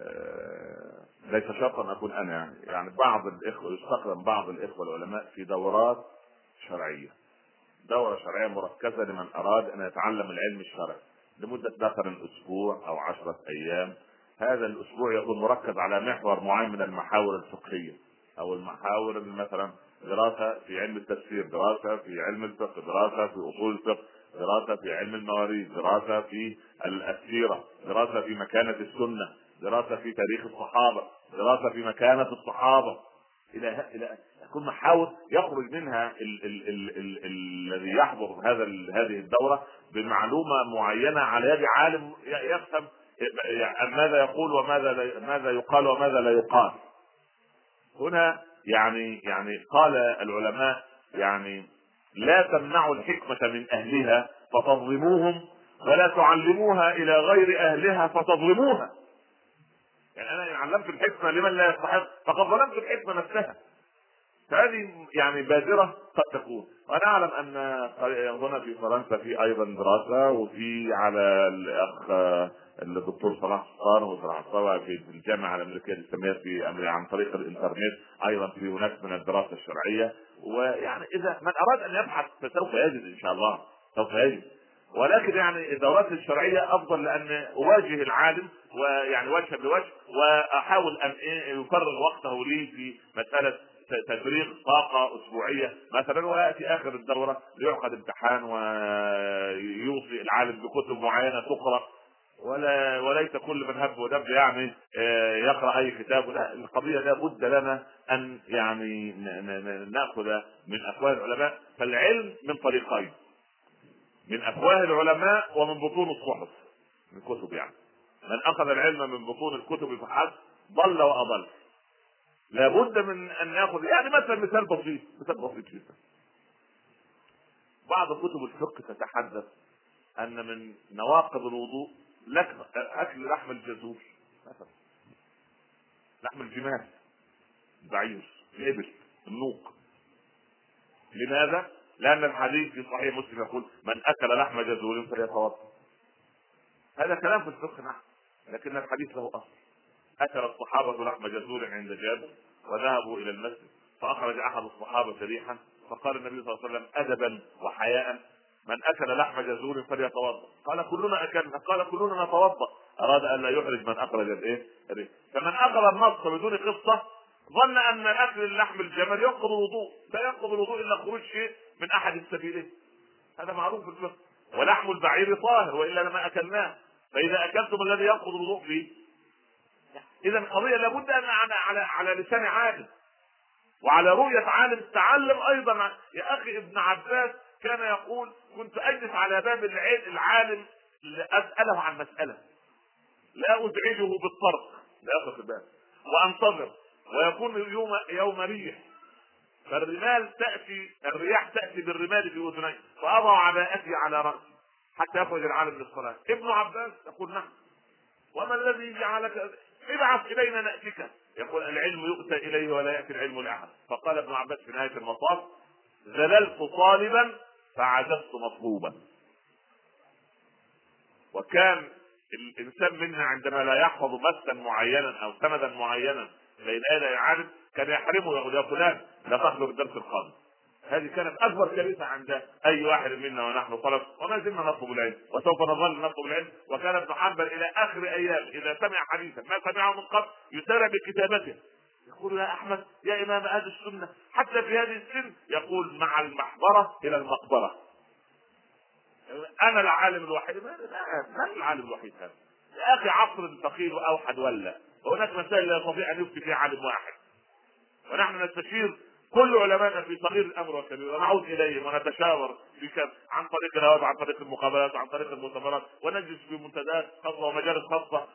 آه، ليس شرطا أن أكون أنا يعني يعني بعض الإخوة يستخدم بعض الإخوة العلماء في دورات شرعية. دورة شرعية مركزة لمن أراد أن يتعلم العلم الشرعي لمدة مثلا أسبوع أو عشرة أيام. هذا الأسبوع يكون مركز على محور معين من المحاور الفقهية أو المحاور مثلا دراسة في علم التفسير دراسة في علم الفقه دراسة في أصول الفقه دراسة في علم المواريث دراسة في السيره دراسة في مكانة السنة دراسة في تاريخ الصحابة دراسة في مكانة الصحابة. إلى إلى تكون محاور يخرج منها ال ال ال ال الذي يحضر هذا هذه الدورة بمعلومة معينة على يد عالم يفهم ماذا يقول وماذا ماذا يقال وماذا لا يقال. هنا يعني يعني قال العلماء يعني لا تمنعوا الحكمة من أهلها فتظلموهم ولا تعلموها إلى غير أهلها فتظلموها. يعني أنا إن علمت الحكمة لمن لا يستحق فقد ظلمت الحكمة نفسها. فهذه يعني بادرة قد تكون. وأنا أعلم أن هنا في فرنسا في أيضا دراسة وفي على الأخ الدكتور صلاح سلطان وصلاح الصوى في الجامعة الأمريكية الاسلاميه في عن طريق الإنترنت أيضا في هناك من الدراسة الشرعية. ويعني إذا من أراد أن يبحث فسوف يجد إن شاء الله سوف يجد. ولكن يعني الدورات الشرعية أفضل لأن أواجه العالم ويعني وجها بوجه وأحاول أن يفرغ وقته لي في مسألة تفريغ طاقة أسبوعية مثلا ويأتي آخر الدورة ليعقد امتحان ويوصي العالم بكتب معينة تقرأ. ولا وليس كل من هب ودب يعني آه، يقرأ أي كتاب. لا القضية لا بد لنا أن يعني نأخذ من افواه العلماء فالعلم من طريقين من افواه العلماء ومن بطون الصحف من كتب يعني. من أخذ العلم من بطون الكتب فحسب ضل وأضل. لابد من أن نأخذ يعني مثلا مثال بسيط مثال بسيط جدا. بعض كتب الفقه تتحدث أن من نواقض الوضوء لك أكل لحم الجزور. مثلا لحم الجمال. البعير الابل النوق. لماذا؟ لأن الحديث في صحيح مسلم يقول من أكل لحم جزور فليتوضأ. هذا كلام في الفقه نعم لكن الحديث له أصل. أكل الصحابة لحم جزور عند جابر وذهبوا إلى المسجد فأخرج أحد الصحابة ريحا فقال النبي صلى الله عليه وسلم أدبا وحياء. من أكل لحم جزور فليتوضأ. قال كلنا أكلنا. قال كلنا نتوضأ. أراد أن لا يحرج من أخرج الإيه؟ فمن أخذ النص بدون قصة ظن أن أكل اللحم الجمل ينقض الوضوء. لا ينقض الوضوء إلا خروج شيء من أحد السبيلين. هذا معروف في الفقه. ولحم البعير طاهر وإلا لما أكلناه. فإذا أكلتم الذي ينقض الوضوء فيه. إذا القضية لابد أن على على على لسان عالم. وعلى رؤية عالم تعلم أيضا. يا أخي ابن عباس كان يقول كنت أجلس على باب العالم لأسأله عن مسألة. لا أزعجه بالطرق. لا ياخذ الباب. وأنتظر. ويكون يوم يوم ريح. فالرمال تأتي الرياح تأتي بالرمال في أذنيه فأضع عباءتي على رأسي حتى يخرج العالم للصلاة. ابن عباس يقول نعم. وما الذي جعلك؟ ابعث إلينا نأتيك. يقول العلم يؤتى إليه ولا يأتي العلم لأحد. فقال ابن عباس في نهاية المطاف زللت طالبا فعجزت مطلوبا. وكان الإنسان منا عندما لا يحفظ مسا معينا أو سندا معينا بين يدي عالم كان يحرمه يقول يا فلان لا تحضر الدرس القادم. هذه كانت أكبر كارثة عند أي واحد منا ونحن طلب وما زلنا نطلب العلم وسوف نظل نطلب العلم. وكان ابن حنبل إلى آخر أيام إذا سمع حديثا ما سمعه من قبل يسارع بكتابته. يقول يا أحمد يا إمام أهل السنة حتى في هذه السن يقول مع المحبره إلى المقبرة. أنا العالم الوحيد. من العالم الوحيد هذا. يا أخي عصر الفقير واوحد ولا؟ وهناك مسائل لا يستطيع أن يفتي فيها عالم واحد. ونحن نستشير كل علمائنا في صغير الأمر وكبير ونعود اليهم ونتشاور في كم عن طريق الهواب عن طريق المقابلات وعن طريق المؤتمرات ونجلس في منتديات خاصة ومجالس خاصة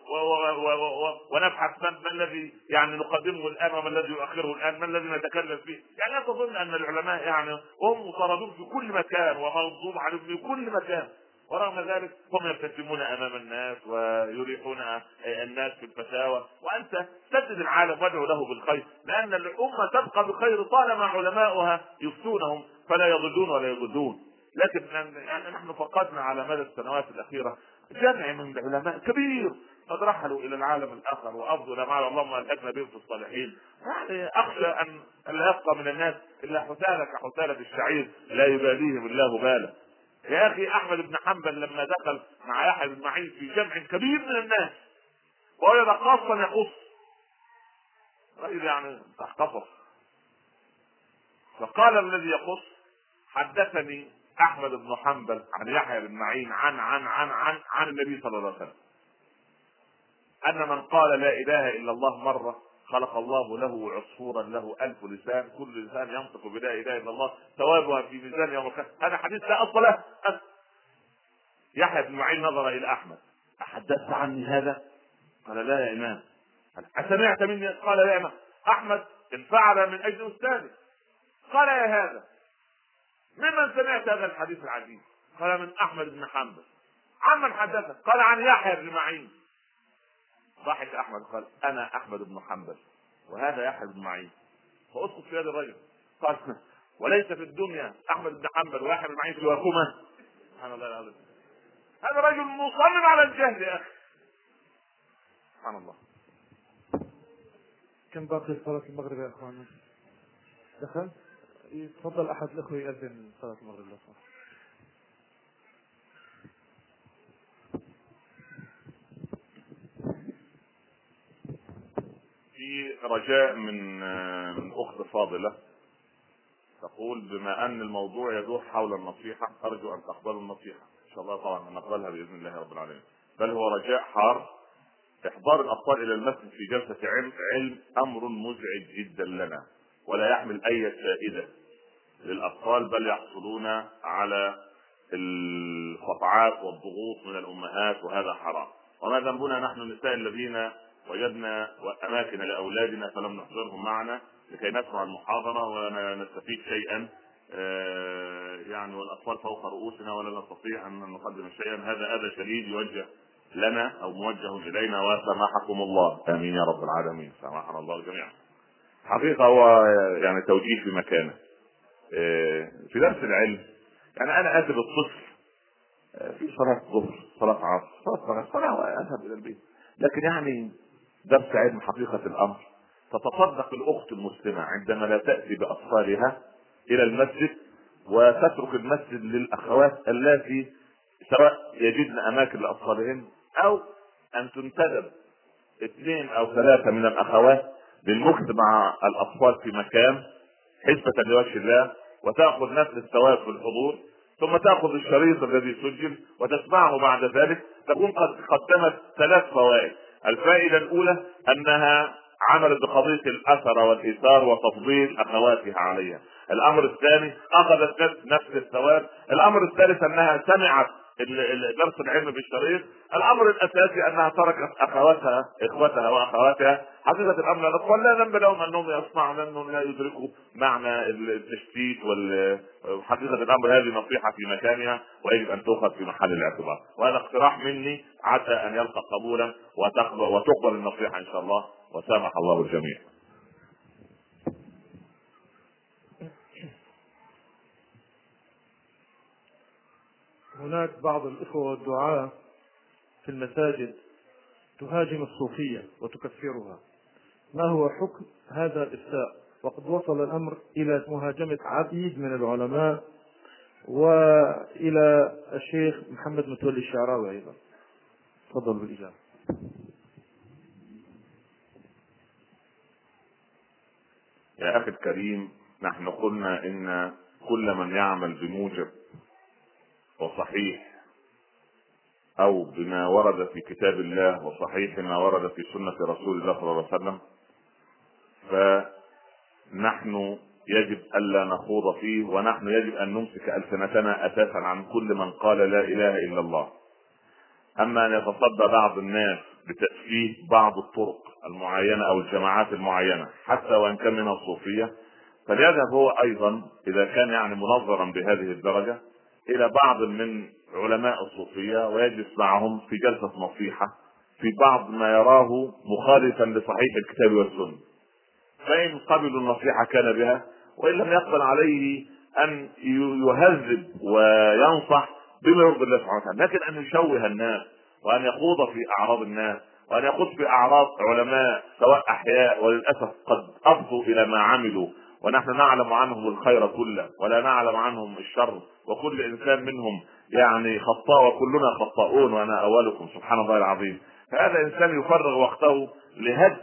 ونبحث ما الذي يعني نقدمه الآن وما الذي يؤخره الآن ما الذي نتكلم فيه. يعني لا تظن أن العلماء يعني هم مطاردون في كل مكان ومغضوب عليهم في كل مكان. ورغم ذلك هم يبتسمون أمام الناس ويريحون الناس في الفتاوى. وأنت سدد العالم وادعو له بالخير لأن الأمة تبقى بخير طالما علماؤها يفتونهم فلا يضلون ولا يضلون. لكن يعني نحن فقدنا على مدى السنوات الأخيرة جمع من العلماء كبير قد رحلوا إلى العالم الآخر وأفضل مع اللهم الحقنا بهم في الصالحين. يعني أخشى أن لا يبقى من الناس إلا حثاله كحثاله الشعير لا يباليهم الله بالا يا أخي أحمد بن حنبل لما دخل مع يحيى بن معين في جمع كبير من الناس ووجد خاصا يقص رجل يعني اختصر فقال الذي يقص حدثني أحمد بن حنبل عن يحيى بن معين عن عن عن عن عن النبي صلى الله عليه وسلم. أن من قال لا إله إلا الله مرة خلق الله له عصفورا له ألف لسان كل لسان ينطق بلا إله إلا الله ثوابها في ميزان يوم القيامة. هذا حديث لا أصل له. يحيى بن معين نظر إلى أحمد. أحدثت عني هذا؟ قال لا يا إمام. أسمعت مني؟ قال لا يا إمام. أحمد انفعل من أجل أستاذه قال يا هذا. ممن سمعت هذا الحديث العجيب؟ قال من أحمد بن حنبل. عمن حدثك؟ قال عن يحيى بن معين. ضحك أحمد قال أنا أحمد بن حنبل وهذا يحيى بن معين. فأسقط في هذا الرجل. قال وليس في الدنيا أحمد بن حنبل ويحيى بن معين سواكما سبحان الله العظيم. هذا رجل مصمم على الجهل يا أخي. سبحان الله. كم باقي صلاة المغرب يا اخوانا؟ دخل؟ يتفضل أحد الإخوة يأذن صلاة المغرب لو في رجاء من من أخت فاضلة تقول بما أن الموضوع يدور حول النصيحة أرجو أن تقبلوا النصيحة. إن شاء الله طبعا نقبلها بإذن الله رب العالمين. بل هو رجاء حار. إحضار الأطفال إلى المسجد في جلسة علم علم أمر مزعج جدا لنا ولا يحمل أي فائدة للأطفال بل يحصلون على القطعات والضغوط من الأمهات وهذا حرام. وما ذنبنا نحن النساء الذين وجدنا اماكن لأولادنا فلم نحضرهم معنا لكي نسمع المحاضرة ونستفيد شيئا. آه، يعني والأطفال فوق رؤوسنا ولا نستطيع أن نقدم شيئا. هذا أذى شديد يوجه لنا أو موجه إلينا وسامحكم الله. آمين يا رب العالمين. سامحنا الله جميعا. حقيقة هو يعني توجيه في مكانه. إيه، في درس العلم يعني أنا اتي بالطفل إيه، في صلاة ظهر صلاة عصر صلاة صلاة واذهب إلى البيت. لكن يعني درس علم حقيقة الأمر. تتصدق الأخت المسلمة عندما لا تأتي باطفالها إلى المسجد وتترك المسجد للأخوات اللاتي سواء يجدن أماكن لاطفالهن أو أن تنتدب. اثنين أو ثلاثة من الأخوات للمكث مع الأطفال في مكان حسبة لوجه الله وتأخذ نفس الثواب في الحضور ثم تأخذ الشريط الذي سجل وتسمعه بعد ذلك. تكون قد قدمت ثلاث فوائد. الفائدة الأولى أنها عملت بقضية الأثر والإيثار وتفضيل أخواتها عليها. الأمر الثاني أخذت نفس الثواب. الأمر الثالث أنها سمعت درس العلم بالشريط الأمر الأساسي أنها تركت أخواتها إخوتها وأخواتها. حقيقة الأمر الاطفال لا ذنب لهم أنهم يصنعوا لأنهم لا يدركوا معنى التشتيت وحقيقه الأمر هذه نصيحة في مكانها ويجب أن تؤخذ في محل الاعتبار. وهذا اقتراح مني عسى أن يلقى قبولا وتقبل النصيحة إن شاء الله. وسامح الله الجميع. هناك بعض الإخوة والدعاة في المساجد تهاجم الصوفية وتكفرها. ما هو حكم هذا الإفتاء؟ وقد وصل الأمر إلى مهاجمة عديد من العلماء وإلى الشيخ محمد متولي الشعراوي أيضا. تفضل بالإجابة. يا أخي الكريم نحن قلنا إن كل من يعمل بموجب وصحيح أو بما ورد في كتاب الله وصحيح ما ورد في سنة رسول الله صلى الله عليه وسلم فنحن يجب الا نخوض فيه ونحن يجب أن نمسك ألسنتنا أساسا عن كل من قال لا إله إلا الله. أما أن يتصدى بعض الناس بتأفيه بعض الطرق المعينة أو الجماعات المعينة حتى وإن كان منها الصوفية فليذهب هو أيضا إذا كان يعني منظرا بهذه الدرجة إلى بعض من علماء الصوفية ويجلس معهم في جلسة نصيحة في بعض ما يراه مخالفا لصحيح الكتاب والسنة. فإن قبلوا النصيحة كان بها وإن لم يقبل عليه أن يهذب وينصح بما يرضي الله سبحانه وتعالى لكن أن يشوه الناس وأن يخوض في أعراض الناس وأن يخوض في أعراض علماء سواء أحياء وللأسف قد أفضوا إلى ما عملوا ونحن نعلم عنهم الخير كله ولا نعلم عنهم الشر وكل إنسان منهم يعني خطاء وكلنا خطاؤون وأنا أولكم سبحان الله العظيم. فهذا إنسان يفرغ وقته لهدم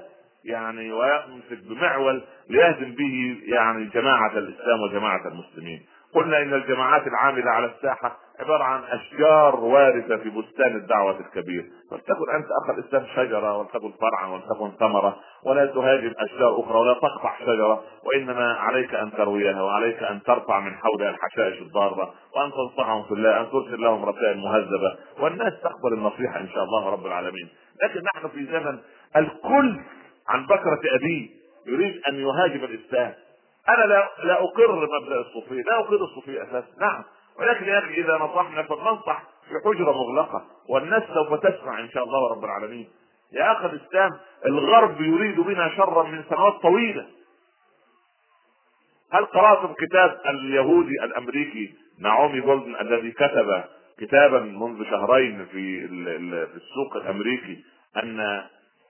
يعني ويمسك بمعول ليهدم به يعني جماعة الإسلام وجماعة المسلمين. قلنا إن الجماعات العاملة على الساحة عبارة عن أشجار وارثه في بستان الدعوة الكبير. فلتكن أنت أخ الإسلام شجرة ولتكن فرعا ولتكن ثمرة ولا تهاجم أشجار أخرى ولا تقطع شجرة وإنما عليك أن ترويها وعليك أن ترفع من حولها الحشائش الضارة وأن تنصحهم في الله أن ترسل لهم رسائل مهذبة. والناس تقبل النصيحة إن شاء الله رب العالمين. لكن نحن في زمن الكل عن بكرة ابيه يريد أن يهاجم الإسلام. أنا لا لا أقر مبدأ الصوفيه لا أقر الصوفيه أساسا. نعم. ولكن يا أخي إذا نصحنا فلننصح في حجره مغلقة والناس سوف تسمع إن شاء الله رب العالمين. يا أخي الإسلام الغرب يريد بنا شرا من سنوات طويلة. هل قرأتم كتاب اليهودي الأمريكي نعومي جولدن الذي كتب كتابا منذ شهرين في في السوق الأمريكي أن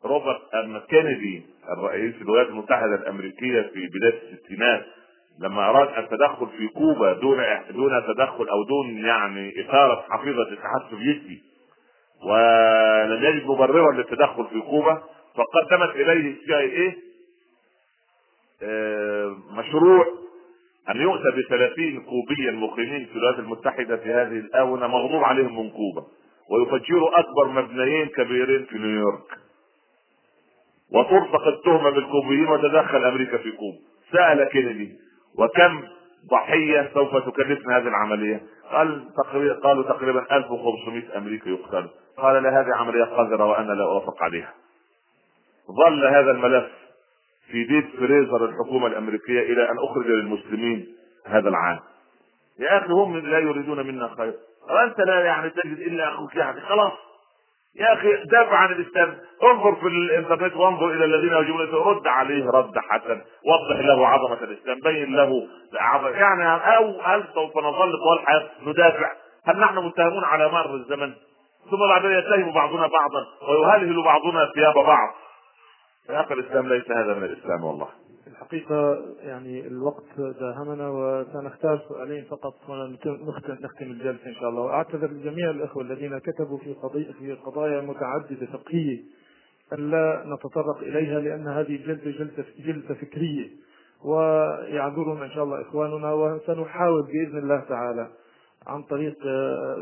روبرت أن كينيدي الرئيس الولايات المتحدة الأمريكية في بداية الستينات لما أراد التدخل في كوبا دون دون تدخل أو دون يعني إثارة حفيظة الاتحاد السوفيتي ولم يجد مبررا للتدخل في كوبا فقدمت إليه السي آي إيه مشروع أن يؤتى ب 30 كوبيا مقيمين في الولايات المتحدة في هذه الآونة مغضوب عليهم من كوبا ويفجروا أكبر مبنيين كبيرين في نيويورك. وترفق التهمة بالكوبيين وتدخل أمريكا في كوبا سأل كينيدي وكم ضحية سوف تكلفنا هذه العملية؟ قال تقريبا قالوا تقريبا 1500 أمريكي يقتلوا قال لا هذه عملية قذرة وأنا لا أوافق عليها. ظل هذا الملف في بيت فريزر الحكومة الأمريكية إلى أن أخرج للمسلمين هذا العام. يا أخي هم لا يريدون منا خير. وانت لا يعني تجد إلا أخوك يعني خلاص. يا أخي دافع عن الإسلام. انظر في الإنترنت وانظر إلى الذين يجيبون رد عليه رد حسن. وضح له عظمة الإسلام. بين له عظمة. يعني أو هل سوف نظل طوال الحياة ندافع؟ هل نحن متهمون على مر الزمن؟ ثم بعدين يتهم بعضنا بعضا ويهلهل بعضنا ثياب بعض. يا أخي الإسلام ليس هذا من الإسلام والله. الحقيقة يعني الوقت داهمنا وسنختار سؤالين فقط ونختم نختم الجلسة إن شاء الله. وأعتذر لجميع الإخوة الذين كتبوا في قضية في قضايا متعددة فقهية أن لا نتطرق إليها لأن هذه الجلسة جلسة جلسة فكرية ويعذرنا إن شاء الله إخواننا وسنحاول بإذن الله تعالى عن طريق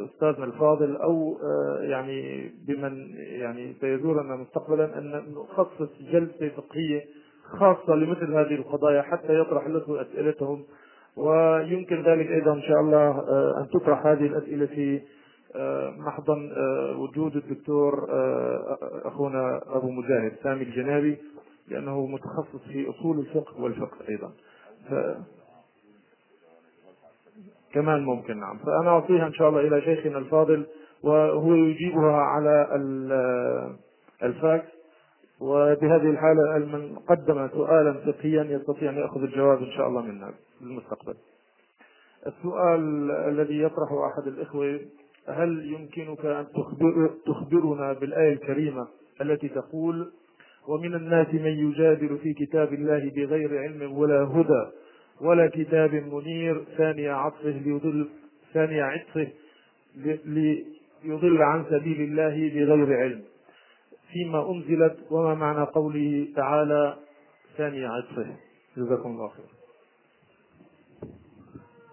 أستاذنا الفاضل أو يعني بمن يعني سيزورنا مستقبلا أن نخصص جلسة فقهية خاصة لمثل هذه القضايا حتى يطرح له أسئلتهم ويمكن ذلك أيضا إن شاء الله آه، أن تطرح هذه الأسئلة في آه، محضن آه، وجود الدكتور أخونا أبو مجاهد سامي الجنابي لأنه متخصص في أصول الفقه والفقه أيضا. ف... كمان ممكن نعم. فأنا أعطيها إن شاء الله إلى شيخنا الفاضل وهو يجيبها على الفاكس. وبهذه الحالة من قدم سؤالا فقهيا يستطيع أن يأخذ الجواب إن شاء الله منا في المستقبل. السؤال الذي يطرحه أحد الإخوة هل يمكنك أن تخبر تخبرنا بالآية الكريمة التي تقول ومن الناس من يجادل في كتاب الله بغير علم ولا هدى ولا كتاب منير ثاني عطفه ليضل ثاني عطفه ليضل عن سبيل الله بغير علم فيما أنزلت وما معنى قوله تعالى ثاني عطفه جزاكم الله خير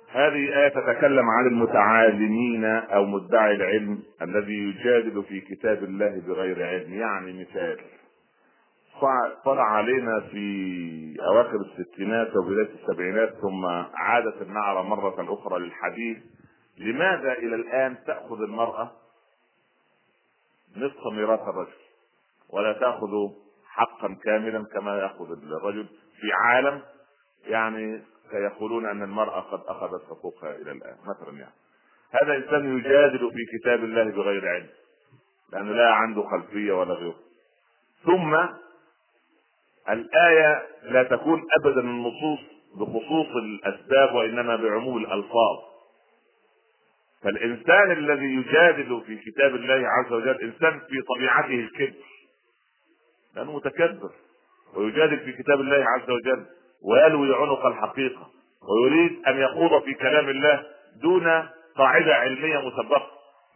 هذه آية تتكلم عن المتعالمين أو مدعي العلم الذي يجادل في كتاب الله بغير علم. يعني مثال طلع علينا في أواخر الستينات وبداية السبعينات ثم عادت النعرة مرة أخرى للحديث لماذا إلى الآن تأخذ المرأة نصف ميراث الرجل؟ ولا تأخذ حقا كاملا كما يأخذ الرجل في عالم يعني سيقولون أن المرأة قد أخذت حقوقها إلى الآن مثلا يعني. هذا إنسان يجادل في كتاب الله بغير علم لأنه لا عنده خلفية ولا غيره. ثم الآية لا تكون أبدا النصوص بخصوص الأسباب وإنما بعموم الألفاظ. فالإنسان الذي يجادل في كتاب الله عز وجل إنسان في طبيعته الكبر. لأنه متكبر ويجادل في كتاب الله عز وجل ويلوي عنق الحقيقة ويريد أن يخوض في كلام الله دون قاعدة علمية مسبقة.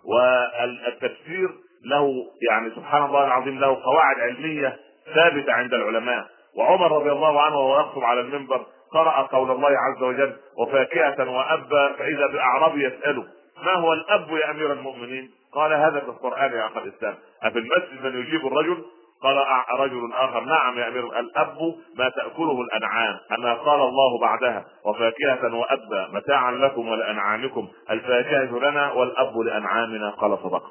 والتفسير له يعني سبحان الله العظيم له قواعد علمية ثابتة عند العلماء. وعمر رضي الله عنه وهو يخطب على المنبر قرأ قول الله عز وجل وفاكهة وأبا فإذا بأعرابي يسأله ما هو الأب يا أمير المؤمنين؟ قال هذا في القرآن يا أخ الإسلام. أفي المسجد من يجيب الرجل قال رجل آخر. نعم يا أمير الأب ما تأكله الأنعام. اما قال الله بعدها وفاكهة وأبا متاعا لكم ولأنعامكم. الفاكهة لنا والأب لأنعامنا قال صدق.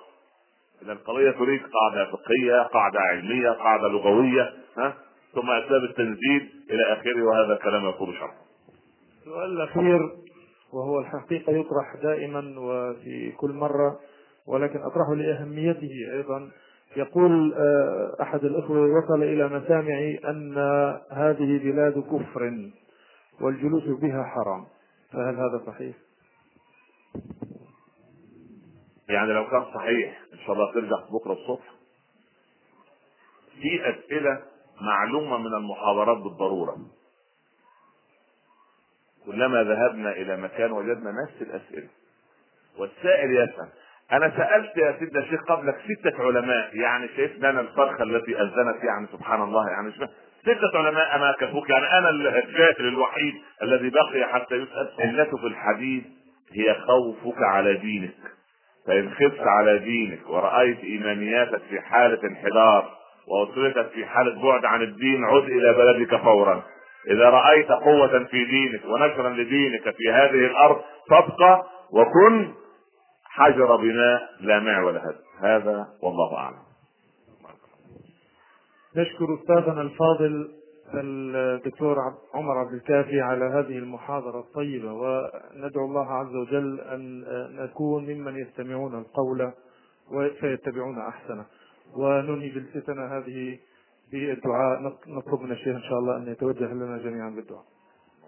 إذا القضية تريد قاعدة فقهية قاعدة علمية قاعدة لغوية ها؟ ثم أسباب التنزيل إلى آخره وهذا كلام يقول شرح. السؤال الأخير وهو الحقيقة يطرح دائما وفي كل مرة ولكن أطرحه لأهميته أيضا. يقول آه، أحد الأخوة وصل إلى مسامعي أن هذه بلاد كفر والجلوس بها حرام. فهل هذا صحيح؟ يعني لو كان صحيح إن شاء الله ترجع بكرة الصبح. في أسئلة معلومة من المحاضرات بالضرورة. كلما ذهبنا إلى مكان وجدنا نفس الأسئلة. والسائل يسأل أنا سألت يا سيدنا الشيخ قبلك ستة علماء يعني شايفنا أنا الفرخه التي أذنت يعني سبحان الله يعني ستة علماء أما كفوك يعني أنا الجاهل الوحيد الذي بقي حتى يسأل. علته في الحديث هي خوفك على دينك. فإن خفت على دينك ورأيت إيمانياتك في حالة انحدار وأسرتك في حالة بعد عن الدين عد إلى بلدك فورا. إذا رأيت قوة في دينك ونشرا لدينك في هذه الأرض فابقى وكن حجر بناء لا مع ولا هد هذا والله أعلم. نشكر أستاذنا الفاضل الدكتور عمر عبد الكافي على هذه المحاضرة الطيبة وندعو الله عز وجل أن نكون ممن يستمعون القول فيتبعون أحسنه. وننهي جلستنا هذه بالدعاء. نطلب من الشيخ إن شاء الله أن يتوجه لنا جميعا بالدعاء.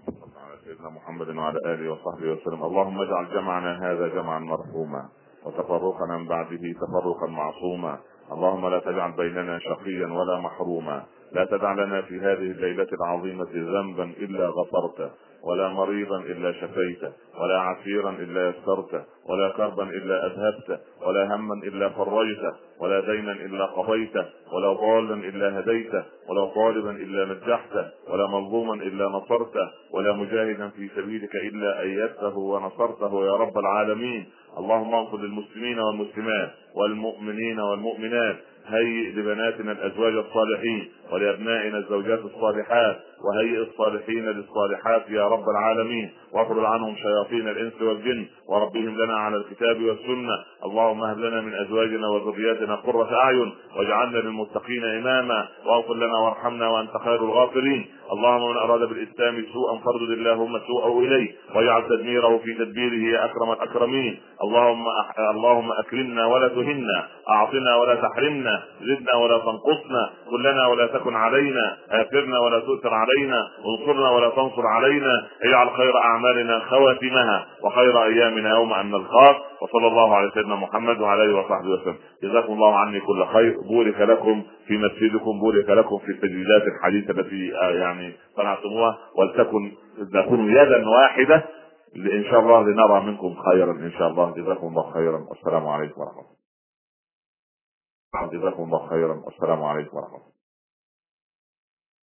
على سيدنا محمد وعلى آله وصحبه وسلم، اللهم اجعل جمعنا هذا جمعا مرحوما وتفرقنا من بعده تفرقا معصوما، اللهم لا تجعل بيننا شقيا ولا محروما، لا تدع لنا في هذه الليلة العظيمة ذنبا إلا غفرته ولا مريضا إلا شفيته ولا عسيرا إلا يسرته ولا كربا إلا أذهبته ولا هما إلا فرجته ولا دينا إلا قضيته ولا ضالا إلا هديته ولا طالبا إلا نجحته ولا مظلوما إلا نصرته ولا مجاهدا في سبيلك إلا أيدته ونصرته يا رب العالمين. اللهم اغفر للمسلمين والمسلمات والمؤمنين والمؤمنات. هيئ لبناتنا الأزواج الصالحين. ولأبنائنا الزوجات الصالحات وهيئ الصالحين للصالحات يا رب العالمين. واطرد عنهم شياطين الإنس والجن وربهم لنا على الكتاب والسنة. اللهم هب لنا من أزواجنا وذرياتنا قرة أعين واجعلنا للمتقين إماما. واغفر لنا وارحمنا وأنت خير الغافرين اللهم من أراد بالإسلام سوءا فردد اللهم سوءه إليه واجعل تدميره في تدبيره يا أكرم الأكرمين. اللهم أح... اللهم أكرمنا ولا تهنا. أعطنا ولا تحرمنا. زدنا ولا تنقصنا. كلنا ولا تكن علينا آثرنا ولا تؤثر علينا انصرنا ولا تنصر علينا اجعل خير أعمالنا خواتمها وخير أيامنا يوم أن نلقاك. وصلى الله على سيدنا محمد وعلى آله وصحبه وسلم. جزاكم الله عني كل خير. بورك لكم في مسجدكم بورك لكم في التجديدات الحديثة التي آه، يعني صنعتموها. ولتكن تكون يدا واحدة. إن شاء الله لنرى منكم خيرا. إن شاء الله. جزاكم الله خيرا. والسلام عليكم ورحمة الله. جزاكم الله خيرا. والسلام عليكم ورحمة الله.